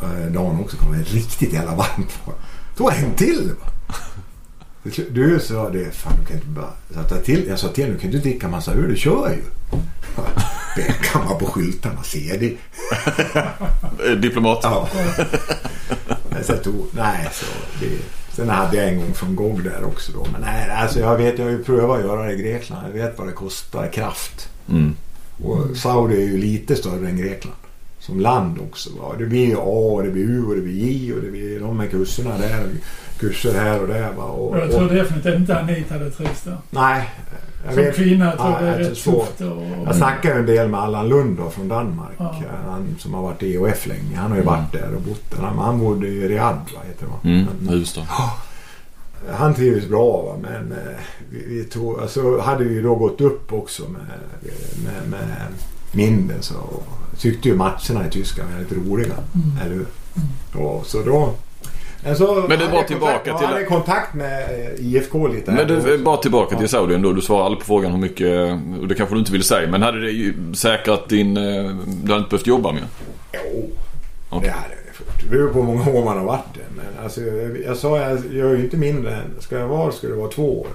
den äh, dagen också. Kom riktigt jävla varmt på. Tog han en till. Du sa det, fan du kan inte bara... Så att jag, till, jag sa till du kan inte dricka massa öl, du kör ju. Kan man på skyltarna se det. Eh, Diplomat. Ja. Sen tog, nej, så det, sen hade jag en gång från GOG där också då. Men nej, alltså jag vet, jag har ju prövat att göra det i Grekland. Jag vet vad det kostar kraft. Mm. Och Saudi är ju lite större än Grekland. Som land också. Va? Det blir A och det blir U och det blir J och det blir de här kurserna där. Kurser här och där. Va? Och, Jag tror och, definitivt inte Anita hade trivts där. nej. Jag Som vet, kvinna tror jag Ja, det är rätt tufft. Och, Jag snackade ju en del med Allan Lund då, från Danmark. Ja. Han som har varit i EOF länge. Han har ju varit där och bott där. Han, han bodde i Riyadh, va, heter det va? Mm. Men- Huvudstad. Han trivdes bra va? men eh, vi, vi tog, alltså, hade vi ju då gått upp också med, med, med Minden så tyckte ju matcherna i Tyskland var väldigt roliga. Mm. Eller hur? Och så då... Alltså, Men det var tillbaka kontakt, till- Jag hade kontakt med eh, IFK lite. Men du, bara tillbaka till Saudi ändå. Du svarade aldrig på frågan hur mycket, och det kanske du inte vill säga, men hade det ju säkrat din... eh, Du hade inte behövt jobba mer? Jo, Okej. det hade jag fått. Det beror på hur många år man har varit där. Men alltså, jag, jag sa jag gör ju inte mindre än... Ska jag vara ska det vara två år.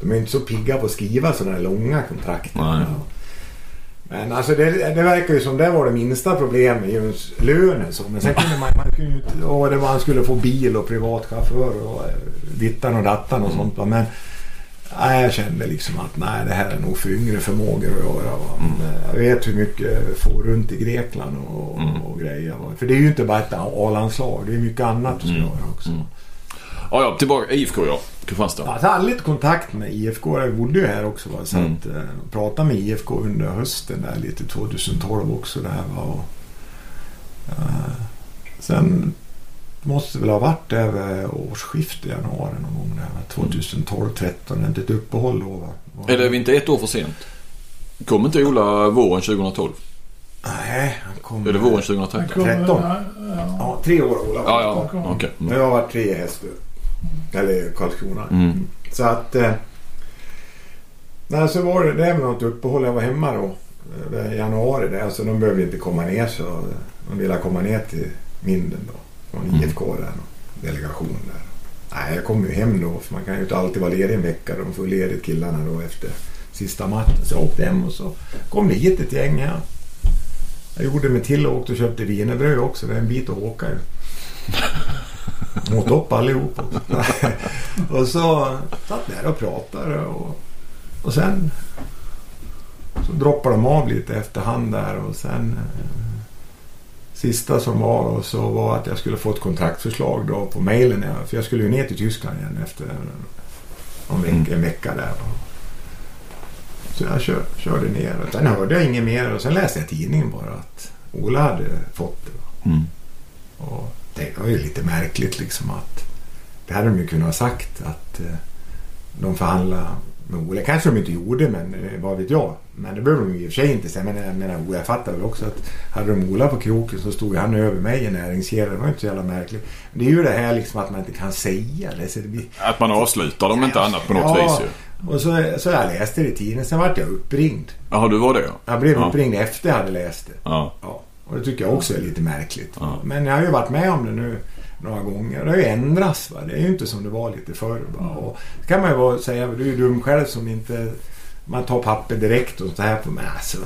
De är inte så pigga på att skriva sådana här långa kontrakt. Nej. Men alltså det, det verkar ju som det var det minsta problemet, just lönen. Så. Men sen kunde man, man kunde ju. Och det var, man skulle få bil och privatchaufför och eh, dittan och dattan och sånt. va. Men nej, jag kände liksom att nej, det här är nog för yngre förmågor att göra. Va. Men, eh, Jag vet hur mycket jag får runt i Grekland och, Mm. och grejer. Va. För det är ju inte bara ett A-landslag. Det är mycket annat du ska Mm. göra också. Mm. Ja, ja, tillbaka. IFK ja. Kristianstad. Ja, Jag hade lite kontakt med IFK. Jag bodde ju här också. Va? Så Mm. att, eh, pratade med IFK under hösten där lite 2012 också. Där, va? Och, eh, sen måste det väl ha varit över årsskiftet januari någon gång där. va? 2012, 13 Inte ett uppehåll då. Va? Va? Är det inte ett år för sent? Kom inte Ola våren 2012? Nej, han kom... Är det våren Han 2013? kommer- 13. Ja, ja. Ja, tre år Ola. Ja, ja. Okej. Men Mm. jag har varit tre i Hästö. Eller Karlskrona. Mm. Så att... Eh, nej, så var det, det är väl något uppehåll. Jag var hemma då. eh, I januari där. Så de behövde inte komma ner så de ville komma ner till Minden då. Från Mm. IFK där. och Delegation där. Nej, jag kom ju hem då. För man kan ju inte alltid vara ledig en vecka. De får ledigt killarna då efter sista matchen. Så jag åkte hem och så kom det hit ett gäng här. Jag gjorde mig till och åkte och köpte wienerbröd också. Det är en bit att åka ju. Åt upp allihop. och så satt där och pratade och, och sen så droppade de av lite efterhand där och sen eh, sista som var och så var att jag skulle få ett kontraktförslag då på mejlen. För jag skulle ju ner till Tyskland igen efter en, vecka, en vecka där. Så jag kör, körde ner och sen hörde jag inget mer och sen läste jag tidningen bara att Ola hade fått det. Mm. Och det var ju lite märkligt liksom att det hade de ju kunnat ha sagt att eh, de förhandlade med Ola. Kanske de inte gjorde men eh, vad vet jag. Men det behöver de ju i och för sig inte säga. Men jag menar Ola, jag fattar väl också att hade de Ola på kroken så stod ju han över mig i näringskedjan. Det var inte så jävla märkligt. Men det är ju det här liksom att man inte kan säga det. Det blir, Att man avslutar dem inte annat på något Ja. vis ju. och så, så jag läste det i tidningen. Sen vart jag uppringd. Jaha, du var det ja. Jag blev Ja. uppringd efter jag hade läst det. Ja. Ja, och det tycker jag också är lite märkligt. Ja. Men jag har ju varit med om det nu några gånger. Det har ju ändrats. Va? Det är ju inte som det var lite förr. Va? Och så kan man ju vara, säga, du är ju dum själv som inte man tar papper direkt och så här på. Men alltså,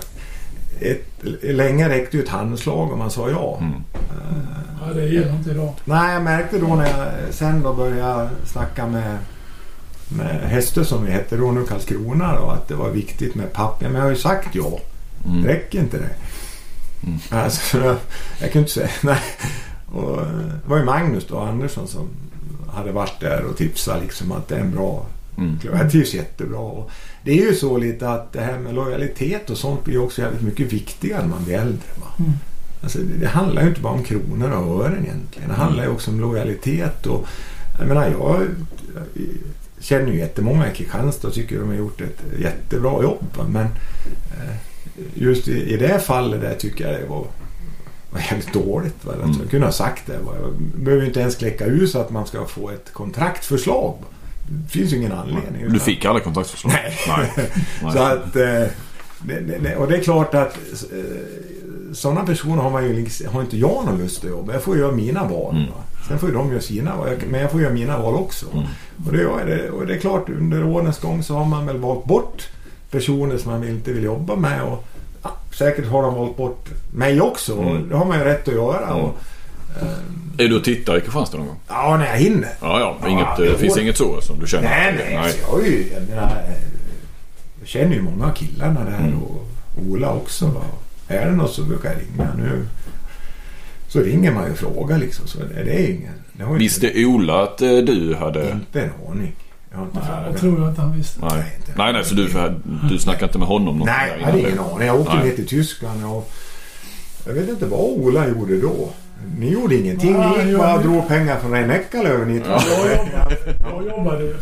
ett, länge räckte ju ett handslag om man sa ja. Mm. Ja, det gäller inte idag. Nej, jag märkte då när jag sen då började snacka med, med Hästö som vi hette då nu, Karlskrona då, att det var viktigt med papper. Men jag har ju sagt ja. Mm. Räcker inte det? Mm. Alltså, jag, jag kunde inte säga nej. Och, det var ju Magnus då, Andersson som hade varit där och tipsat liksom att det är en bra Mm. klubb. Jag trivs jättebra. Och det är ju så lite att det här med lojalitet och sånt blir också jävligt mycket viktigare när man blir äldre. Va? Mm. Alltså, det, det handlar ju inte bara om kronor och ören egentligen. Det handlar ju också om lojalitet. Och, jag menar, jag, jag känner ju jättemånga i Kristianstad och tycker de har gjort ett jättebra jobb. Men eh, just i, i det fallet där tycker jag det var, var jävligt dåligt. Va? Mm. Jag kunde ha sagt det. Va? Jag behöver inte ens kläcka ur så att man ska få ett kontraktförslag. Det finns ju ingen anledning. Du fick aldrig kontraktsförslag? Nej. Nej. Så att, eh, och det är klart att eh, sådana personer har, man ju, liksom- har inte jag någon lust att jobba. Jag får göra mina val. Mm. Sen får ju de göra sina val. Men jag får göra mina val också. Mm. Och, det, och det är klart, under årens gång så har man väl valt bort personer som man inte vill jobba med. Och, ja, säkert har de valt bort mig också. Och Mm. det har man ju rätt att göra. Mm. Och, Är du och tittar i Kristianstad någon gång? ja, när jag hinner. Ja, ja. Ja, Inget, det finns inget så som du känner? Nej, nej. nej. Jag, har ju, jag, menar, eh, jag känner ju många av killarna där Mm. och Ola också. Va? Är det något så brukar jag ringa. Nu så ringer man ju och frågar liksom. Så det, det är ingen... Det Visste Ola att eh, du hade... Inte en aning. Jag har inte Nej, frågat. jag tror jag inte han visste. Nej, Nej, inte. nej, nej så du, du snackade inte med honom något Nej, jag hade ingen aning. Jag åkte Nej. ner till Tyskland och jag vet inte vad Ola gjorde då. Ni gjorde ingenting. Nej, Ni gick bara och drog pengar från Eckerlöf. Ni Ja. Jag jobbade, jag jobbade ju.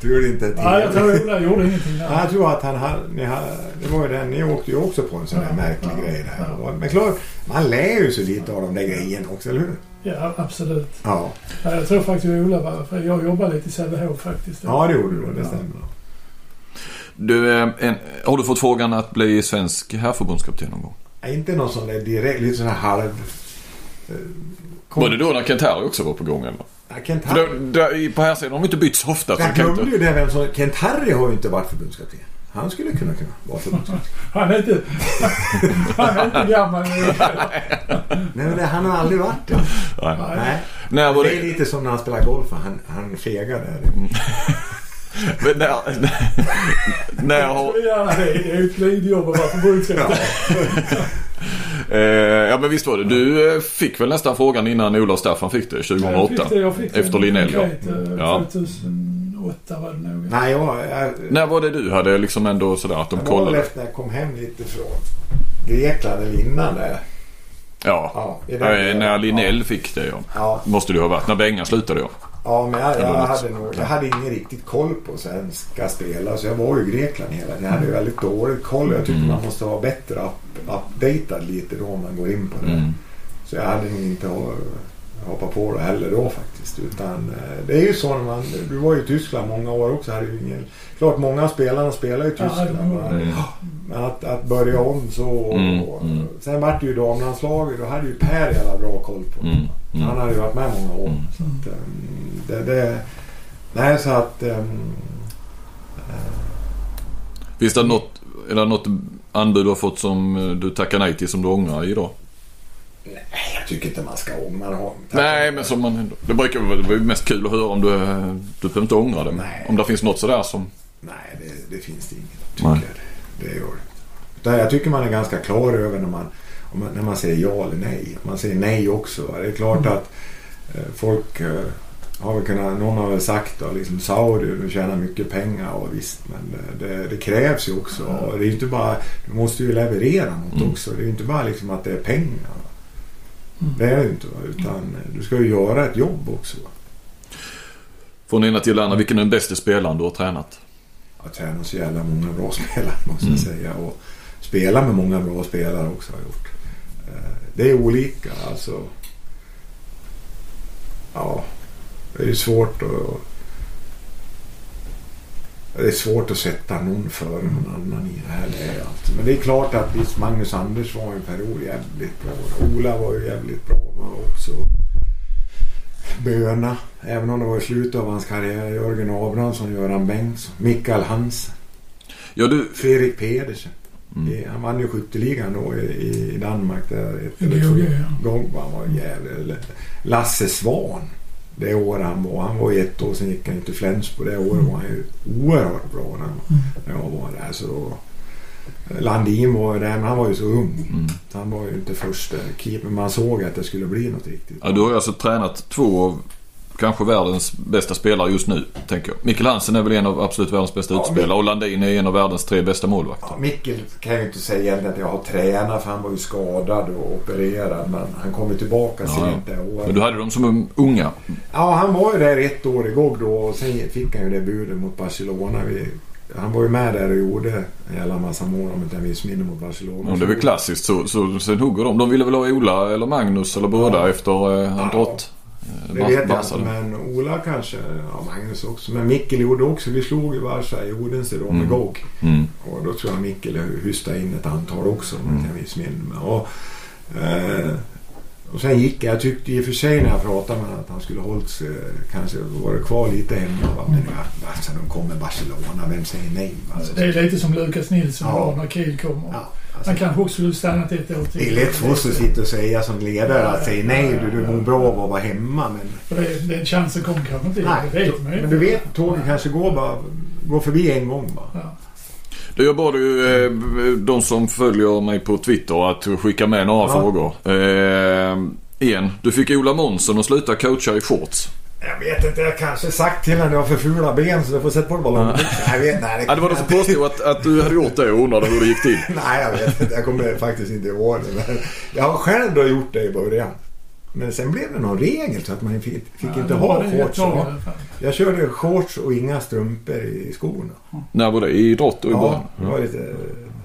Tror inte ett Nej, jag tror Ola gjorde ingenting där. jag tror att han hade, ni hade, det var ju den, ni åkte ju också på en sån Ja, märklig ja, grej där. ja. Men klart, man lär ju sig lite av de där grejerna också, eller hur? Ja, absolut. Ja, Ja, Jag tror faktiskt Ola var... För jag jobbade lite i Sävehof faktiskt. ja det gjorde du. Det stämmer. Du, eh, en, har du fått frågan att bli svensk herrförbundskapten någon gång? Nej, Inte någon sån där direkt, lite sån här halv... eh, kom- Var det då när Kent Harry också var på gång eller? Ja, Kent då, Harry. då, i- på här sidan har de inte bytt så ofta. Så Jag glömde ju det vem som... Kent Harry har ju inte varit förbundskapten. Han skulle kunna kunna vara förbundskapten. Han är inte, han är inte gammal. Nej, men det, han har aldrig varit det. Nej. Nej. Nej det... är lite som när han spelar golf. Han, han fegar där. Mm. Men när, när, när jag har... Det är ett glidjobb att vara förbundskapten. Eh, ja men visst var det. Du eh, fick väl nästan frågan innan Ola och Staffan fick det 2008? Jag fick det, jag fick det. Efter Linnell ja. 2000 åtta var det nog. Nej, jag, jag, När var det du hade liksom ändå sådär att de kollade? Det var kollade. efter jag kom hem lite från Grekland eller innan det. Ja, ja äh, när Linnell ja. fick det ja. ja. Måste du ha varit. När Bengan slutade ja. Ja, men jag, jag hade, nog, jag hade ingen riktigt koll på svenska spelare så jag var ju i Grekland hela tiden. Jag hade väldigt dålig koll. Jag tyckte mm. man måste vara bättre up, updatad lite då om man går in på det. Mm. Så jag hade nog inte ho- hoppat på det heller då faktiskt. Utan eh, det är ju så när man... Du var ju i Tyskland många år också. Ju ingen, klart många av spelarna spelar i Ja, Tyskland. va? Mm. Men att, att börja om så. Mm, och, mm. Sen vart det ju damlandslaget. Då hade ju Per jävla bra koll på. Mm. Mm. Han hade ju varit med många år. Mm. Så att, um, det, det, nej, så att... Um, Finns det något, är det något anbud du har fått som eh, du tackar nej till som du ångrar idag? Nej, jag tycker inte man ska ångra honom. Nej men som man ändå... Det brukar vara det mest kul att höra om du... eh, Du behöver inte ångra det. Nej. Om det finns något sådär som... Nej, det, det finns det inget. Tycker Nej. jag. Det, det gör det. Utan jag tycker man är ganska klar över när man, när man säger ja eller nej. Man säger nej också. Va? Det är klart att eh, folk eh, har väl kunnat, någon har väl sagt då, liksom Saudi, du tjänar mycket pengar och visst men det, det, det krävs ju också. Och det är inte bara, du måste ju leverera något Mm. också. Det är ju inte bara liksom att det är pengar. Mm. Det är ju inte. Va? Utan du ska ju göra ett jobb också. Va? Från ena till andra, vilken är den bästa spelaren du har tränat? Jag tränar så jävla många bra spelare måste Mm. jag säga. Och spela med många bra spelare också har jag gjort. Eh, Det är olika alltså. Ja, det är ju svårt att... Det är svårt att sätta någon före någon annan i det här läget. Alltså. Men det är klart att visst, Magnus Anders var en period jävligt bra. Ola var ju jävligt bra också. Böna. Även om det var i slutet av hans karriär. Jörgen Abrahamsson, Göran Bengtsson, Mikael Hansen, Ja, du, Fredrik Pedersen. Mm. Han vann ju skytteligan då i, i Danmark. Där ett I eller två ja. gånger. Han var jävlig. Lasse Svan. Det år han var. Han var ett år, sen gick han till Flensburg. Det året var han ju oerhört bra när, Mm. när jag var där. Så då, Landin var ju där, men han var ju så ung. mm. Han var ju inte första keeper. Man såg att det skulle bli något riktigt. ja, du har ju alltså tränat två av kanske världens bästa spelare just nu, tänker jag. Mikkel Hansen är väl en av absolut världens bästa Ja, utspelare och Landin är en av världens tre bästa målvakter. Ja, Mikkel kan jag ju inte säga att jag har tränat för han var ju skadad och opererad. Men han kom ju tillbaka Ja, sent det året. Men du hade dem som unga. Ja, han var ju där ett år igång då och sen fick han ju det budet mot Barcelona. Vi, han var ju med där och gjorde en jävla massa mål om inte jag missminner mot Barcelona. Och det är väl klassiskt så, så sen hugger de. De ville väl ha Ola eller Magnus eller båda Ja. efter eh, han Ja. drott. Eh, Det vet jag inte, men Ola kanske. Ja, Magnus också. Men Mikkel gjorde också. Vi slog ju Barca i Odense då med Mm. GOG. Mm. Och då tror jag Mikkel hystade in ett antal också om Mm. jag mig. Och, eh, och sen gick jag. Jag tyckte i och för sig när jag pratade med honom att han skulle hållit sig, kanske varit kvar lite hemma. Va? Men ja, alltså, de kommer Barcelona. Vem säger nej? Va? Så- Det är lite som Lukas Nilsson Ja. var när Kiel kom. Ja, alltså, Han kanske också skulle stannat ett år till. det är lätt för oss att sitta och säga som ledare att säga nej, du, du mår bra av att vara hemma. Men, det, den chansen kom kanske inte. nej, det vet man ju men du vet, tåget kanske går, bara, går förbi en gång. Bara. Ja. Du, jag bad ju eh, de som följer mig på Twitter att skicka med några Ja. frågor. Eh, en. Du fick Ola Månsson att sluta coacha i shorts. Jag vet inte, jag kanske sagt till honom att jag har för fula ben så du får sätta på dig ballongbyxor. Jag vet nej, Ja, det var de som påstod att, att du hade gjort det och undrade hur det gick till. Nej, jag vet inte. Jag kommer faktiskt inte ihåg det. Men jag har själv då gjort det i början. Men sen blev det någon regel så att man fick, fick Ja, inte ha det shorts. fall. Jag körde shorts och inga strumpor i skorna. När var det? I idrott och i början? Ja, det var lite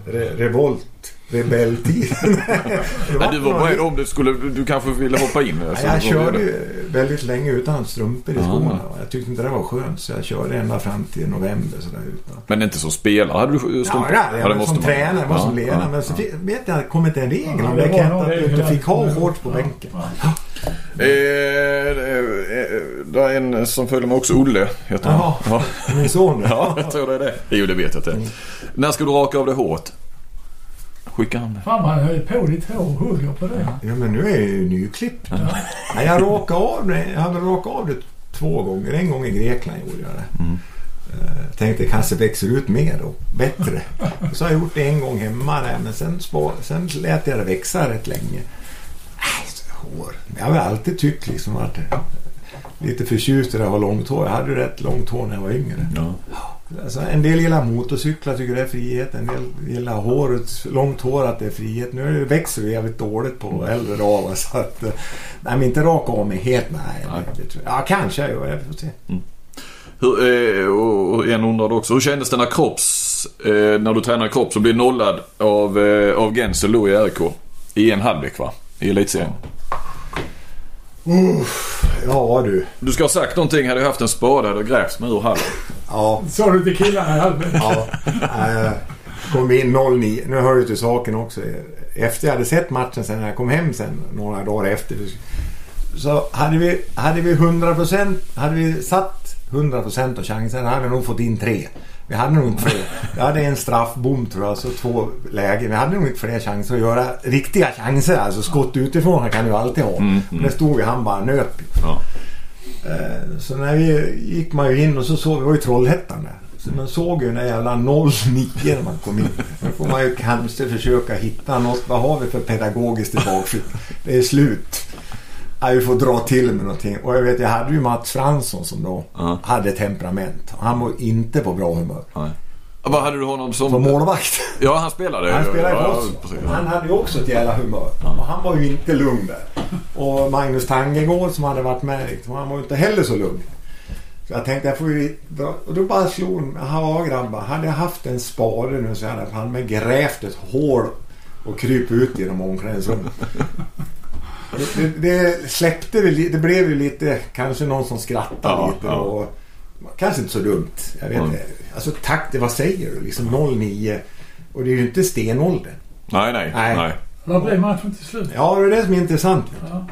re revolt. Rebelltid. Det Ja, du var beredd om det skulle... Du kanske ville hoppa in? Alltså, jag var körde väldigt länge utan strumpor i skorna. Jag tyckte inte det var skönt så jag körde ända fram till november. Så där, utan. Men inte som spelare hade du strumpor? Ja, ja, jag var det måste som man. tränare, jag var som ledare. ja, men så fick- vet jag, det kom inte en regel om det det. var Kent, att du inte fick ha shorts på bänken. Eh, eh, eh, det är en som följer mig också. Olle heter han. Jaha. Ja. Min son. ja, jag tror det är det. Jo, det vet jag inte. När ska du raka av det håret? Skicka han det. Fan, man höll på ditt hår och hugger på det. Ja, men nu är jag ju nyklippt. Nej, jag rakade av det. Jag hade rakat av det två gånger. En gång i Grekland gjorde jag det. Mm. Eh, tänkte det kanske växer ut mer och bättre. Så har jag gjort det en gång hemma där, men sen, sen lät jag det växa rätt länge. Nej, så hår. Jag har alltid tyckt liksom att lite förtjust i det att ha långt hår. Jag hade ju rätt långt hår när jag var yngre. Ja. Alltså, en del gillar motorcyklar, tycker det är frihet. En del gillar håret, långt hår, att det är frihet. Nu växer det jävligt dåligt på äldre dagar. Så att, eh, nej, men inte raka av mig helt. Nej, Nej. Det, tror jag. Ja, kanske jag gör. Jag får se. Hur, eh, och en undrade också. Hur kändes det när kropps... Eh, när du tränade kropp så blev nollad av, av Gensel då i RIK? I en halvlek va? I elitserien. Ja du. Du ska ha sagt någonting. Hade jag haft en spade hade jag grävt mig ur hallen. Ja. Sa du till killarna i halvlek? ja. Eh, kom in 09. Nu hör du till saken också. Efter jag hade sett matchen sen när jag kom hem sen några dagar efter. Så hade vi, hade vi 100% hade vi satt 100% av chansen hade vi nog fått in tre. Vi hade nog inte fler. Vi hade en straffbom tror jag, så två lägen. Vi hade nog inte fler chanser att göra riktiga chanser. Alltså skott utifrån han kan du alltid ha. Mm, Men det stod ju han bara nöp. Ja. Eh, Så när vi gick man ju in och så såg vi, det var ju Trollhättan där. Så man såg ju den där jävla 09 när man kom in. Nu får man ju kanske försöka hitta något. Vad har vi för pedagogiskt i? Det är slut. Ja, vi får dra till med någonting. Och jag vet, jag hade ju Mats Fransson som då Ja. hade temperament. Han var inte på bra humör. Nej. Vad hade du honom som... Som målvakt. Ja, han spelade. Han spelade ja, ja. Han hade ju också ett jävla humör. Och han var ju inte lugn där. Och Magnus Tangengård som hade varit med, liksom, han var ju inte heller så lugn. Så jag tänkte jag får ju... Och då bara slog mig, ja grabbar, hade jag haft en spade nu så hade jag fan med grävt ett hål och kryp ut genom omklädningsrummet. Det, det, det släppte väl li- det blev ju lite, kanske någon som skrattade Ja, lite ja. och Kanske inte så dumt. Jag vet Mm. inte. Alltså takt, vad säger du? Liksom 09. Och det är ju inte stenålder. Nej, nej, Nej. nej. Vad blev matchen till slut? Ja, det är det som är intressant. Ja.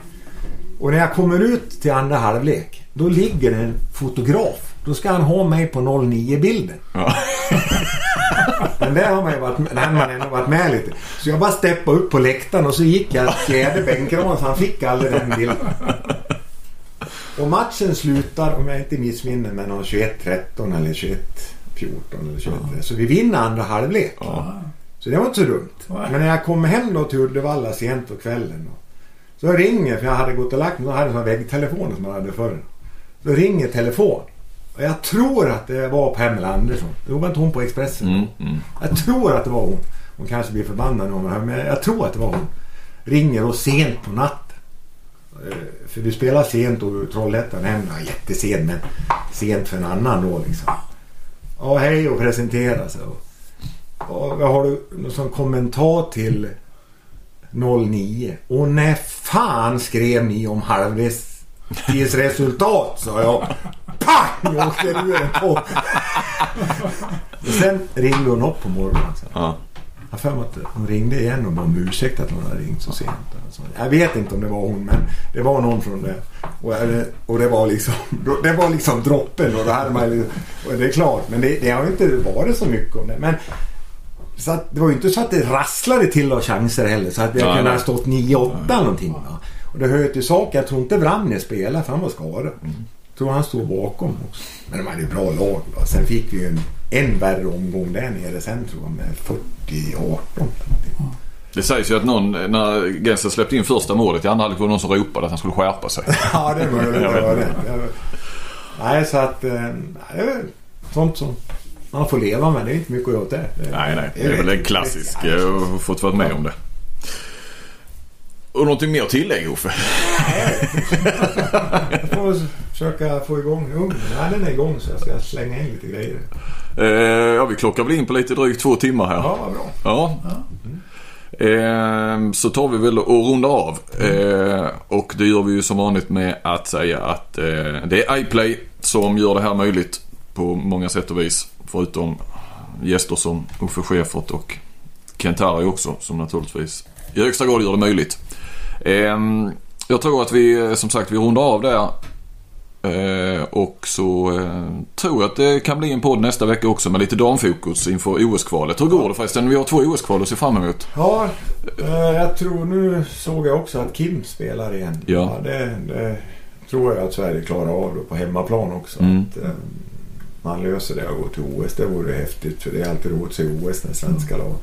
Och när jag kommer ut till andra halvlek, då ligger det en fotograf. Då ska han ha mig på 09-bilden. Ja. Men där har man ju varit, där man ändå varit med lite. Så jag bara steppade upp på läktaren och så gick jag fjärde bänkraden så han fick aldrig den bilden. Och matchen slutar, om jag inte missminner mig, någon 21-13 eller 21-14 eller 21 Så vi vinner andra halvlek. Så det var inte så dumt. Men när jag kom hem då till Uddevalla sent på kvällen. Då, så ringer, för jag hade gått och lagt mig, då hade jag sådana väggtelefoner som man hade förr. Så ringer telefon. Och jag tror att det var Pamela Andersson. Det var inte hon på Expressen. Mm, mm. Jag tror att det var hon. Hon kanske blir förbannad om det här, men jag tror att det var hon. Ringer och sent på natten. Eh, För vi spelar sent och Trollhättan hem. Ja, jättesent men sent för en annan då liksom. Ja, hej och presentera sig. Och, har du någon sån kommentar till 09? Och när fan skrev ni om halvtidsresultat sa jag. Pang åkte luren på. Men Sen ringde hon upp på morgonen. Så. Ja. Jag har att hon ringde igen och bad om ursäkt att hon hade ringt så sent. Alltså, Jag vet inte om det var hon men det var någon från det. Och, och det var liksom det var liksom droppen. Och, det hade man, och det är klart men det, det har ju inte varit så mycket om det. Men, så att, det var ju inte så att det rasslade till av chanser heller. Så att vi Nej, kunde ha stått 9-8 någonting. Va? Och det hör ju till saken. Jag tror inte Vranjes spelade för han var skadad. Jag tror han stod bakom också. Men de hade ju bra lag. Va? Sen fick vi ju en, en värre omgång där nere sen tror jag med 40-18. Det sägs ju att någon, när Gensel släppte in första målet i andra halvlek var det någon som ropade att han skulle skärpa sig. Ja, det. Jag Det vet var det. Nej, så att... eh, nej, Det sånt som man får leva med. Det är inte mycket att göra åt det. det. Nej, nej. Det är väl en klassisk. Jag har fått vara med om det. Och någonting mer att tillägga Uffe? Jag får försöka få igång ugnen. Nej, den är igång så jag ska slänga in lite grejer. Eh, ja, vi klockar väl in på lite drygt två timmar här. Ja, vad bra. Ja. Eh, så tar vi väl och rundar av. Eh, och det gör vi ju som vanligt med att säga att eh, det är iPlay som gör det här möjligt på många sätt och vis. Förutom gäster som Uffe Schäfert och Kent Harry också som naturligtvis i högsta grad gör det möjligt. Eh, jag tror att vi som sagt vi rundar av där. Eh, och så eh, tror jag att det kan bli en podd nästa vecka också med lite damfokus inför OS-kvalet. Hur går det förresten? Vi har två OS-kval att se fram emot. Ja, eh, jag tror nu såg jag också att Kim spelar igen. Ja. det, det tror jag att Sverige klarar av då på hemmaplan också. Mm. Att, man löser det och går till OS. Det vore häftigt för det är alltid roligt att se OS när svenska lag.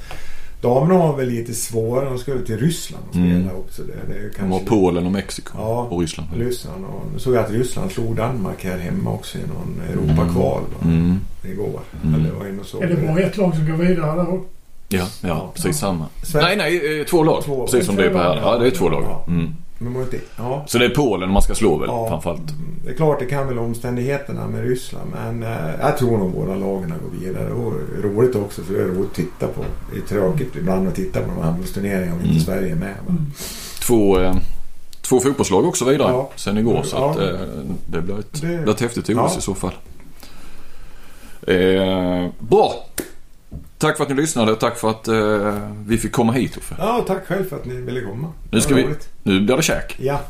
Damerna har väl lite svårare. De ska väl till Ryssland och spela Mm. också. Det, det är ju De kanske har Polen och Mexiko Ja. och Ryssland. Ryssland. Och nu såg jag att Ryssland slog Danmark här hemma också i någon Europakval va, Mm. igår. Mm. Eller var såg Är det bara ett lag som går vidare där också? Ja, ja, precis samma. Sven- Nej, nej, eh, två lag. Två. Precis som det är på här. Ja, det är två lag. Ja. Mm. Men var inte, ja. Så det är Polen man ska slå väl Ja. framförallt. Det är klart det kan väl omständigheterna med Ryssland men eh, jag tror nog båda lagen går vidare. Och roligt också för det är roligt att titta på. Det är tråkigt ibland att titta på de här handbollsturneringarna om inte Mm. Sverige är med. Va? Två, eh, två fotbollslag också vidare Ja. sen igår. Så Ja. att, eh, det blir ett, Det- ett häftigt OS Ja. i så fall. Eh, bra! Tack för att ni lyssnade. Tack för att eh, vi fick komma hit Uffe. Ja, tack själv för att ni ville komma. Nu ska vi- roligt. Nu blir det käk. Ja,